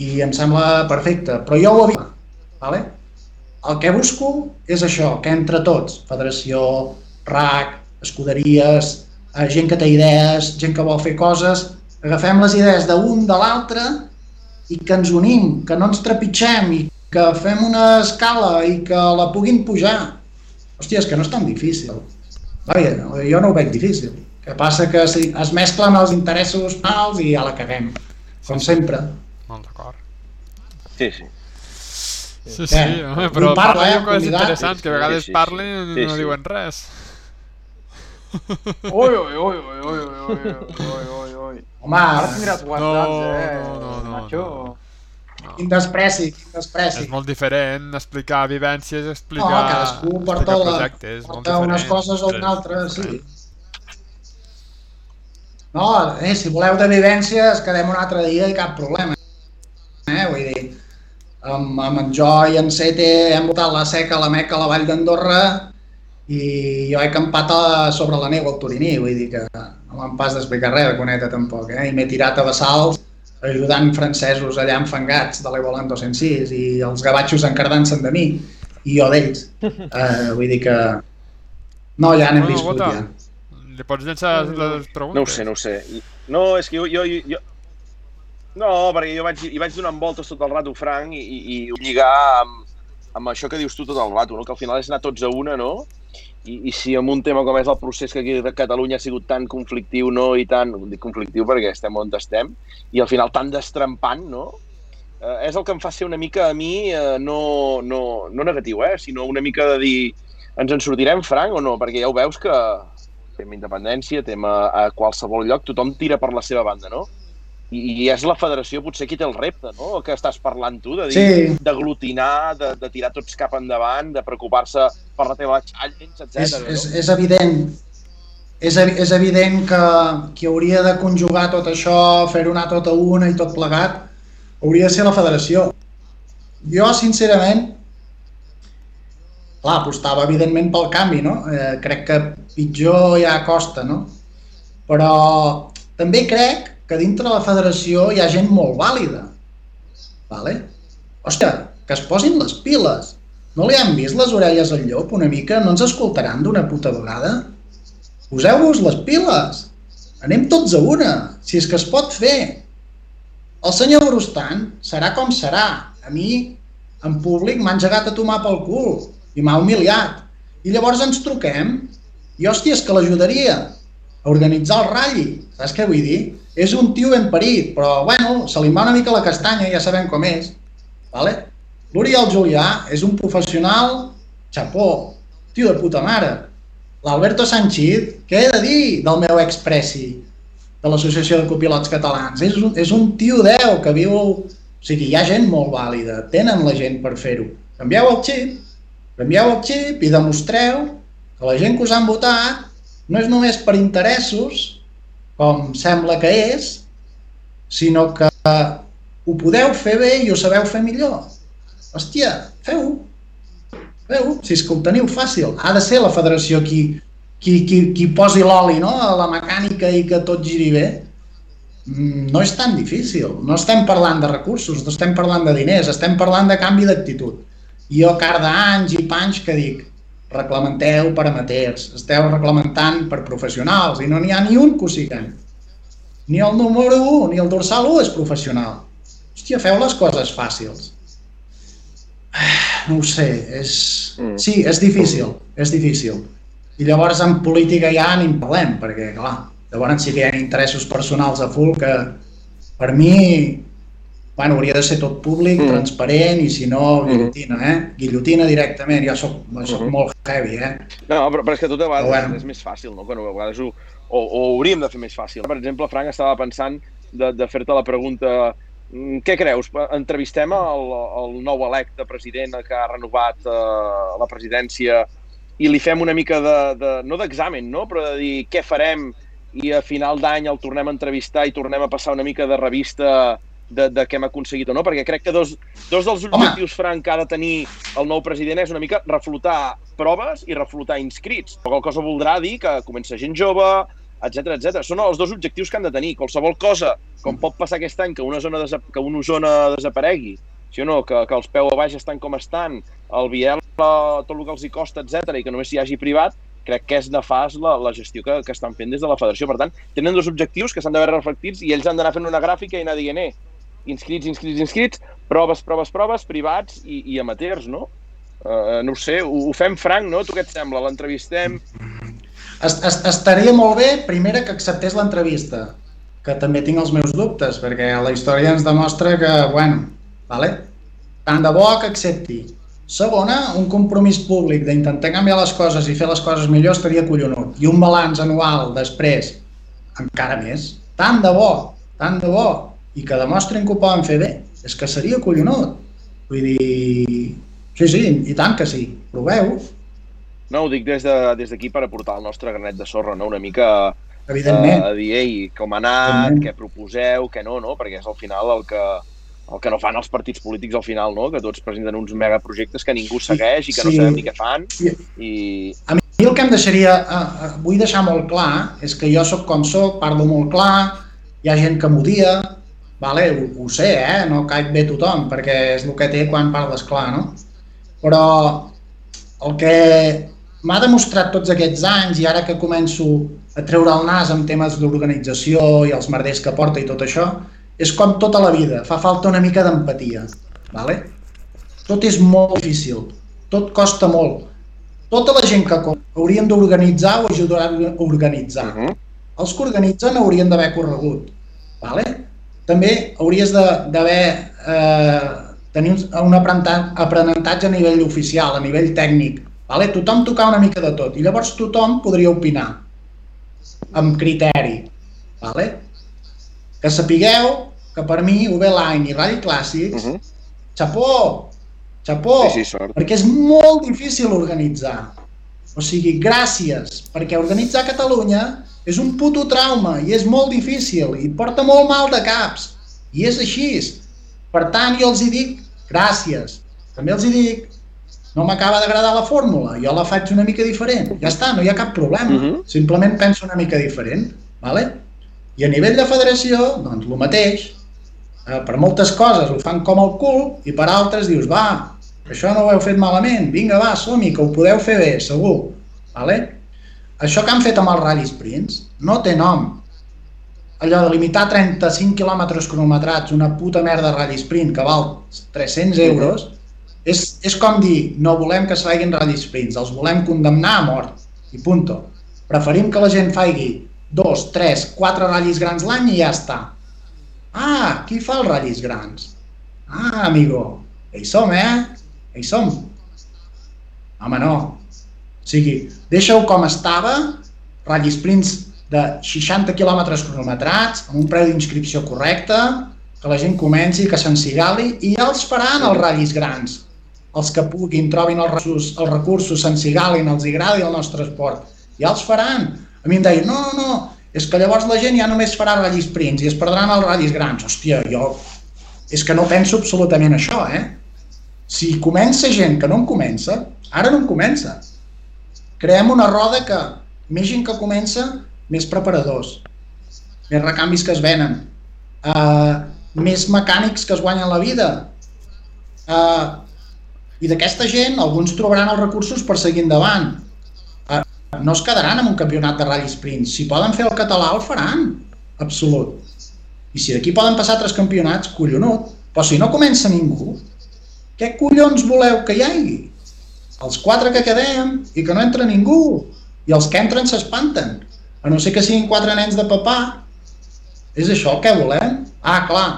i em sembla perfecte, però jo ho havia. Vale? El que busco és això, que entre tots, federació, RAC, escuderies, eh, gent que té idees, gent que vol fer coses, agafem les idees d'un de l'altre i que ens unim, que no ens trepitgem i que fem una escala i que la puguin pujar. Hòstia, és que no és tan difícil. Vaja, jo no ho veig difícil. Que passa que si es mesclen els interessos mals i ja la caguem. Com sempre. Molt d'acord. Sí, sí. Sí, sí, Eh, home, però parla, parla eh, de coses interessants, que a vegades Sí, sí, sí. parlen i Sí, no sí. diuen res. Ui, ui, ui, ui, ui, ui, ui, ui, ui. Home, Ara mirat WhatsApps, No, eh, no, no, no, Nacho. quin despreci, quin despreci. És molt diferent explicar vivències, No, explicar, cadascú porta, explicar la, projectes. és molt porta unes diferent. coses o una altra, sí. No, eh, si voleu de vivències, quedem un altre dia i cap problema. Eh? Vull dir, amb, amb en Jo i en Sete hem votat la seca a la Meca a la Vall d'Andorra i jo he campat a, sobre la neu al Turiní, vull dir que no m'han pas d'explicar res de Coneta tampoc, eh? i m'he tirat a bassals ajudant francesos allà enfangats de l'Evolant 206 i els gavatxos encardant-se'n de mi i jo d'ells. [LAUGHS] Eh, vull dir que no, ja n'hem Bueno, viscut Bota, ja. Li pots llançar les preguntes? No ho sé, no ho sé. No, és que jo... jo, jo... No, perquè jo vaig, hi vaig donant voltes tot el rato, Frank, i, i, i lligar amb, amb això que dius tu tot el rato, no? que al final és anar tots a una, no? I, i si amb un tema com és el procés que aquí a Catalunya ha sigut tan conflictiu, no, i tan, dic conflictiu perquè estem on estem, i al final tan destrempant, no? Eh, és el que em fa ser una mica a mi, eh, no, no, no negatiu, eh, sinó una mica de dir ens en sortirem, Frank, o no? Perquè ja ho veus que tema independència, tema a qualsevol lloc, tothom tira per la seva banda, no? I, és la federació potser qui té el repte, no? Que estàs parlant tu, de dir, Sí. d'aglutinar, de, de tirar tots cap endavant, de preocupar-se per la teva challenge, etc. és, és, és evident és, és evident que qui hauria de conjugar tot això, fer-ho anar tot a una i tot plegat, hauria de ser la federació. Jo, sincerament, clar, apostava evidentment pel canvi, no? Eh, crec que pitjor ja costa, no? Però també crec que dintre la federació hi ha gent molt vàlida. Vale? Hòstia, que es posin les piles. No li han vist les orelles al llop una mica? No ens escoltaran d'una puta vegada? Poseu-vos les piles. Anem tots a una, si és que es pot fer. El senyor Brustan serà com serà. A mi, en públic, m'ha engegat a tomar pel cul i m'ha humiliat. I llavors ens truquem i, hòstia, és que l'ajudaria a organitzar el ratlli. Saps què vull dir? És un tio ben parit, però, bueno, se li va una mica la castanya, ja sabem com és. Vale? L'Oriol Julià és un professional, xapó, tio de puta mare. L'Alberto Sanchid, què he de dir del meu expressi de l'Associació de Copilots Catalans? És un, és un tio 10 que viu... O sigui, hi ha gent molt vàlida, tenen la gent per fer-ho. Canvieu el xip, canvieu el xip i demostreu que la gent que us han votat no és només per interessos, com sembla que és, sinó que ho podeu fer bé i ho sabeu fer millor. Hòstia, feu-ho. Feu-ho, si és que ho teniu fàcil. Ha de ser la federació qui, qui, qui, qui posi l'oli no? a la mecànica i que tot giri bé. Mm, No és tan difícil. No estem parlant de recursos, no estem parlant de diners, estem parlant de canvi d'actitud. Jo cada anys i panys que dic, reglamenteu per amateurs, esteu reglamentant per professionals i no n'hi ha ni un que ho siguem. Ni el número 1 ni el dorsal 1 és professional. Hòstia, feu les coses fàcils. Ah, No ho sé, és... Mm. Sí, és difícil, és difícil. I llavors en política ja ni en parlem, perquè clar, llavors sí que hi ha interessos personals a full que per mi bueno, hauria de ser tot públic, Mm. mm. transparent i si no, guillotina, eh? Guillotina directament, jo soc, soc Mhm. molt heavy, eh? No, però, però és que tot a vegades Però bueno. és més fàcil, no? Quan a vegades ho, o, o hauríem de fer més fàcil. Per exemple, Frank estava pensant de, de fer-te la pregunta mm, què creus? Entrevistem el, el nou electe president que ha renovat eh, la presidència i li fem una mica de, de no d'examen, no? però de dir què farem i a final d'any el tornem a entrevistar i tornem a passar una mica de revista de, de què hem aconseguit o no, perquè crec que dos, dos dels objectius, Frank, que ha de tenir el nou president és una mica reflotar proves i reflotar inscrits. Qual cosa voldrà dir que comença gent jove, etc etc. Són els dos objectius que han de tenir. Qualsevol cosa, com pot passar aquest any, que una zona, desa que una zona desaparegui, sí o no, que, que els peu a baix estan com estan, el Biel, tot el que els hi costa, etc i que només hi hagi privat, crec que és nefast la, la gestió que, que estan fent des de la federació. Per tant, tenen dos objectius que s'han d'haver reflectits i ells han d'anar fent una gràfica i anar dient, eh, inscrits, inscrits, inscrits, proves, proves, proves, privats i, i amateurs, no? Uh, no ho sé, ho, ho fem franc, no? Tu què et sembla? L'entrevistem? Est est estaria molt bé, primera, que acceptés l'entrevista, que també tinc els meus dubtes, perquè la història ens demostra que, bueno, vale? tant de bo que accepti. Segona, un compromís públic d'intentar canviar les coses i fer les coses millor estaria collonut. I un balanç anual després, encara més. Tant de bo, tant de bo. I que demostren que ho poden fer bé. És que seria collonut. Vull dir... Sí, sí, i tant que sí. Proveu, No, ho dic des d'aquí de, des per aportar el nostre granet de sorra, no? Una mica evidentment. uh, a dir, ei, com ha anat, què proposeu, què no, no? Perquè és al final el que, el que no fan els partits polítics al final, no? Que tots presenten uns megaprojectes que ningú segueix i que no Sí. sabem ni què fan. I- I... A mi el que em deixaria, eh, eh, vull deixar molt clar, és que jo sóc com sóc, parlo molt clar, hi ha gent que m'odia, vale? ho, ho sé, eh? no caic bé tothom, perquè és el que té quan parles clar, no? Però el que m'ha demostrat tots aquests anys i ara que començo a treure el nas amb temes d'organització i els merders que porta i tot això, és com tota la vida, fa falta una mica d'empatia. Vale? Tot és molt difícil, tot costa molt, tota la gent que haurien d'organitzar o ajudar a organitzar. Uh -huh. Els que organitzen haurien d'haver corregut. Vale? També hauries d'haver eh, tenir un, aprenentatge a nivell oficial, a nivell tècnic. Vale? Tothom tocar una mica de tot i llavors tothom podria opinar amb criteri. Vale? Que sapigueu que per mi UB Line i Rally Clàssics, Uh -huh. xapó, xapó, Sí, sí, sort. perquè és molt difícil organitzar. O sigui, gràcies, perquè organitzar Catalunya és un puto trauma i és molt difícil i porta molt mal de caps. I és així. Per tant, jo els hi dic gràcies. També els hi dic no m'acaba d'agradar la fórmula, jo la faig una mica diferent. Ja està, no hi ha cap problema. Mhm. Simplement penso una mica diferent. Vale? I a nivell de federació, doncs el mateix. Eh, per moltes coses ho fan com el cul i per altres dius, va, això no ho heu fet malament, vinga, va, som-hi, que ho podeu fer bé, segur. Vale? Això que han fet amb els Rally Sprints no té nom. Allò de limitar 35 quilòmetres cronometrats, una puta merda Rally Sprint que val 300 euros, és, és com dir, no volem que es faiguin Rally Sprints, els volem condemnar a mort, i punto. Preferim que la gent faigui dos, tres, quatre ratllis grans l'any i ja està. Ah, qui fa els ratllis grans? Ah, amigo, hi som, eh? Hi som. Home, no. O sigui, deixa-ho com estava, ratllis sprints de 60 quilòmetres cronometrats, amb un preu d'inscripció correcte, que la gent comenci, que s'encigali, i ja els faran els ratllis grans. Els que puguin, trobin els recursos, els recursos s'encigalin, els agradi el nostre esport. Ja els faran. A mi em deien, no, no, no, és que llavors la gent ja només farà ratllis sprints i es perdran els ratllis grans. Hòstia, jo és que no penso absolutament això, eh? Si comença gent que no en comença, ara no en comença. Creem una roda que més gent que comença, més preparadors, més recanvis que es venen, uh, més mecànics que es guanyen la vida. Uh, I d'aquesta gent, alguns trobaran els recursos per seguir endavant. Uh, no es quedaran en un campionat de rally sprint. Si poden fer el català, el faran. Absolut. I si d'aquí poden passar tres campionats, collonut. Però si no comença ningú, què collons voleu que hi hagi? Els quatre que quedem i que no entra ningú. I els que entren s'espanten. A no ser que siguin quatre nens de papà. És això el que volem? Ah, clar,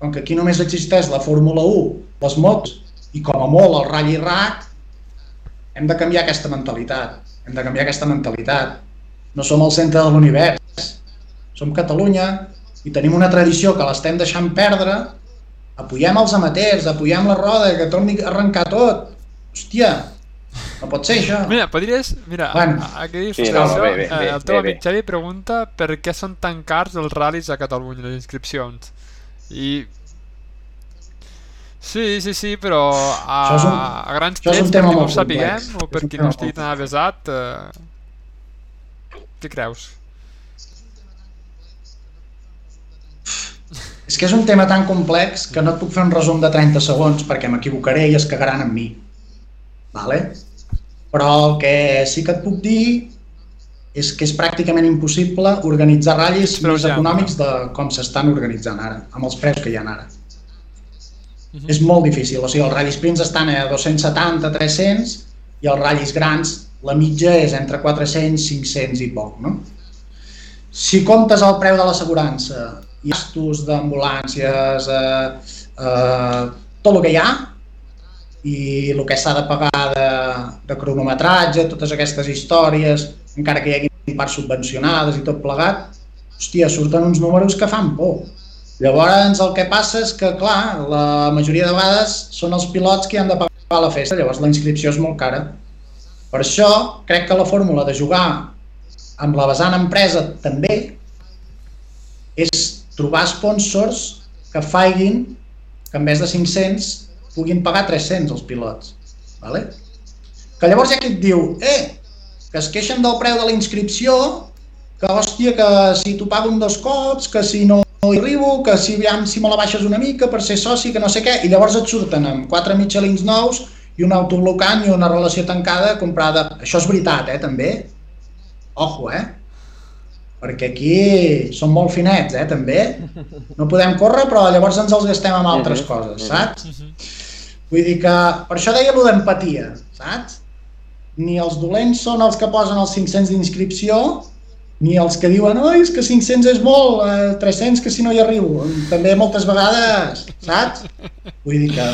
com que aquí només existeix la Fórmula 1, les motos i com a molt el Rally Rack, hem de canviar aquesta mentalitat. Hem de canviar aquesta mentalitat. No som el centre de l'univers. Som Catalunya i tenim una tradició que l'estem deixant perdre. Apoyem els amateurs, apoyem la roda, que torni a arrencar tot. Hòstia, no pot ser això. Mira, podries... Mira, Bueno. a- aquí dius Sí, no, això, bé, bé, eh, bé, el teu bé, amic bé. Xavi pregunta per què són tan cars els ral·lis a Catalunya, les inscripcions. I... Sí, sí, sí, però a, un- a grans trets, tema per qui no ho sapiguem, complex. o per qui no estigui tan avesat, eh... què creus? És que és un tema tan complex que no et puc fer un resum de 30 segons perquè m'equivocaré i es cagaran amb mi. Vale? Però el que sí que et puc dir és que és pràcticament impossible organitzar ratllis Preus més ja, econòmics de com s'estan organitzant ara, amb els preus que hi ha ara. Mhm. És molt difícil, o sigui, els ratllis prims estan a 270, 300 i els ratllis grans, la mitja és entre 400, 500 i poc, no? Si comptes el preu de l'assegurança, i gastos d'ambulàncies, eh, eh, tot el que hi ha, i el que s'ha de pagar de, de cronometratge, totes aquestes històries, encara que hi hagi parts subvencionades i tot plegat, hòstia, surten uns números que fan por. Llavors el que passa és que, clar, la majoria de vegades són els pilots que han de pagar la festa, llavors la inscripció és molt cara. Per això crec que la fórmula de jugar amb la vessant empresa també és trobar sponsors que faiguin que en vez de 500 puguin pagar 300 els pilots. Vale? Que llavors hi ha qui et diu eh, que es queixen del preu de la inscripció, que hòstia, que si t'ho pago un dos cops, que si no hi arribo, que si, aviam, si me la baixes una mica per ser soci, que no sé què, i llavors et surten amb quatre Michelins nous i un autoblocant i una relació tancada comprada. Això és veritat, eh, també. Ojo, eh? Perquè aquí som molt finets, eh, també. No podem córrer, però llavors ens els gastem amb altres coses, saps? Vull dir que per això deia allò d'empatia, saps? ni els dolents són els que posen els 500 d'inscripció, ni els que diuen, oi, és que 500 és molt, eh, 300 que si no hi arribo. També moltes vegades, saps? Vull dir que...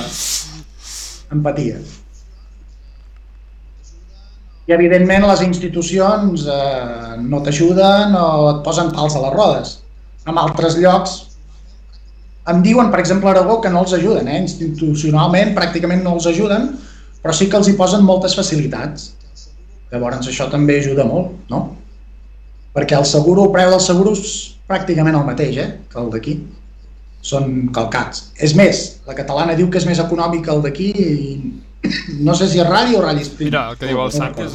Empatia. I evidentment les institucions eh, no t'ajuden o et posen pals a les rodes. En altres llocs em diuen, per exemple, a Aragó, que no els ajuden, eh? institucionalment pràcticament no els ajuden, però sí que els hi posen moltes facilitats. Llavors això també ajuda molt, no? Perquè el seguro, el preu del seguro és pràcticament el mateix eh, que el d'aquí. Són calcats. És més, la catalana diu que és més econòmic que el d'aquí i [COUGHS] no sé si és ràdio o ràdio. Mira, el que diu el Santi és,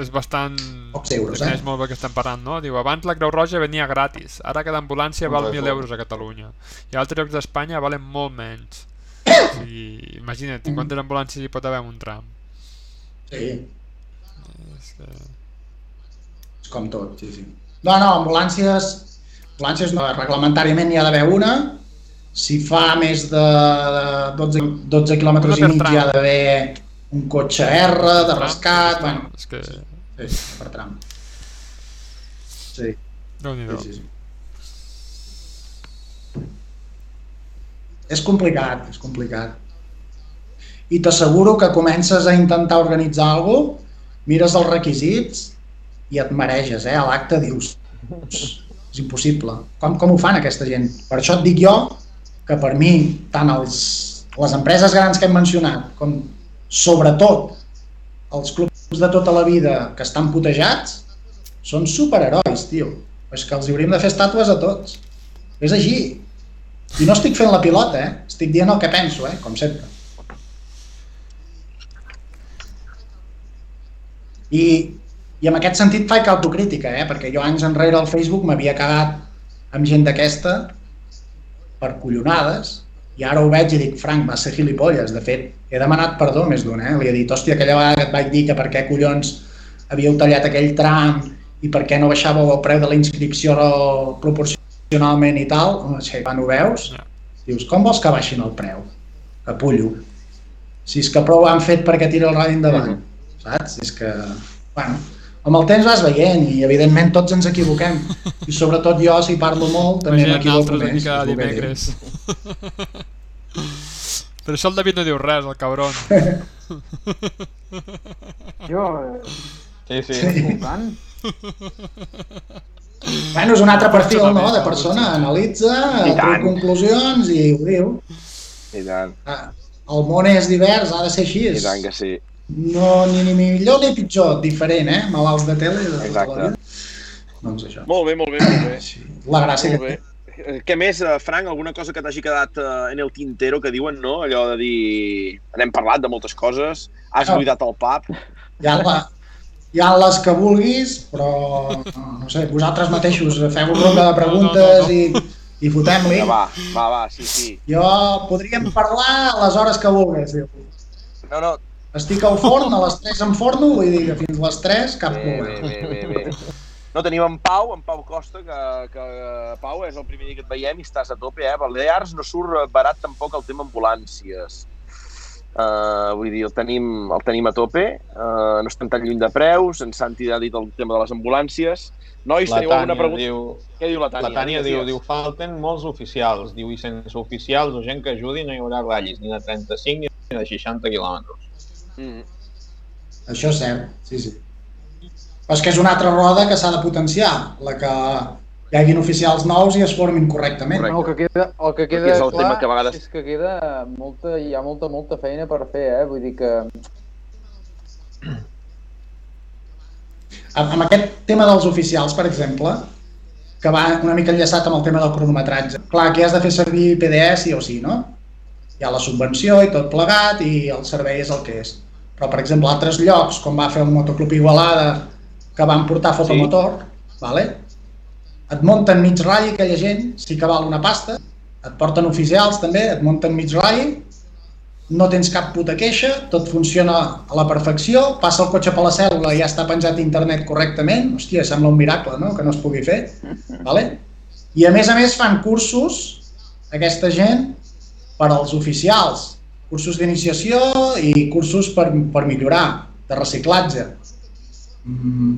és bastant... Pocs euros, eh? És molt bé que estem parlant, no? Diu, abans la Creu Roja venia gratis, ara cada ambulància val 1.000 euros a Catalunya. I a altres llocs d'Espanya valen molt menys. [COUGHS] I imagina't, quantes ambulàncies hi pot haver en un tram? Sí, És que... és com tot, sí, sí. No, no, ambulàncies, ambulàncies no, reglamentàriament n'hi ha d'haver una, si fa més de 12, 12 quilòmetres i mig hi ha d'haver un cotxe R de rescat, bueno, És que... sí, per tram. Sí, déu nhi sí, sí. sí. És complicat, és complicat. I t'asseguro que comences a intentar organitzar alguna cosa, mires els requisits i et mareges, eh? A l'acte dius, és impossible. Com, com ho fan aquesta gent? Per això et dic jo que per mi, tant els, les empreses grans que hem mencionat, com sobretot els clubs de tota la vida que estan putejats, són superherois, tio. És que els hauríem de fer estàtues a tots. És així. I no estic fent la pilota, eh? Estic dient el que penso, eh? Com sempre. I, i en aquest sentit faig autocrítica, eh? perquè jo anys enrere al Facebook m'havia cagat amb gent d'aquesta per collonades i ara ho veig i dic, Frank, va ser gilipolles. De fet, he demanat perdó més d'un, eh? Li he dit, hòstia, aquella vegada que et vaig dir que per què collons havíeu tallat aquell tram i per què no baixàveu el preu de la inscripció proporcionalment i tal, sigui, quan ho veus, dius, com vols que baixin el preu? Capullo. Si és que prou han fet perquè tiri el radi endavant, saps? És que, bueno, amb el temps vas veient i evidentment tots ens equivoquem [LAUGHS] i sobretot jo si parlo molt també m'equivoco més. cada dimecres. [LAUGHS] Per això el David no diu res, el cabron. [LAUGHS] Jo, eh, Sí, sí. escoltant, Bueno, és un altre perfil, no?, de persona, analitza, treu conclusions i ho diu. I tant, Ah, El món és divers, ha de ser així. i tant que sí. No, ni, ni millor ni pitjor, diferent, eh? Malalts de tele de Exacte. Doncs això. Molt bé, molt bé, molt bé. La gràcia Molt que bé. Eh, Què més, eh, Frank? Alguna cosa que t'hagi quedat eh, en el tintero que diuen, no? Allò de dir... N'hem parlat de moltes coses. Has No. buidat el pub. hi ha, la, hi ha les que vulguis, però no, no sé, vosaltres mateixos feu ronda de preguntes No, no, no. i, i fotem-li. Ja, va, va, va, sí, sí. Jo podríem parlar a les hores que vulguis. Diu. No, no, Estic al forn, a les 3 em forno, vull dir que fins a les 3 cap bé, bé, problema. bé, bé, bé. No, tenim en Pau, en Pau Costa, que, que Pau, és el primer dia que et veiem i estàs a tope, eh? Balears no surt barat tampoc el tema ambulàncies. Uh, vull dir, el tenim, el tenim a tope, uh, no estem tan lluny de preus, en Santi ha dit el tema de les ambulàncies. Nois, La teniu alguna pregunta? diu, Què diu la Tània? la Tània diu, diu, falten molts oficials. Diu, i sense oficials o gent que ajudi no hi haurà ratllis, ni de 35 ni de 60 quilòmetres. Mm. Això és cert, sí, sí. Però és que és una altra roda que s'ha de potenciar, la que hi haguin oficials nous i es formin correctament. Correcte. el que queda, el que queda Perquè és el clar tema que a vegades- és que queda molta, hi ha molta, molta feina per fer, eh? Vull dir que Amb amb aquest tema dels oficials, per exemple, que va una mica enllaçat amb el tema del cronometratge. Clar, aquí has de fer servir PDS sí o sí, no? Hi ha la subvenció i tot plegat i el servei és el que és. Però, per exemple, altres llocs, com va fer el Motoclub Igualada, que van portar fotomotor, sí. vale? et munten mig ratll aquella gent, sí que val una pasta, et porten oficials també, et munten mig ratll, no tens cap puta queixa, tot funciona a la perfecció, passa el cotxe per la cèl·lula i ja està penjat a internet correctament, hòstia, sembla un miracle, no?, que no es pugui fer, vale? I a més a més fan cursos, aquesta gent, per als oficials, cursos d'iniciació i cursos per, per millorar, de reciclatge. Mm,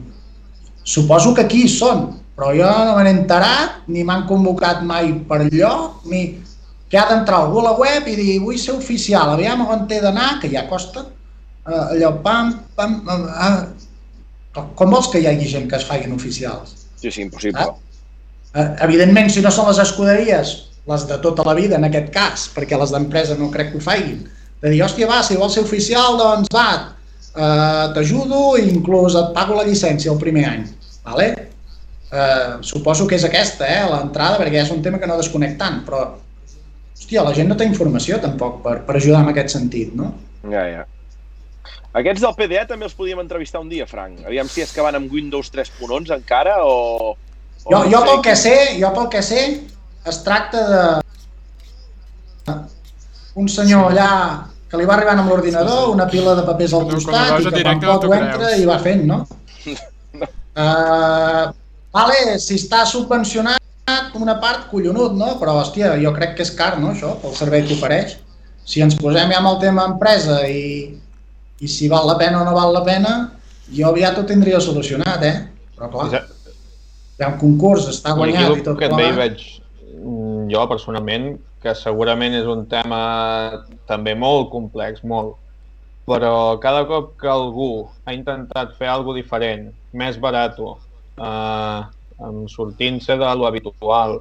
suposo que aquí hi són, però jo no me n'he enterat, ni m'han convocat mai per lloc, ni que ha d'entrar algú a la web i dir vull ser oficial, aviam on he d'anar, que ja costa, uh, allò, pam, pam, pam uh, com vols que hi hagi gent que es facin oficials? Sí, sí, impossible. Uh, evidentment, si no són les escuderies, les de tota la vida en aquest cas, perquè les d'empresa no crec que ho facin, de dir, hòstia, va, si vols ser oficial, doncs va, uh, t'ajudo i inclús et pago la llicència el primer any. Vale? Uh, suposo que és aquesta, eh, l'entrada, perquè és un tema que no desconec tant, però hòstia, la gent no té informació tampoc per, per ajudar en aquest sentit, no? Ja, ja. Aquests del PDE també els podíem entrevistar un dia, Frank. Aviam si és que van amb Windows 3.11 encara o... o Jo, no jo sé. pel que sé, jo pel que sé, es tracta de un senyor allà que li va arribant amb l'ordinador, una pila de papers al costat i que quan pot ho entra creus. i va fent, no? Uh, [LAUGHS] vale, si està subvencionat una part, collonut, no? Però, hòstia, jo crec que és car, no, això, pel servei que ofereix. Si ens posem ja amb el tema empresa i, i si val la pena o no val la pena, jo aviat ho tindria solucionat, eh? Però, clar, hi ha un concurs, està guanyat i tot que plegat. veig jo personalment, que segurament és un tema també molt complex, molt, però cada cop que algú ha intentat fer alguna diferent, més barat, eh, sortint-se de lo habitual,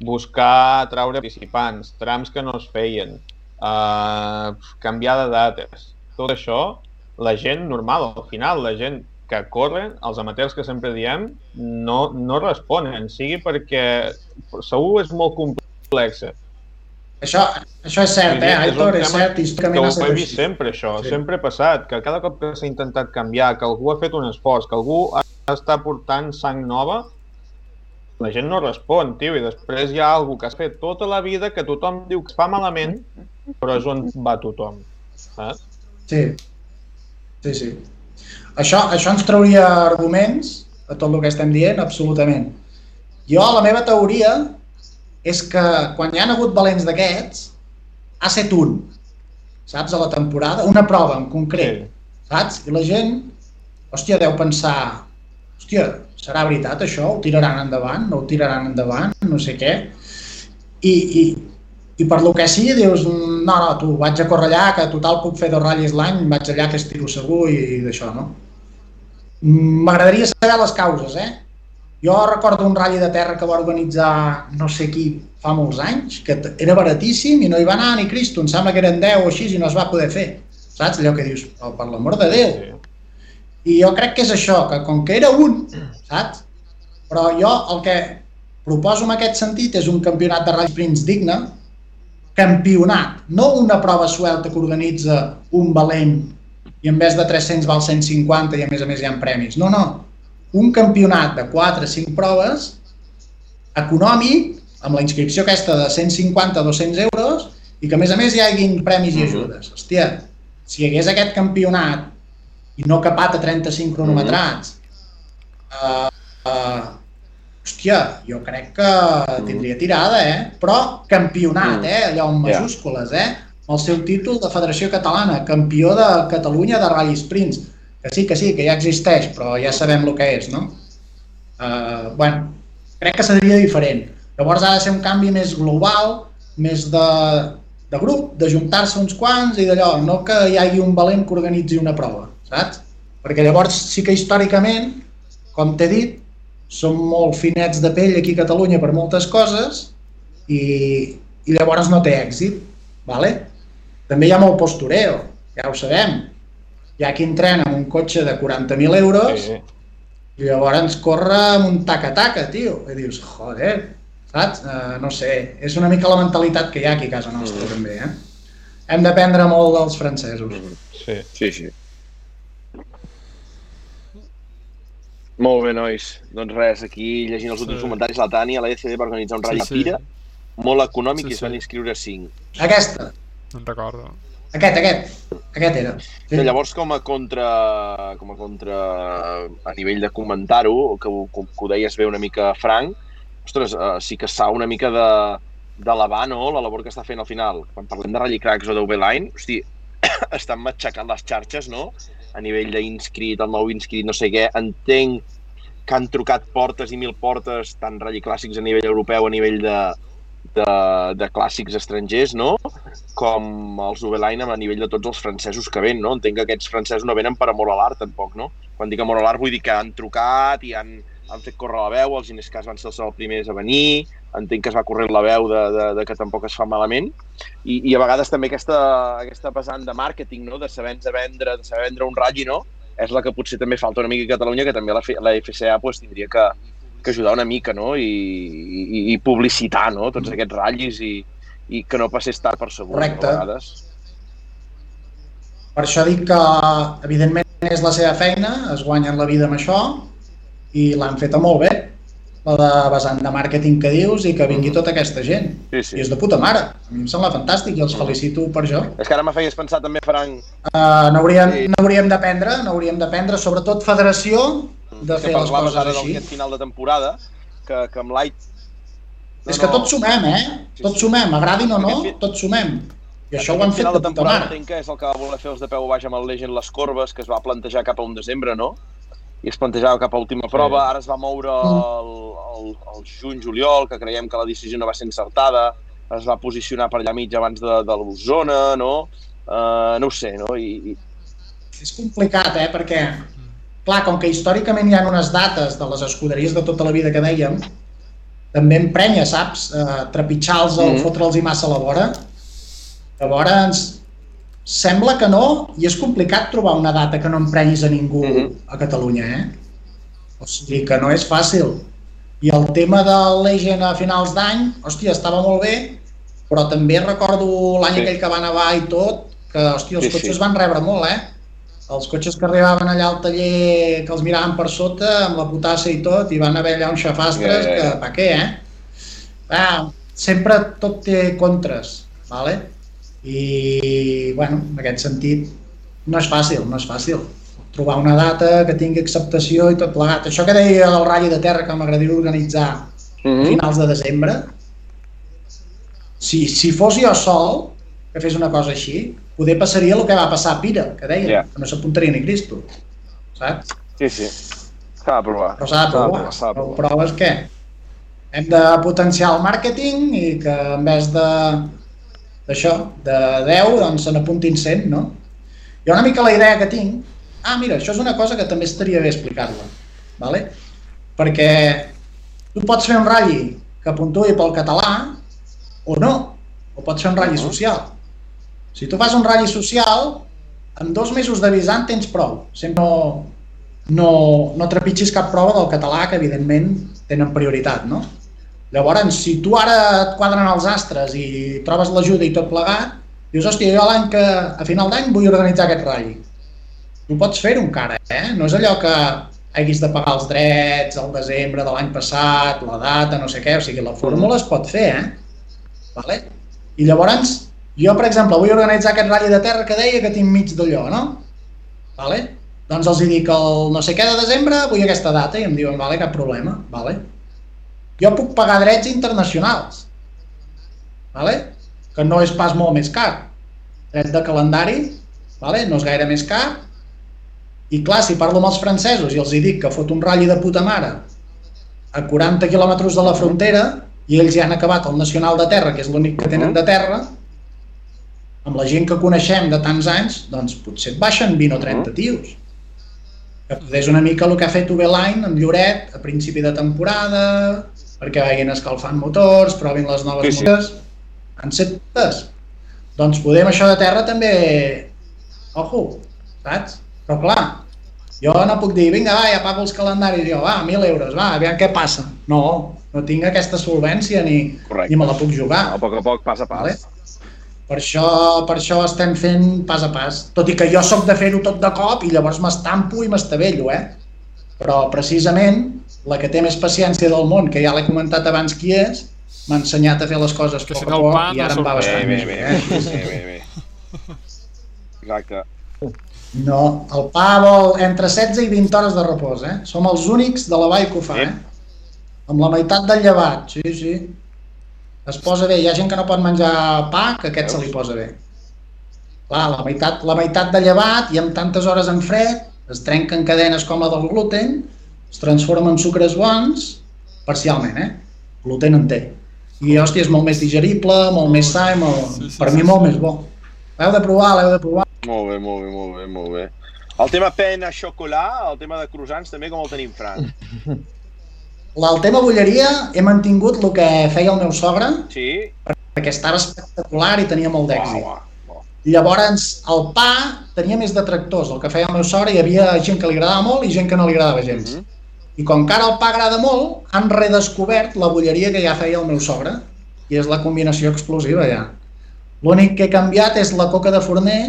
buscar traure participants, trams que no es feien, eh, canviar de dates, tot això, la gent normal, al final, la gent que corren, els amateurs que sempre diem, no, no responen, sigui perquè segur és molt complexa. Això, això és cert, eh, és Aitor, és tema cert, Que històricament ha estat vist així. sempre, això, Sí. sempre ha passat, que cada cop que s'ha intentat canviar, que algú ha fet un esforç, que algú està portant sang nova, la gent no respon, tio, i després hi ha algú que has fet tota la vida que tothom diu que es fa malament, però és on va tothom, saps? Sí, sí, sí. Això, això ens trauria arguments a tot el que estem dient, absolutament. Jo, la meva teoria és que quan hi ha hagut valents d'aquests, ha set un, saps, a la temporada, una prova en concret, saps? I la gent, hòstia, deu pensar, hòstia, serà veritat això? Ho tiraran endavant? No ho tiraran endavant? No sé què. I, i, i per lo que sigui dius, no, no, tu, vaig a córrer allà, que total puc fer dos ratllis l'any, vaig allà que estiro segur i, i d'això, no? M'agradaria saber les causes, eh? Jo recordo un ratll de terra que va organitzar no sé qui fa molts anys, que era baratíssim i no hi va anar ni Cristo, em sembla que eren 10 o així i no es va poder fer. Saps? Allò que dius, oh, per l'amor de Déu. Sí. I jo crec que és això, que com que era un, saps? Però jo el que proposo en aquest sentit és un campionat de Rally Sprints digne, campionat, no una prova suelta que organitza un valent i en vez de 300 val 150 i a més a més hi ha premis. No, no. Un campionat de 4 o 5 proves econòmic, amb la inscripció aquesta de 150 o 200 euros i que a més a més hi haguin premis i Mhm. ajudes. Hòstia, si hi hagués aquest campionat i no capat a 35 cronometrats, uh, uh, hòstia, jo crec que tindria tirada, eh? Però campionat, eh? Allò amb majúscules, eh? El seu títol de Federació Catalana, campió de Catalunya de Rally Sprints. Que sí, que sí, que ja existeix, però ja sabem el que és, no? Uh, bueno, crec que seria diferent. Llavors ha de ser un canvi més global, més de, de grup, de juntar-se uns quants i d'allò, no que hi hagi un valent que organitzi una prova, saps? Perquè llavors sí que històricament, com t'he dit, som molt finets de pell aquí a Catalunya per moltes coses i, i llavors no té èxit, vale? També hi ha molt postureo, ja ho sabem. Hi ha qui entrena amb un cotxe de 40.000 euros Sí. i llavors corre amb un taca-taca, tio. I dius, joder, saps? Uh, no sé, és una mica la mentalitat que hi ha aquí a casa nostra, Mm. també, eh? Hem d'aprendre molt dels francesos. Sí. Sí, sí. Molt bé, nois. Doncs res, aquí llegint els últims Sí. comentaris, la Tània, la ECD va organitzar un ratll Sí, sí, sí. Pira, molt econòmic Sí, i es van inscriure 5. Aquesta, No en recordo. aquest, aquest, aquest era. Sí. Llavors, com a contra, com a contra a nivell de comentar-ho, que, que ho deies bé una mica franc, ostres, eh, sí que s'ha una mica de d'elevar no, la labor que està fent al final. Quan parlem de Rally Cracks o d'UB Line, hosti, [COUGHS] estan matxacant les xarxes, no? a nivell d'inscrit, el nou inscrit, no sé què, entenc que han trucat portes i mil portes, tant ratll clàssics a nivell europeu, a nivell de, de, de clàssics estrangers, no? Com els Ubelain a nivell de tots els francesos que ven, no? Entenc que aquests francesos no venen per amor a l'art, tampoc, no? Quan dic amor a l'art vull dir que han trucat i han, han fet córrer la veu, els Inescas van ser els primers a venir, entenc que es va correr la veu de, de, de que tampoc es fa malament, i, i a vegades també aquesta, aquesta pesant de màrqueting, no? de saber-nos vendre, de saber vendre un ratll, no? és la que potser també falta una mica a Catalunya, que també la, la FCA pues, tindria que, que ajudar una mica no? I, i, i publicitar no? tots aquests ratllis i, i que no passés tard per segur Correcte. a vegades. Per això dic que, evidentment, és la seva feina, es guanyen la vida amb això i l'han feta molt bé, la de vessant de màrqueting que dius i que vingui tota aquesta gent. Sí, sí. I és de puta mare. A mi em sembla fantàstic i els felicito per això. És que ara me feies pensar també, Frank, Uh, n'hauríem Sí. d'aprendre, n'hauríem d'aprendre, sobretot federació, de que fer les coses ara així. d'aquest final de temporada, que, que amb l'Ait... És que tots sumem, eh? Sí, Tots sí. sumem, agradin o no, Aquest fi- tots sumem. I això ho Aquest han fet de puta mare. entenc que és el que va voler fer els de peu baix amb el Legend les corbes, que es va plantejar cap a un desembre, no? I es plantejava cap a última prova, ara es va moure el, el, el juny-juliol, que creiem que la decisió no va ser encertada, es va posicionar per allà mig abans de, de l'Osona, no? Uh, no ho sé, no? I, i És complicat, eh? Perquè, clar, com que històricament hi ha unes dates de les escuderies de tota la vida que dèiem, també emprenya, saps? Eh, Trepitjar-los, mm. Mhm. fotre'ls i massa a la vora. Llavors, sembla que no, i és complicat trobar una data que no emprenyis a ningú Mhm. a Catalunya, eh? O sigui que no és fàcil. I el tema del Legend a finals d'any, hòstia, estava molt bé, però també recordo l'any Sí. aquell que va nevar i tot, que, hòstia, els Sí, sí. cotxes van rebre molt, eh? Els cotxes que arribaven allà al taller, que els miraven per sota, amb la potassa i tot, i van haver allà uns xafastres, Ja, ja, ja. que pa què, eh? Ah, sempre tot té contres, vale? I, bueno, en aquest sentit, no és fàcil, no és fàcil. Trobar una data que tingui acceptació i tot plegat. Això que deia del ratll de terra que m'agradaria organitzar a mm finals de desembre, si, si fos jo sol, que fes una cosa així, poder passaria el que va passar a Pira, que deia, Ja. que no s'apuntaria ni Cristo, saps? sí, sí. S'ha de provar. Però s'ha de provar. De Però provar. proves què? Hem de potenciar el màrqueting i que en vez de d'això, de 10, doncs se n'apuntin 100, no? Ha una mica la idea que tinc, ah, mira, això és una cosa que també estaria bé explicar-la, ¿vale? perquè tu pots fer un ratlli que puntuï pel català o no, o pots fer un ratlli social. Si tu fas un ratlli social, en dos mesos d'avisant tens prou. Sempre no, no, no trepitgis cap prova del català, que evidentment tenen prioritat, no? Llavors, si tu ara et quadren els astres i trobes l'ajuda i tot plegat, dius, hòstia, jo l'any que a final d'any vull organitzar aquest ratll. Tu pots fer-ho encara, eh? No és allò que haguis de pagar els drets al desembre de l'any passat, la data, no sé què, o sigui, la fórmula es pot fer, eh? Vale? I llavors, jo, per exemple, vull organitzar aquest ratll de terra que deia que tinc mig d'allò, no? Vale? Doncs els hi dic el no sé què de desembre, vull aquesta data, i em diuen, vale, cap problema, vale? Jo puc pagar drets internacionals, vale? que no és pas molt més car. Dret de calendari, vale? no és gaire més car, i clar, si parlo amb els francesos i els hi dic que fot un ratll de puta mare a 40 quilòmetres de la frontera i ells ja han acabat el Nacional de Terra, que és l'únic que tenen de terra, amb la gent que coneixem de tants anys, doncs potser et baixen 20 o 30 tios. Que és una mica el que ha fet UB Line amb Lloret a principi de temporada, perquè vagin escalfant motors, provin les noves Sí, sí. motors. Totes. Doncs podem això de terra també... Ojo, saps? Però clar, jo no puc dir, vinga, va, ja pago els calendaris, jo, va, 1.000 euros, va, aviam què passa. No, no tinc aquesta solvència ni, Correcte. ni me la puc jugar. A poc a poc, pas a pas. Vale? Per això, per això estem fent pas a pas. Tot i que jo sóc de fer-ho tot de cop i llavors m'estampo i m'estavello, eh? Però precisament la que té més paciència del món, que ja l'he comentat abans qui és, m'ha ensenyat a fer les coses poc a poc i ara em va bastant Bé, bé, bé, bé. bé, bé, bé. Exacte. No, el pa vol entre 16 i 20 hores de repòs, eh? Som els únics de la vall que ho fa, eh? Amb la meitat del llevat, sí, sí. Es posa bé. Hi ha gent que no pot menjar pa, que aquest se li posa bé. clar, la meitat, la meitat de llevat i amb tantes hores en fred es trenquen cadenes com la del gluten, es transformen en sucres bons, parcialment, eh? Gluten en té. I, hòstia, és molt més digerible, molt més sa molt, Sí, sí, per sí, mi sí. molt més bo. L'heu de provar, l'heu de provar. Molt bé, molt bé, molt bé, molt bé. El tema pen a xocolat, el tema de croissants, també com el tenim, Frank? El [LAUGHS] tema bolleria he mantingut el que feia el meu sogre, Sí? perquè estava espectacular i tenia molt d'èxit. Llavors, el pa tenia més detractors. El que feia el meu sogre hi havia gent que li agradava molt i gent que no li agradava gens. Mhm. I com que ara el pa agrada molt, han redescobert la bolleria que ja feia el meu sogre. I és la combinació explosiva, ja. L'únic que he canviat és la coca de forner,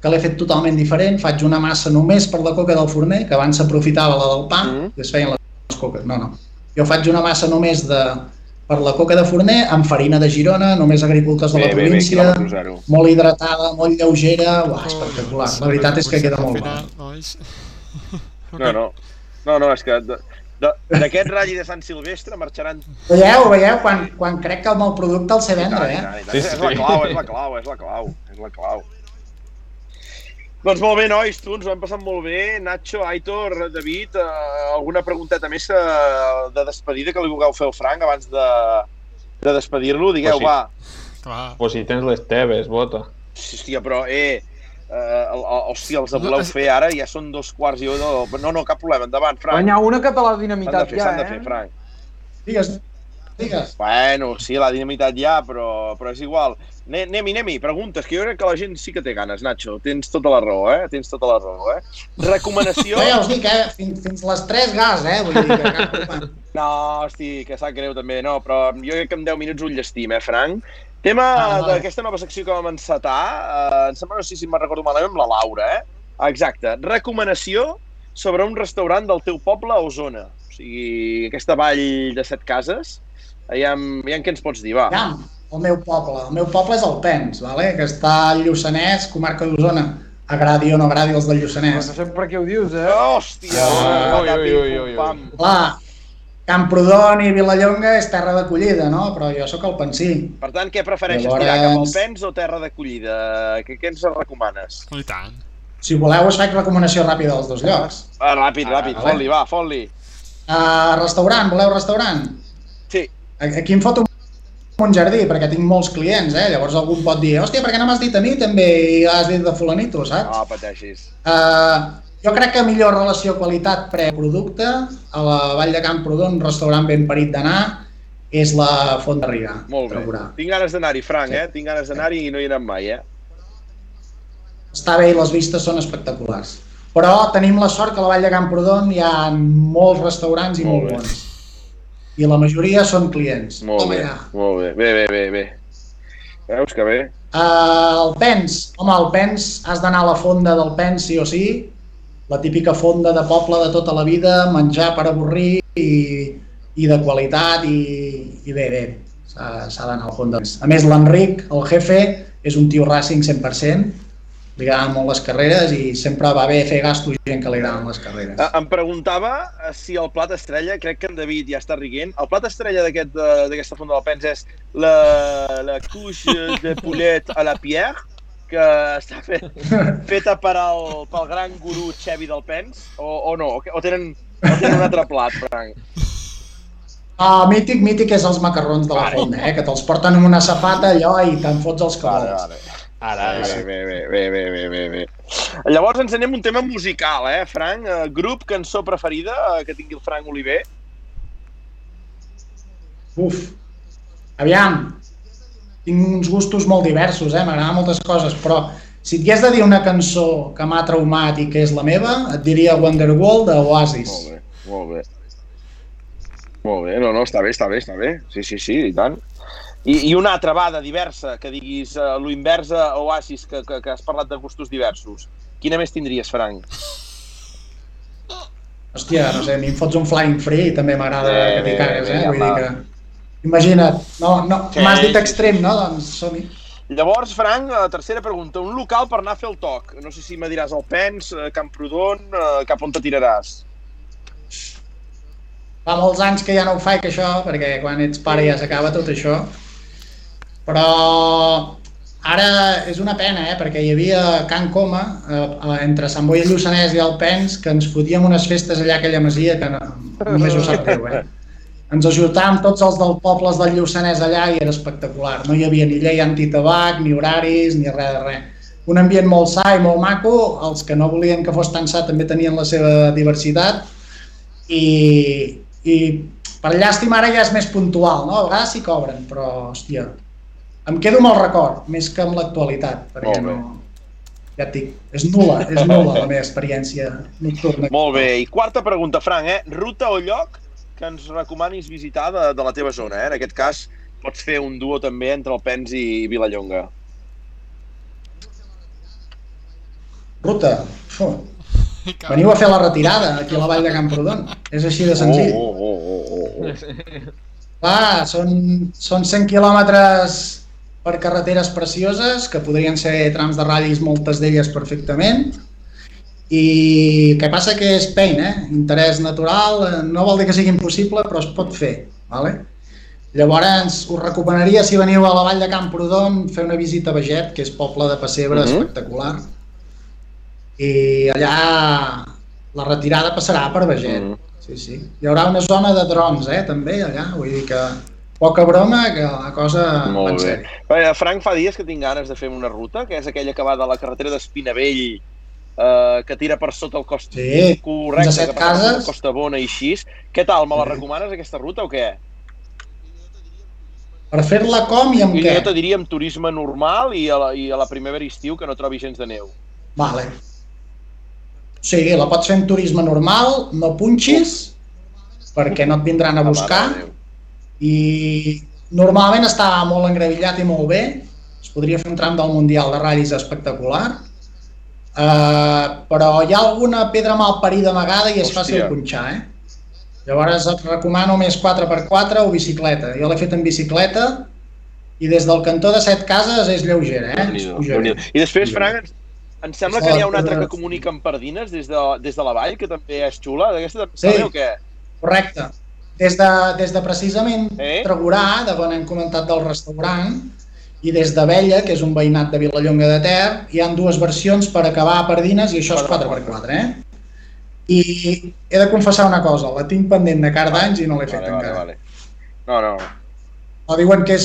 que l'he fet totalment diferent. Faig una massa només per la coca del forner, que abans s'aprofitava la del pa Mhm. i es feien les coques. No, no. Jo faig una massa només de, per la coca de forner, amb farina de Girona, només agricultors de Bé, la bé, bé, província, quilòmetre zero. molt hidratada, molt lleugera, uah, espectacular. La veritat és que queda molt bona. No, no. [LAUGHS] No, no, és que d'aquest ratll de Sant Silvestre marxaran... Veieu, veieu, quan, quan crec que el meu producte el sé vendre, I eh? tant, i tant. Sí, És la sí. clau, és la clau, és la clau, és la clau. Doncs molt bé, nois, tu ens ho hem passat molt bé. Nacho, Aitor, David, eh, alguna pregunteta més eh, de despedida que li vulgueu fer al Frank abans de, de despedir-lo? Digueu, Pues sí. va. Clar. Pues si tens les teves, vota. Hòstia, però, eh, eh, el, el, hòstia, els voleu No, fer ara? Ja són dos quarts i jo... No, no, cap problema, endavant, Frank. Ha una que te l'ha dinamitat fer, ja, s'han de eh? fer, Frank. Digues, digues. Bueno, sí, la dinamitat ja, però, però és igual. Ne- Anem-hi, anem-hi, preguntes, que jo crec que la gent sí que té ganes, Nacho. Tens tota la raó, eh? Tens tota la raó, eh? Recomanació... Jo ja us dic, eh? Fins, fins les 3 gas, eh? Vull dir que cap problema. No, hosti, que sap greu també, no, però jo crec que en 10 minuts un llestim, eh, Frank? Tema Ah, d'aquesta nova secció que vam encetar, eh, em sembla, no sé si me'n recordo malament, amb la Laura, eh? Exacte. Recomanació sobre un restaurant del teu poble o zona. O sigui, aquesta vall de set cases, aviam, aviam què ens pots dir, va. Ja, el meu poble. El meu poble és el Pens, vale? que està al Lluçanès, comarca d'Osona. Agradi o no agradi els del No Lluçanès. sé per què ho dius, eh? Hòstia! Ui, patapim, ui, ui, ui, ui. pam. Clar, Camprodon i Vilallonga és terra d'acollida, no? Però jo sóc el pensí. Per tant, què prefereixes Llavors- tirar, cap al Pens o terra d'acollida? Què, què ens recomanes? I tant. Si voleu, us faig recomanació ràpida dels dos llocs. Ah, ràpid, Ah, ràpid, vale. fot-li, va, fot-li. Uh, restaurant, voleu restaurant? Sí. Aquí em fot un, un jardí, perquè tinc molts clients, eh? Llavors algú em pot dir, hòstia, per què no m'has dit a mi també i has dit de fulanito, saps? No, pateixis. Uh, jo crec que millor relació qualitat-preu-producte a la Vall de Camprodon, un restaurant ben parit d'anar, és la Font de Riga. Molt bé. Procurà. Tinc ganes d'anar-hi, Frank, Sí. eh? Tinc ganes d'anar-hi i no hi he anat mai, eh? Està bé i les vistes són espectaculars. Però tenim la sort que a la Vall de Camprodon hi ha molts restaurants i Molt molt, bons. I la majoria són clients. Molt bé, ja. molt bé. Bé, bé, bé, bé. Veus que bé? Uh, el Pens, home, el Pens, has d'anar a la fonda del Pens sí o sí, la típica fonda de poble de tota la vida, menjar per avorrir i, i de qualitat i, i bé, bé, s'ha d'anar al Pens. A més, l'Enric, el jefe, és un tio racing 100%, li agraden molt les carreres i sempre va bé fer gasto gent que li agraden les carreres. Eh, Em preguntava eh, si el plat estrella, crec que en David ja està riguent, el plat estrella eh, d'aquesta fonda del Pens és la, la couche de poulet a la pierre, que està fet, [LAUGHS] feta per al, pel gran gurú Xevi del Pens, o, o no? O tenen, o tenen un altre plat, Frank? Ah, mític, mític és els macarrons de la Vale. fonda, eh? que te'ls porten en una safata allò i te'n fots els Vale, cavalls. vale. Ara, ara. bé, bé, bé, bé, bé, bé, bé. Llavors ens anem a un tema musical, eh, Frank? Eh, grup, cançó preferida eh, que tingui el Frank Oliver? Uf, aviam, tinc uns gustos molt diversos, eh? m'agraden moltes coses, però si et hagués de dir una cançó que m'ha traumat i que és la meva, et diria Wonderwall de Oasis. Molt bé, molt bé. Molt bé, no, no, està bé, està bé, està bé. Sí, sí, sí, i tant. I, i una altra vada diversa, que diguis uh, lo invers a Oasis, que, que, que has parlat de gustos diversos. Quina més tindries, Frank? Hòstia, no sé, a mi em fots un Flying Free i també m'agrada Bé, que t'hi cagues, eh? Vull dir que... Imagina't, no, no, Sí, m'has dit extrem, no? Doncs som-hi. Llavors, Frank, eh, tercera pregunta. Un local per anar a fer el toc. No sé si me diràs el Pens, eh, Camprodon, eh, cap on te tiraràs. Fa molts anys que ja no ho faig, això, perquè quan ets pare ja s'acaba tot això. Però ara és una pena, eh, perquè hi havia Can Coma, eh, eh, entre Sant Boi i Lluçanès i el Pens, que ens fotíem unes festes allà a aquella masia que no, només ho sap Déu, eh? Ens ajutàvem tots els del pobles del Lluçanès allà i era espectacular. No hi havia ni llei antitabac, ni horaris, ni res de res. Un ambient molt sa i molt maco, els que no volien que fos tan sa també tenien la seva diversitat i, i per llàstima ara ja és més puntual, no? A vegades sí cobren, però, hòstia, em quedo amb el record, més que amb l'actualitat, perquè no... Ja et dic, és nula, és nula la meva experiència nocturna. Molt bé, i quarta pregunta, Frank, eh? Ruta o lloc que ens recomanis visitar de, de la teva zona, eh? En aquest cas, pots fer un duo també entre el Pens i Vilallonga. Ruta? Fu. Veniu a fer la retirada aquí a la vall de Camprodon. És així de senzill. Oh, oh, oh, oh, oh. Clar, són, són 100 quilòmetres per carreteres precioses, que podrien ser trams de ratllis, moltes d'elles perfectament, i què passa que és pain, eh? interès natural, eh, no vol dir que sigui impossible, però es pot fer. Vale? Llavors, us recomanaria, si veniu a la vall de Camprodon, fer una visita a Beget, que és poble de pessebre uh Mhm. -huh. espectacular. I allà la retirada passarà per Beget. Mm. Sí, sí. Hi haurà una zona de drons, eh, també, allà. Vull dir que poca broma, que la cosa Molt bé. Bé, Frank, fa dies que tinc ganes de fer una ruta, que és aquella que va de la carretera d'Espinavell, eh, que tira per sota el cost Sí, correcte, que passa per Costa Bona i així. Què tal, me la Sí. recomanes, aquesta ruta, o què? Per fer-la com i amb Jo, què? jo te diria amb turisme normal i a, la, i a la primavera i estiu que no trobi gens de neu. Vale. Sí, la pots fer en turisme normal, no punxis, perquè no et vindran a La buscar, i normalment està molt engravillat i molt bé, es podria fer un tram del Mundial de ratllis espectacular, uh, però hi ha alguna pedra mal parida amagada i és Hòstia. fàcil punxar, eh? Llavors et recomano més 4x4 o bicicleta. Jo l'he fet en bicicleta i des del cantó de set cases és lleugera, eh? Déu-n'hi-do, pujaré. Déu-n'hi-do. I després, Frank, ens, em sembla que n'hi ha una altra que comunica amb Pardines des de, des de la vall, que també és xula. D'aquesta també Sí. sí. o què? Correcte. Des de, des de precisament Eh? Tregurà, de on hem comentat del restaurant, i des de Vella, que és un veïnat de Vilallonga de Ter, hi han dues versions per acabar a Pardines i això és 4x4, eh? I he de confessar una cosa, la tinc pendent de cada d'anys i no l'he fet Vale, vale, encara. vale. No, no, Però diuen que és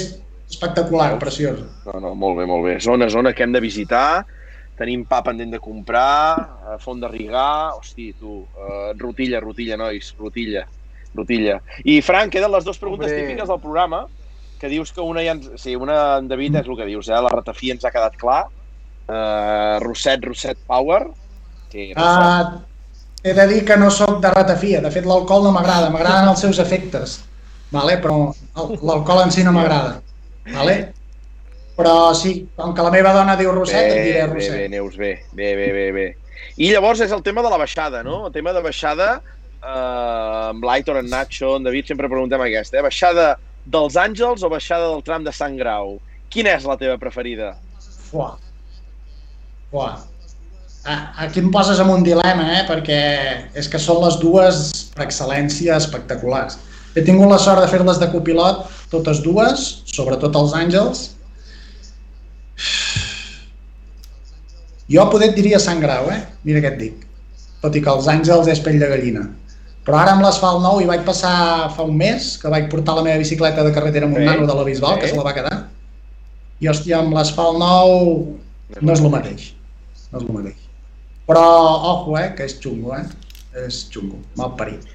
espectacular, preciosa. no, no, molt bé, molt bé. Zona, zona que hem de visitar. Tenim pa pendent de comprar, eh, font de rigar, hosti, tu, uh, rotilla, rotilla, nois, rotilla, rotilla. I, Frank, queden les dues preguntes Hombre. típiques del programa, que dius que una ja ens... Sí, una en David és el que dius, eh? La ratafia ens ha quedat clar. Uh, Rosset, Rosset Power. Sí, Rosset. Uh, he de dir que no sóc de ratafia, de fet l'alcohol no m'agrada, m'agraden els seus efectes, vale? però l'alcohol en si no m'agrada. Vale? Però sí, com que la meva dona diu Roset, et diré bé, Roset. bé, Neus, bé, bé, bé, bé, bé. I llavors és el tema de la baixada, no? El tema de baixada, eh, amb l'Aitor, en Nacho, en David, sempre preguntem aquesta, eh? Baixada dels Àngels o baixada del tram de Sant Grau? Quina és la teva preferida? Fuà. Fuà. Aquí em poses en un dilema, eh? perquè és que són les dues per excel·lència espectaculars. He tingut la sort de fer-les de copilot, totes dues, sobretot els Àngels. Jo poder et diria Sant Grau, eh? Mira què et dic. Tot i que els Àngels és pell de gallina. Però ara amb l'asfalt nou hi vaig passar fa un mes, que vaig portar la meva bicicleta de carretera amb un Sí, nano de la Bisbal, que sí. se la va quedar. I hòstia, amb l'asfalt nou no és el mateix. No és el mateix. Però, ojo, eh, que és xungo, eh? És xungo, mal parit.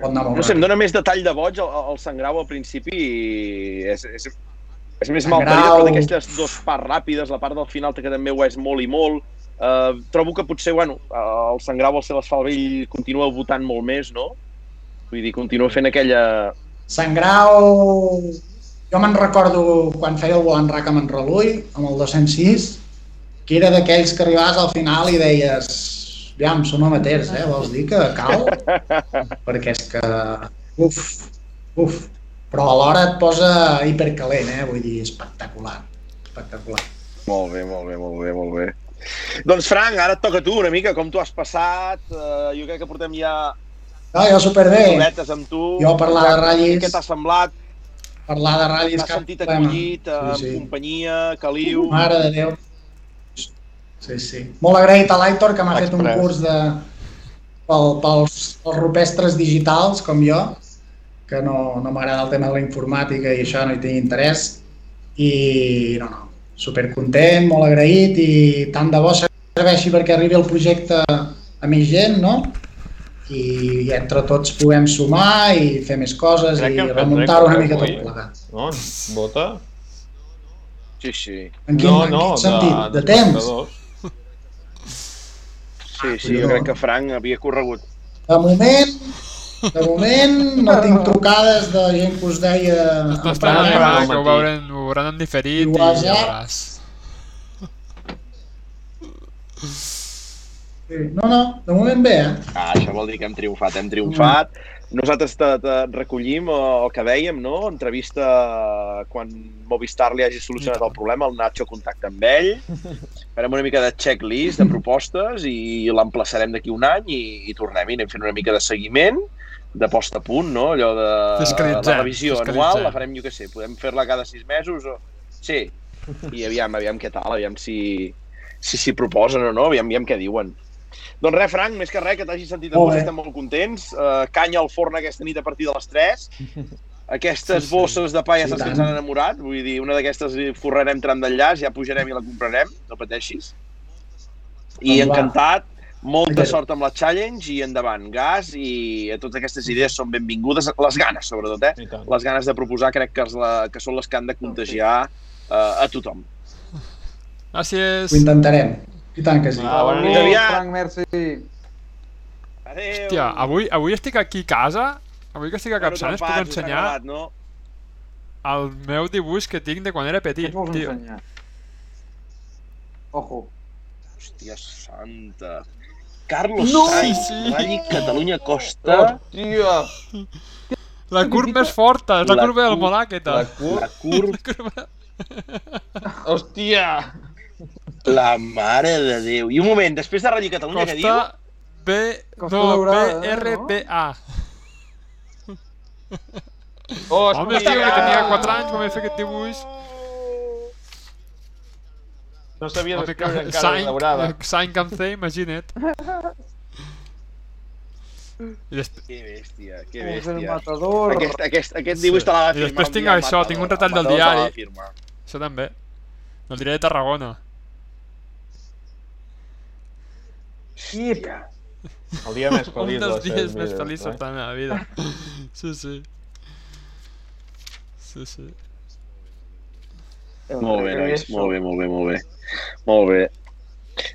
Pot anar molt No sé, em dóna més detall de boig el, el Sant Grau al principi i és, és, és més Sant mal parit, però d'aquestes dues parts ràpides, la part del final que també ho és molt i molt, eh, trobo que potser, bueno, el Sant Grau al ser l'asfalt vell continua votant molt més, no? Vull dir, continua fent aquella... Sant Grau... Jo me'n recordo quan feia el volant rac amb en Relull, amb el 206, que era d'aquells que arribaves al final i deies aviam, som amateurs, eh? Vols dir que cal? [LAUGHS] Perquè és que... Uf, uf. Però alhora et posa hipercalent, eh? Vull dir, espectacular. Espectacular. Molt bé, molt bé, molt bé, molt bé. Doncs, Frank, ara et toca tu una mica, com tu has passat. Uh, jo crec que portem ja No, jo superbé. horetes amb tu. Jo parlar de ratllis. Què t'ha semblat? parlar de ratllis T'ha cap sentit acollit, amb Sí, sí. companyia, caliu... Mare de Déu. Sí, sí. Molt agraït a l'Aitor que m'ha fet un curs de, pel, pels, pels rupestres digitals, com jo, que no, no m'agrada el tema de la informàtica i això no hi tinc interès. I no, no, supercontent, molt agraït i tant de bo serveixi perquè arribi el projecte a més gent, no? I entre tots puguem sumar i fer més coses Crec i hem fet remuntar una mica tot plegat. No? Vota? Sí, sí. En quin, en quin sentit? De, temps? espectadors. Sí, sí, jo crec que Frank havia corregut. De moment, de moment no tinc trucades de gent que us deia... No en està plan, bé, Frank, va, al que ho veuran, ho veuran en diferit I i ja veuràs. Sí. No, no, de moment bé, eh? Ah, això vol dir que hem triomfat, hem triomfat. Nosaltres te, te recollim eh, el que dèiem, no? Entrevista quan Movistar li hagi solucionat el problema, el Nacho contacta amb ell, farem una mica de checklist, de propostes i l'emplaçarem d'aquí un any i, i tornem i anem fent una mica de seguiment de post a punt, no? Allò de la revisió anual, la farem, jo què sé, podem fer-la cada sis mesos o... Sí, i aviam, aviam què tal, aviam si si s'hi proposen o no, aviam, aviam què diuen. Doncs res, Frank, més que res, que t'hagis sentit Molt estem molt contents. Uh, canya al forn aquesta nit a partir de les 3. Aquestes Sí, sí. bosses de pa ja Sí, saps que ens han enamorat. Vull dir, una d'aquestes hi forrarem tram d'enllaç, ja pujarem i la comprarem, no pateixis. I Doncs va. Molta sort amb la challenge i endavant. Gas i a totes aquestes idees són benvingudes. Les ganes, sobretot, eh? Les ganes de proposar crec que, és la, que són les que han de contagiar uh, a tothom. Gràcies. Ho intentarem. I tant que sí. Ah, bona nit. Aviat. Frank, merci. Adéu! Hòstia, avui, avui estic aquí a casa, avui que estic a Capçanes, puc ensenyar Acabat, no? el meu dibuix que tinc de quan era petit, tio. ensenyar? Ojo. Hòstia santa. Carlos No! Sainz, Sí, sí. Rally Catalunya Costa, Hòstia! La curva més forta, és la, La curva del Molà, aquesta. La cur... la cur... [LAUGHS] La curva... Hòstia! La mare de Déu. I un moment, després de Rally Catalunya, què diu? Costa B... Costa No, Daurada, B, R, no? B, A. Hòstia! Home, tio, que tenia 4 anys quan vaig fer aquest dibuix. No sabia Home, d'escriure que... encara Sain, la daurada. Sain Cancé, imagina't. I després, Que bèstia, que És el bèstia. matador. Aquest, aquest, aquest dibuix te l'ha de I firmar. després un tinc això, Matador. tinc un retall El del diari. això també. El diari de Tarragona. Hòstia. El dia més [LAUGHS] Un feliç de dels dies més feliços eh? de la meva vida. [LAUGHS] Sí, sí. Sí, sí. Molt bé, nois, molt bé, molt bé, molt bé. Molt bé.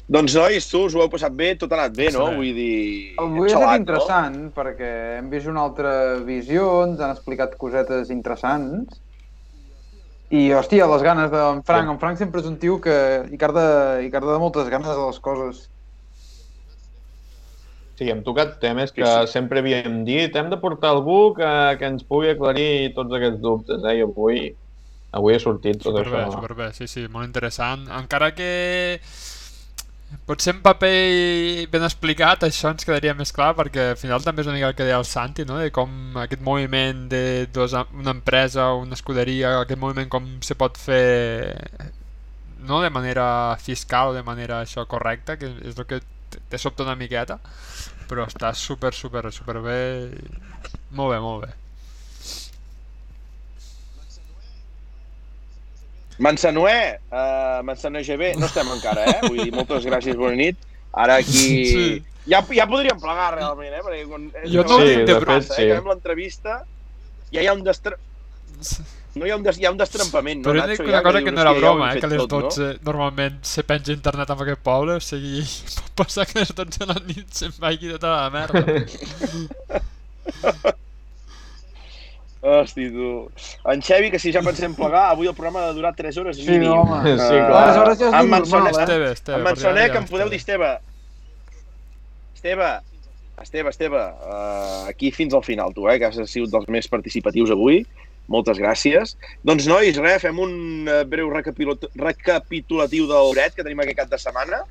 Doncs, nois, tu us ho heu passat bé, tot ha anat bé, no? Vull dir... Avui ha estat interessant perquè hem vist una altra visió, ens han explicat cosetes interessants i, hòstia, les ganes d'en Frank. En Frank sempre és un tio que hi carda, hi carda de moltes ganes de les coses. Sí, hem tocat temes que Sí, sí. sempre havíem dit. Hem de portar algú que, que ens pugui aclarir tots aquests dubtes, eh? I avui, avui ha sortit tot Superbé, això. superbé, sí, sí, molt interessant. Encara que potser en paper ben explicat això ens quedaria més clar perquè al final també és una mica el que deia el Santi, no? de com aquest moviment de dos, una empresa o una escuderia, aquest moviment com se pot fer no de manera fiscal o de manera això correcta, que és el que te- sobta una miqueta, però està super, super, super bé. Molt bé, molt bé. Mansanué, uh, Mansanué GB, no estem encara, eh? Vull dir, moltes gràcies, bona nit. Ara aquí... Sí. Ja, ja podríem plegar, realment, eh? Perquè quan... Jo no Sí, de fet, eh? sí. Acabem l'entrevista, ja hi ha un destre... No hi ha un, des... hi ha un destrampament, no, Però Nacho? Ja, una cosa dius, que no era "Hòstia, ja ho broma, eh, que a les tot, 12 normalment se penja internet en aquest poble, o sigui, [LAUGHS] pot passar que a les 12 de la nit se'n vagi tota la merda. [LAUGHS] Hosti, tu. En Xevi, que si ja pensem plegar, avui el programa ha de durar 3 hores i Sí, mínim. no, home. Sí, Eh, clar. Aleshores ja és amb normal, Mansonet, eh? Esteve, Esteve. En Mansonet, que em podeu dir Esteve. Esteve, Esteve, Esteve, uh, aquí fins al final, tu, eh, que has sigut dels més participatius avui. Moltes gràcies. Doncs, nois, res, fem un uh, breu recapitulatiu del Lloret que tenim aquest cap de setmana.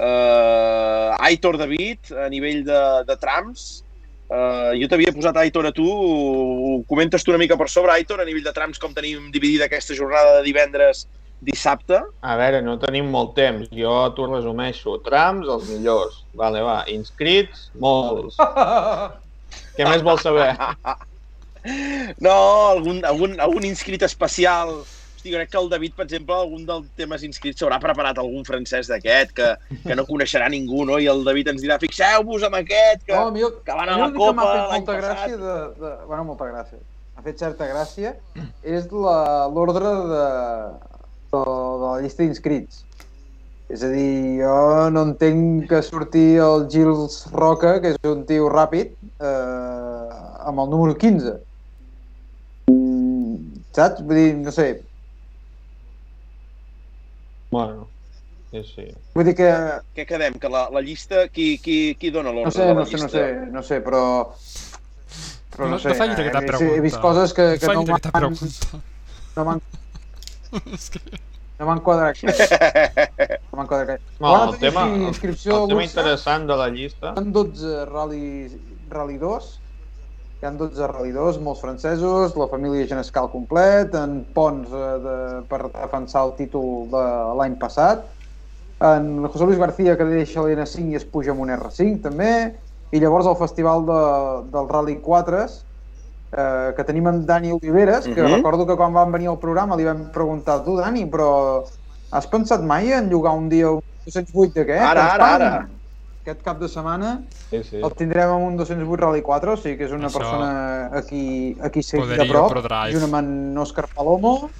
Uh, Aitor David, a nivell de, de trams, Uh, jo t'havia posat Aitor a tu, ho comentes tu una mica per sobre, Aitor, a nivell de trams, com tenim dividida aquesta jornada de divendres dissabte. A veure, no tenim molt temps. Jo t'ho resumeixo. Trams, els millors. Vale, va. Inscrits, molts. [LAUGHS] Què més vols saber? No, algun, algun, algun inscrit especial. Hosti, crec que el David, per exemple, algun dels temes inscrits s'haurà preparat algun francès d'aquest que, que no coneixerà ningú, no? I el David ens dirà, fixeu-vos amb aquest, que, No, mi, que van a la Copa l'any passat. gràcia de, de... Bueno, molta gràcia. Ha fet certa gràcia és l'ordre de, de, de la llista d'inscrits. És a dir, jo no entenc que surti el Gils Roca, que és un tio ràpid, eh, amb el número 15. Mm, saps? Vull dir, no sé, Bueno, sí, sí. vull dir que... Què quedem? Que la, la llista, qui, qui, qui dona l'ordre No sé, de la no sé, no llista? sé, no sé, però... Però No- no, no sé, facis aquesta he, vist, pregunta. he vist coses que, que no m'han no m'han [LAUGHS] És que... no m'han quadrat. [LAUGHS] No m'han quadrat. No, el tema, el, inscripció el tema Bursa. interessant de la llista... Ha 12 Rally, Rally 2, hi ha 12 Rally 2, molts francesos, la família Genescal complet, en Pons eh, de, per defensar el títol de l'any passat, en José Luis García que deixa l'N5 i es puja amb un R5 també, i llavors el festival de, del Rally 4 eh, que tenim en Dani Oliveres, que Mhm. recordo que quan van venir al programa li vam preguntar tu, Dani, però has pensat mai en llogar un dia un 208 d'aquest? Ara, ara, ara. Aquest cap de setmana Sí, sí. el tindrem amb un 208 Rally 4, o sigui que és una Això- persona a qui, a qui seguir de prop, junt amb en Òscar Palomo.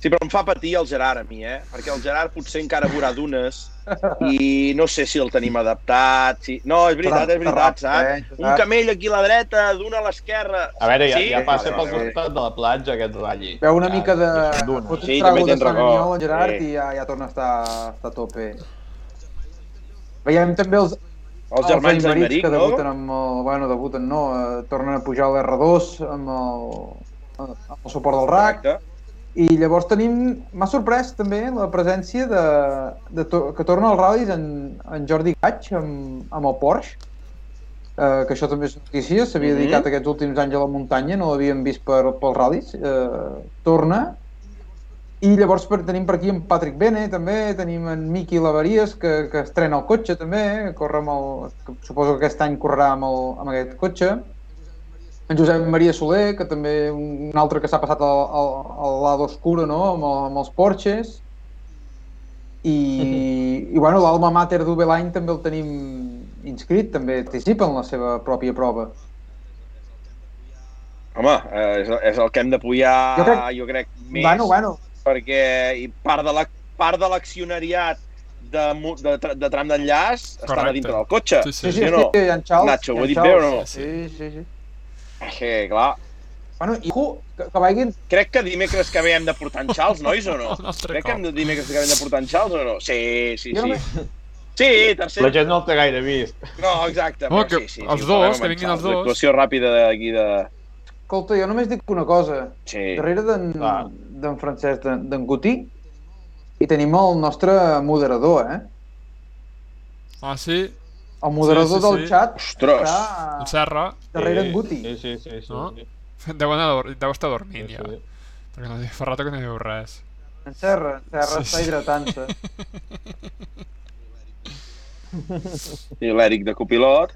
Sí, però em fa patir el Gerard a mi, eh? Perquè el Gerard potser encara veurà dunes i no sé si el tenim adaptat. Si... No, és veritat, és veritat, saps? Un camell aquí a la dreta, d'una a l'esquerra. A veure, ja, Sí? ja passa pel costat de la platja aquest ratll. Veu una Ja, mica de... Fot un Sí, trago també de tens Sant raó. Aniol, el Gerard, Sí. i ja, ja torna a estar, a estar a tope. Veiem també els, Els germans Aymerich Aymeric, que no? debuten amb el... Bueno, debuten, no? Eh, tornen a pujar a l'R2 amb el, amb el suport del RAC. Correcte. I llavors tenim... M'ha sorprès també la presència de, de to, que torna als ral·lis en, en Jordi Gaig amb, amb el Porsche, eh, que això també és notícia, s'havia Mhm. dedicat aquests últims anys a la muntanya, no l'havíem vist per, pels ral·lis, eh, torna. I llavors per, tenim per aquí en Patrick Bene, també, tenim en Miqui Lavaries, que, que estrena el cotxe també, corre amb el, que suposo que aquest any correrà amb, el, amb aquest cotxe en Josep Maria Soler, que també un altre que s'ha passat al, al, al lado oscuro, no?, amb, el, amb els Porsches. I, i bueno, l'Alma Mater d'Ubeline també el tenim inscrit, també participa en la seva pròpia prova. Home, eh, és, és el que hem d'apoyar, Jo jo, crec- jo crec, més, Bueno, bueno, perquè i part de la part de l'accionariat de, de, de tram d'enllaç està a Correcte. dintre del cotxe. Sí, sí, sí. sí, no? sí, en Charles. Nacho, ho he dit bé o no? Sí, sí, sí. És que, clar, Bueno, i que, que vagin... crec que dimecres que ve hem de portar en Charles, nois, o no? [LAUGHS] Crec que hem cop. de dimecres que ve hem de portar en Charles, o no? Sí, sí, Jo sí. Sí, tercer... La gent no el té gaire vist. No, exacte, però que sí, sí. els sí, dos, que vinguin els dos. L'actuació ràpida d'aquí de... Escolta, jo només dic una cosa. Sí. Darrere d'en Clar. D'en Francesc d'en Guti i tenim el nostre moderador, eh? Ah, sí? El moderador Sí, sí, del sí. xat Ostres! El està Serra darrere Sí, en Guti. Sí, sí, sí. sí, No? sí. [LAUGHS] deu, anar, deu estar dormint Sí, ja. sí. Perquè no, fa rato que no diu res. En Serra, en Serra Sí, està sí. hidratant-se. [LAUGHS] I l'Eric de copilot.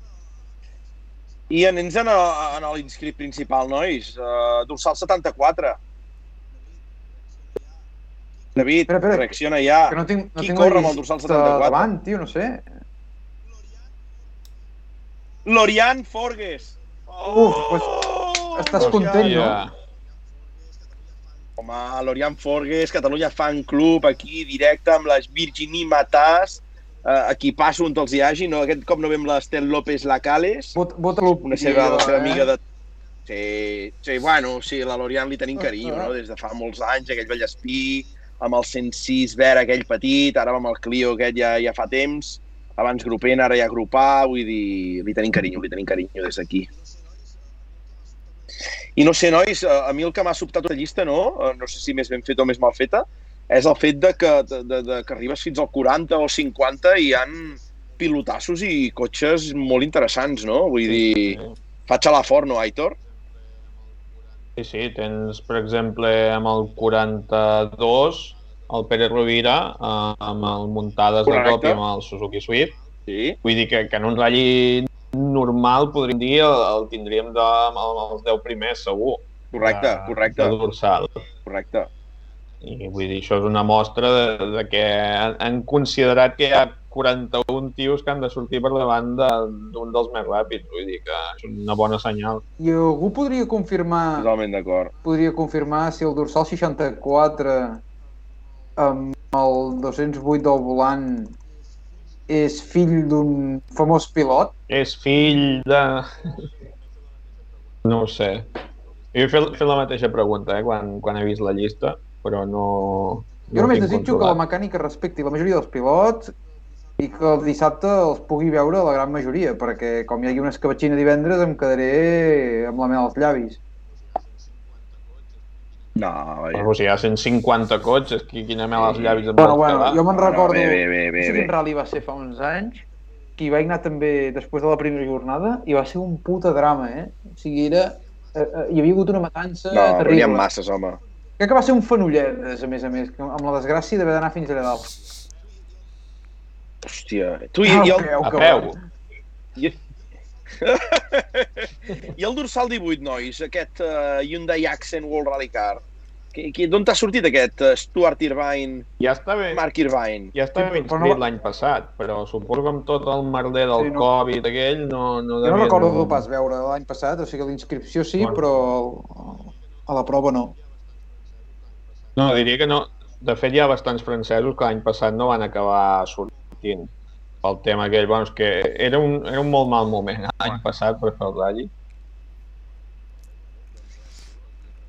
I anem en, a- en l'inscrit principal, nois. Uh, dorsal 74. David, Espera, espera, reacciona ja. Que no tinc, no Qui tinc corre amb el dorsal llista 74? davant, tio, no sé. Lorian Forges. Uf, pues, estàs Lorian. content, no? Home, Lorian Forges, Catalunya Fan Club, aquí, directe amb les Virginie Matàs, uh, aquí passo on els hi hagi, no? aquest cop no veiem l'Estel López Lacales, vota l'opinió, una seva, la seva eh? amiga de... Sí, sí, bueno, sí, la Lorian li tenim carinyo, no? Des de fa molts anys, aquell Vallespí, amb el 106 verd aquell petit, ara amb el Clio aquest ja, ja fa temps, abans grupent, ara ja grupar, vull dir, li tenim carinyo, li tenim carinyo des d'aquí. I no sé, nois, a a mi el que m'ha sobtat la llista, no? Eh, No sé si més ben feta o més mal feta, és el fet de que, de, de, de que arribes fins al 40 o 50 i hi han pilotassos i cotxes molt interessants, no? Vull dir, fa xalar fort, no, Aitor? Sí, sí, tens, per exemple, amb el 42, el Pere Rovira, eh, amb el muntades de Correcte. cop i amb el Suzuki Swift. Sí. Vull dir que, que en un ratll normal, podríem dir, el, el tindríem de, amb, el- amb els 10 primers, segur, Correcte, de, correcte, de dorsal. correcte. I vull dir, això és una mostra de, de que han, han considerat que hi ha 41 tios que han de sortir per davant de- d'un dels més ràpids. Vull dir que és una bona senyal. I algú podria confirmar Totalment d'acord. podria confirmar si el dorsal 64 amb el 208 del volant és fill d'un famós pilot? És fill de... No ho sé. Jo he fet, fet la mateixa pregunta eh, quan, quan he vist la llista, però no... Jo només desitjo que la controlat. mecànica respecti la majoria dels pilots i que el dissabte els pugui veure la gran majoria, perquè com hi hagi una escabatxina divendres em quedaré amb la mel als llavis. No, vaja. Però si hi ha 150 cotxes, qui, quina mel als llavis em Bueno, bueno, quedar? jo me'n No, no, recordo... bé, bé, bé, bé, no quin rally va ser fa uns anys, que hi vaig anar també després de la primera jornada i va ser un puta drama, eh? O sigui, era... Eh, eh, hi havia hagut una matança No, terrible. ha masses, home. Crec que va ser un fenollet, a més a més, que amb la desgràcia d'haver d'anar fins allà dalt. Hòstia. Tu i, Ah, i, el, A ok, peu. i, [LAUGHS] i el dorsal 18, nois, aquest uh, Hyundai Accent World Rally Car, que, que, d'on t'ha sortit aquest uh, Stuart Irvine, Ja està bé. Mark Irvine? Ja Sí, però inscrit no- l'any passat, però suposo que amb tot el merder del Sí, no. Covid aquell no, no Jo no recordo pas veure l'any passat, o sigui, l'inscripció sí, Bueno. però a la prova no. No, diria que no. De fet, hi ha bastants francesos que l'any passat no van acabar sortint pel tema aquell. Bueno, que era un, era un molt mal moment l'any passat per fer el rally.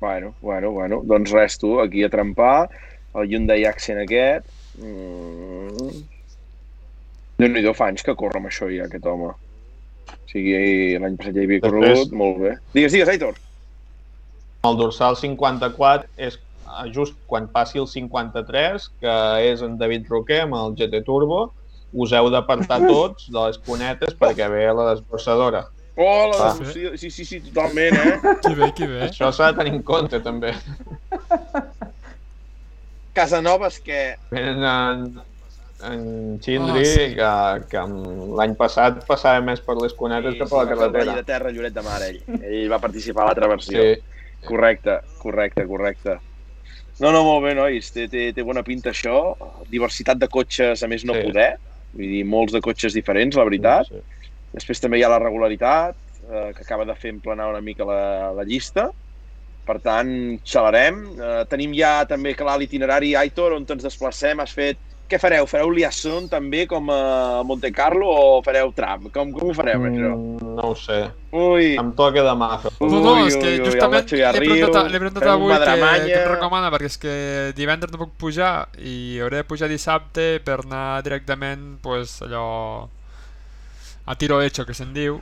Bueno, bueno, bueno. Doncs res, tu, aquí a trempar, el Hyundai Accent aquest... Mm... Déu-n'hi-do, fa anys que corre amb això ja, aquest home. O sigui, l'any passat ja hi havia Després- corregut, molt bé. Digues, digues, Aitor. El dorsal 54 és eh, just quan passi el 53, que és en David Roquer amb el GT Turbo, us heu d'apartar [LAUGHS] tots de les cunetes perquè ve la desbrossadora. Oh, la Va. devoció. Sí, sí, sí, totalment, eh? Qui bé, qui bé. Això s'ha de tenir en compte, també. Casanovas, que... Venen en, en Xindri, Ah, sí. que, que l'any passat passava més per les cunetes que per la carretera. de terra, Lloret de Mar, ell. Ell va participar a l'altra versió. Sí, Correcte, correcte, correcte. No, no, molt bé, nois. Té, té, té bona pinta això. Diversitat de cotxes, a més, no Sí. poder. Vull dir, molts de cotxes diferents, la veritat. Sí. Després també hi ha la regularitat, eh, que acaba de fer emplenar una mica la, la llista. Per tant, xalarem. Eh, tenim ja també clar l'itinerari Aitor, on ens desplacem. Has fet... Què fareu? Fareu liaison també com a Monte Carlo o fareu tram? Com, com ho fareu, això? Mm, no ho sé. Ui, Em toca demà fer No, no, Ui, és que ui, ui, justament l'he preguntat, preguntat avui una que, que em recomana, perquè és que divendres no puc pujar i hauré de pujar dissabte per anar directament, pues, allò... a tiro hecho, que se'n diu.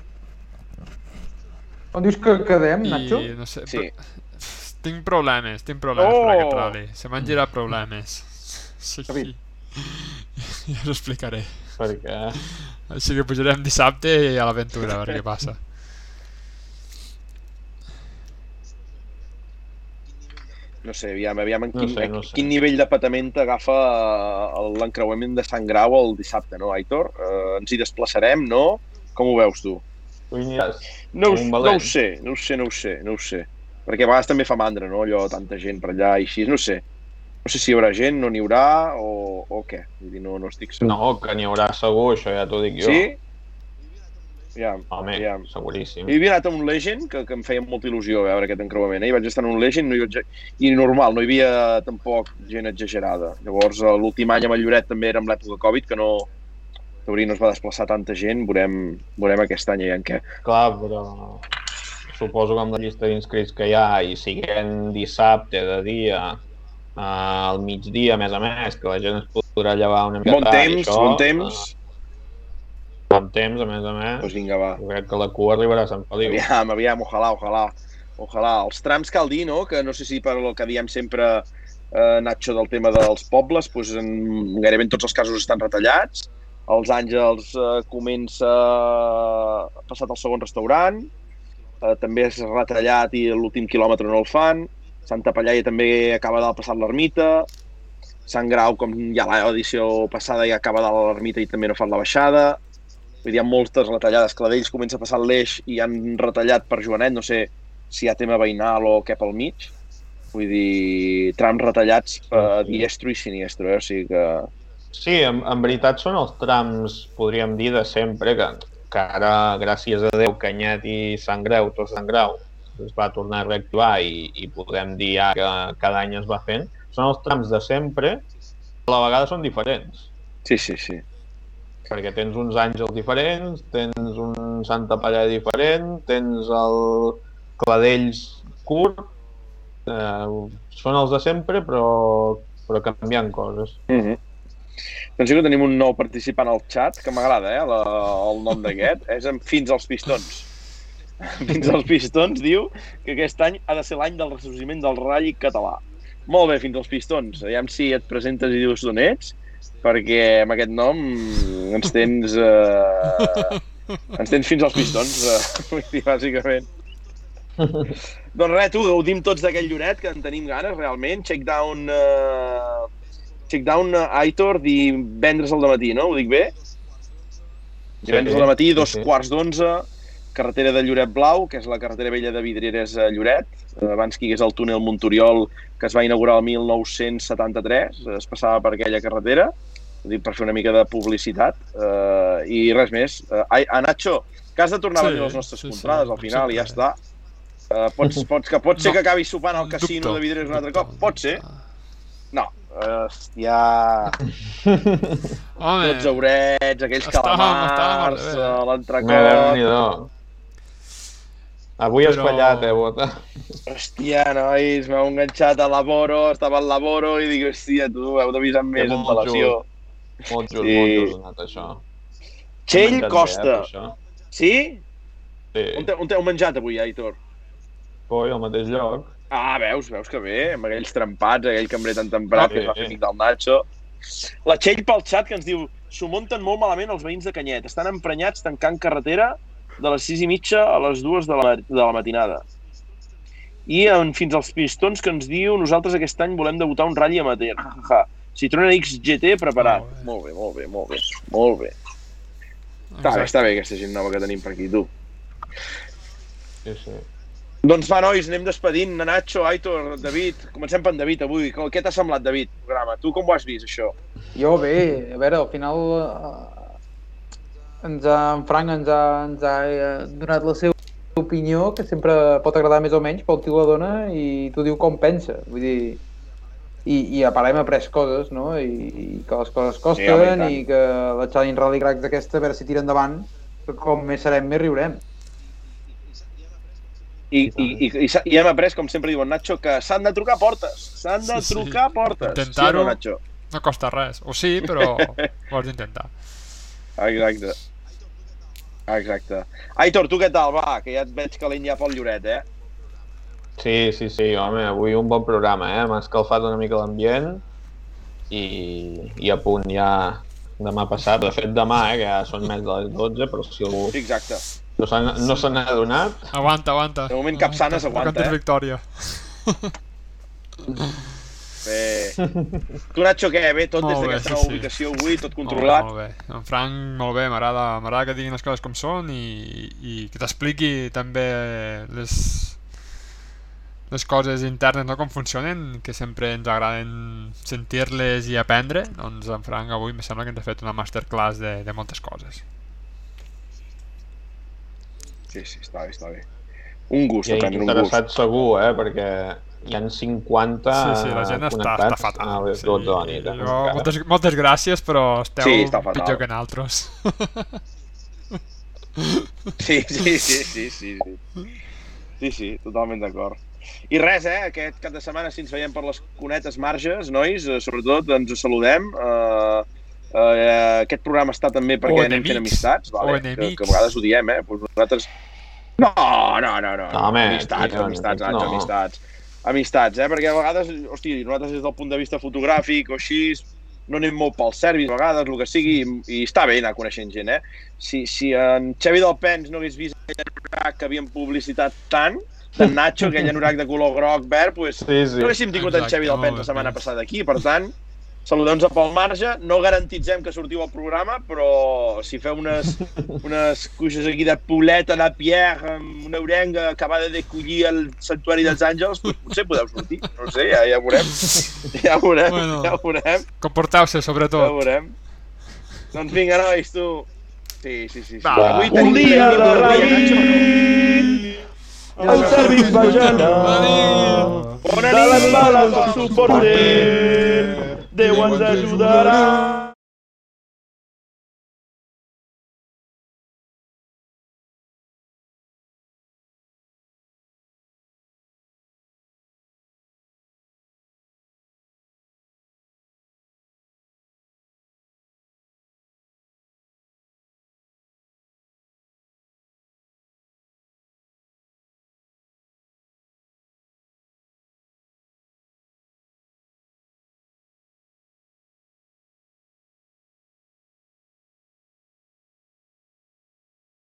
On dius que quedem, I Nacho? no sé... Sí. Tinc problemes, tinc problemes Oh! per aquest rally. Se m'han girat problemes. Sí, sí. [LAUGHS] Ja us explicaré. perquè... Així que pujarem dissabte i a l'aventura, a veure què passa. no sé, aviam, aviam en No quin, sé, no sé. quin nivell de patament agafa eh, l'encreuament de Sant Grau el dissabte, no, Aitor? Eh, ens hi desplaçarem, no? Com ho veus tu? No, ho- no ho sé, no ho sé, no ho sé, no ho sé. Perquè a vegades també fa mandra, no? Allò, tanta gent per allà i així, no sé. No sé si hi haurà gent, no n'hi haurà o, o què. Vull dir, no, no estic segur. No, que n'hi haurà segur, això ja t'ho dic jo. Sí? Ja, Home, ja. seguríssim. Jo havia anat a un Legend, que, que em feia molta il·lusió veure aquest encreuament. Eh? I vaig estar en un Legend no hi vaig... i normal, no hi havia tampoc gent exagerada. Llavors, eh, l'últim any amb el Lloret també era en l'època Covid, que no, Taurí no es va desplaçar tanta gent. Veurem, veurem aquest any ja en què. Clar, però suposo que amb la llista d'inscrits que hi ha i siguent dissabte de dia al migdia, a més a més, que la gent es podrà llevar una mica Bon tard temps, això, bon temps. eh, bon temps, a més a més. Doncs vinga, va. Jo crec que la cua arribarà a Sant Feliu. Aviam, aviam, ojalà, ojalà. Ojalà. Els trams cal dir, no? Que no sé si per el que diem sempre eh, Nacho del tema dels pobles, doncs en, gairebé en tots els casos estan retallats Els Àngels eh, comença passat el segon restaurant, eh, també és retallat i l'últim quilòmetre no el fan. Santa Pallaia també acaba de passar l'ermita. Sant Grau, com ja l'edició passada, ja acaba de l'ermita i també no fan la baixada. Vull dir, hi ha moltes retallades. Cladells comença a passar l'eix i han retallat per Joanet, no sé si hi ha tema veïnal o què pel mig. Vull dir, trams retallats a diestro i siniestro, eh? o sigui que... Sí, en, en veritat són els trams, podríem dir, de sempre, que, que ara, gràcies a Déu, Canyet i Sant Grau, tot Sant Grau, es va tornar a reactivar i, i podem dir ja que cada any es va fent. Són els trams de sempre, però a la vegada són diferents. Sí, sí, sí. perquè tens uns àngels diferents, tens un Santa Palla diferent, tens el Cladells curt, eh, són els de sempre però, però canviant coses. Mm -hmm. Doncs sí que tenim un nou participant al chat, que m'agrada, eh, la, el nom d'aquest, és en Fins als Pistons. [LAUGHS] Fins als Pistons diu que aquest any ha de ser l'any del ressorgiment del ratll català. Molt bé, Fins als Pistons. Aviam si et presentes i dius d'on ets, perquè amb aquest nom ens tens... Eh, [LAUGHS] ens tens fins als pistons, eh, vull dir, bàsicament. doncs res, tu, gaudim tots d'aquell lloret, que en tenim ganes, realment. Check down, uh, check down uh, Aitor divendres al matí, no? Ho dic bé? Divendres al matí, dos sí, sí. quarts d'onze, carretera de Lloret Blau, que és la carretera vella de Vidreres a Lloret, eh, abans que hi hagués el túnel Montoriol, que es va inaugurar el 1973, es passava per aquella carretera, per fer una mica de publicitat, eh, i res més. Eh, ai, a Nacho, que has de tornar Sí, a venir les nostres sí, sí, contrades al final i ja està. Uh, pots, pots, que pot ser No, que acabis sopant al casino Dubto, de Vidreres un altre dubto, cop? Pot ser. No. Hòstia, Home, 12 eurets, aquells calamars, eh, l'entrecot... Avui has fallat, eh, Bota? Hòstia, nois, m'heu enganxat a Laboro, estava al Laboro i dic, hòstia, tu heu d'avisar amb més molt antelació. Molt just, Sí. molt just anat això. Txell menjat Costa, Bé, eh, sí? sí. On, te, on t'heu menjat avui, Aitor? Poi, al mateix lloc. Ah, veus, veus que bé, amb aquells trempats, aquell cambrer tan temperat Ah, que es va fer amic del Nacho. La Txell pel xat que ens diu s'ho munten molt malament els veïns de Canyet. Estan emprenyats tancant carretera de les 6 i mitja a les 2 de la, de la matinada. I en, fins als pistons que ens diu nosaltres aquest any volem debutar un ratll amateur. Ja, ja, ja. Citroën XGT preparat. Molt bé. Molt bé, molt bé, molt bé. Està bé, està bé aquesta gent nova que tenim per aquí, tu. Sí, sí. Doncs va, nois, anem despedint. Nacho, Aitor, David. Comencem per en David avui. Què t'ha semblat, David, el programa? Tu com ho has vist, això? Jo bé, a veure, al final eh, ens ha, en Frank ens ha, ens ha eh, donat la seva opinió, que sempre pot agradar més o menys, però el tio la dona i tu diu com pensa. Vull dir, i, i a part hem après coses, no? I, i que les coses costen Sí, i que la Challenge Rally Cracks d'aquesta, a veure si tira endavant, que com més serem, més riurem. I, i, i, i, i hem après, com sempre diu en Nacho, que s'han de trucar portes. S'han de Sí, sí. trucar portes. Intentar-ho. Sí o no, Nacho? No costa res. O sí, però [LAUGHS] ho has d'intentar. Exacte. Exacte. Aitor, tu què tal? Va, que ja et veig calent ja pel lloret, eh? Sí, sí, sí, home, avui un bon programa, eh? M'ha escalfat una mica l'ambient i, i a punt ja demà passat. De fet, demà, eh, que ja són més de les 12, però si algú exacte. no se n'ha- no se n'ha adonat, Aguanta, aguanta. De moment cap sana s'aguanta, eh? victòria. [LAUGHS] Bé. [LAUGHS] Tu, Nacho, què? Bé, tot des Molt d'aquesta sí, nova sí. ubicació avui, tot Molt bé, controlat. molt bé. En Frank, molt bé, m'agrada m'agrada que diguin les coses com són i, i que t'expliqui també les, les coses internes, no com funcionen, que sempre ens agraden sentir-les i aprendre, doncs en Frank avui em sembla que ens ha fet una masterclass de, de moltes coses. Sí, sí, està bé, està bé. Un gust, i aprendre un gust. interessat segur, eh? Perquè hi han 50 Sí, sí, la gent està, connectats està fatal. a les Sí, 12 de la nit. eh, jo, encara. moltes, moltes gràcies, però esteu Sí, està fatal. pitjor que naltros. [LAUGHS] Sí, sí, sí, sí, sí. Sí, sí, sí totalment d'acord. I res, eh? Aquest cap de setmana, si ens veiem per les cunetes marges, nois, eh, sobretot ens saludem. Uh, uh, aquest programa està també perquè O anem fent amistats, vale? O que, que a vegades ho diem, eh? Pues nosaltres... No, no, no, no. No, home, amistats, tio, amistats, no. Amistats. Amistats, eh? Perquè a vegades, hosti, nosaltres des del punt de vista fotogràfic o així, no anem molt pels serbis a vegades, el que sigui, i, i està bé anar coneixent gent, eh? Si, si en Xavi del Pens no hagués vist aquell anorac que havien publicitat tant, d'en Nacho, aquell anorac de color groc, verd, pues, Sí, sí. no haguéssim tingut en Exacte, Xavi del Pens la setmana passada aquí, per tant, saludem-nos a pel marge, no garantitzem que sortiu al programa, però si feu unes, [LAUGHS] unes cuixes aquí de puleta de Pierre amb una orenga acabada de collir al Santuari dels Àngels, doncs potser podeu sortir, no ho sé, ja, ja veurem, ja veurem, Bueno. ja veurem, Comporteu-se, ja sobretot. veurem. Doncs vinga, nois, tu. Sí, sí, sí. sí. Va. Avui Un dia de rei, el servis va. Bona De les nit! del suporter, Déu ens ajudarà.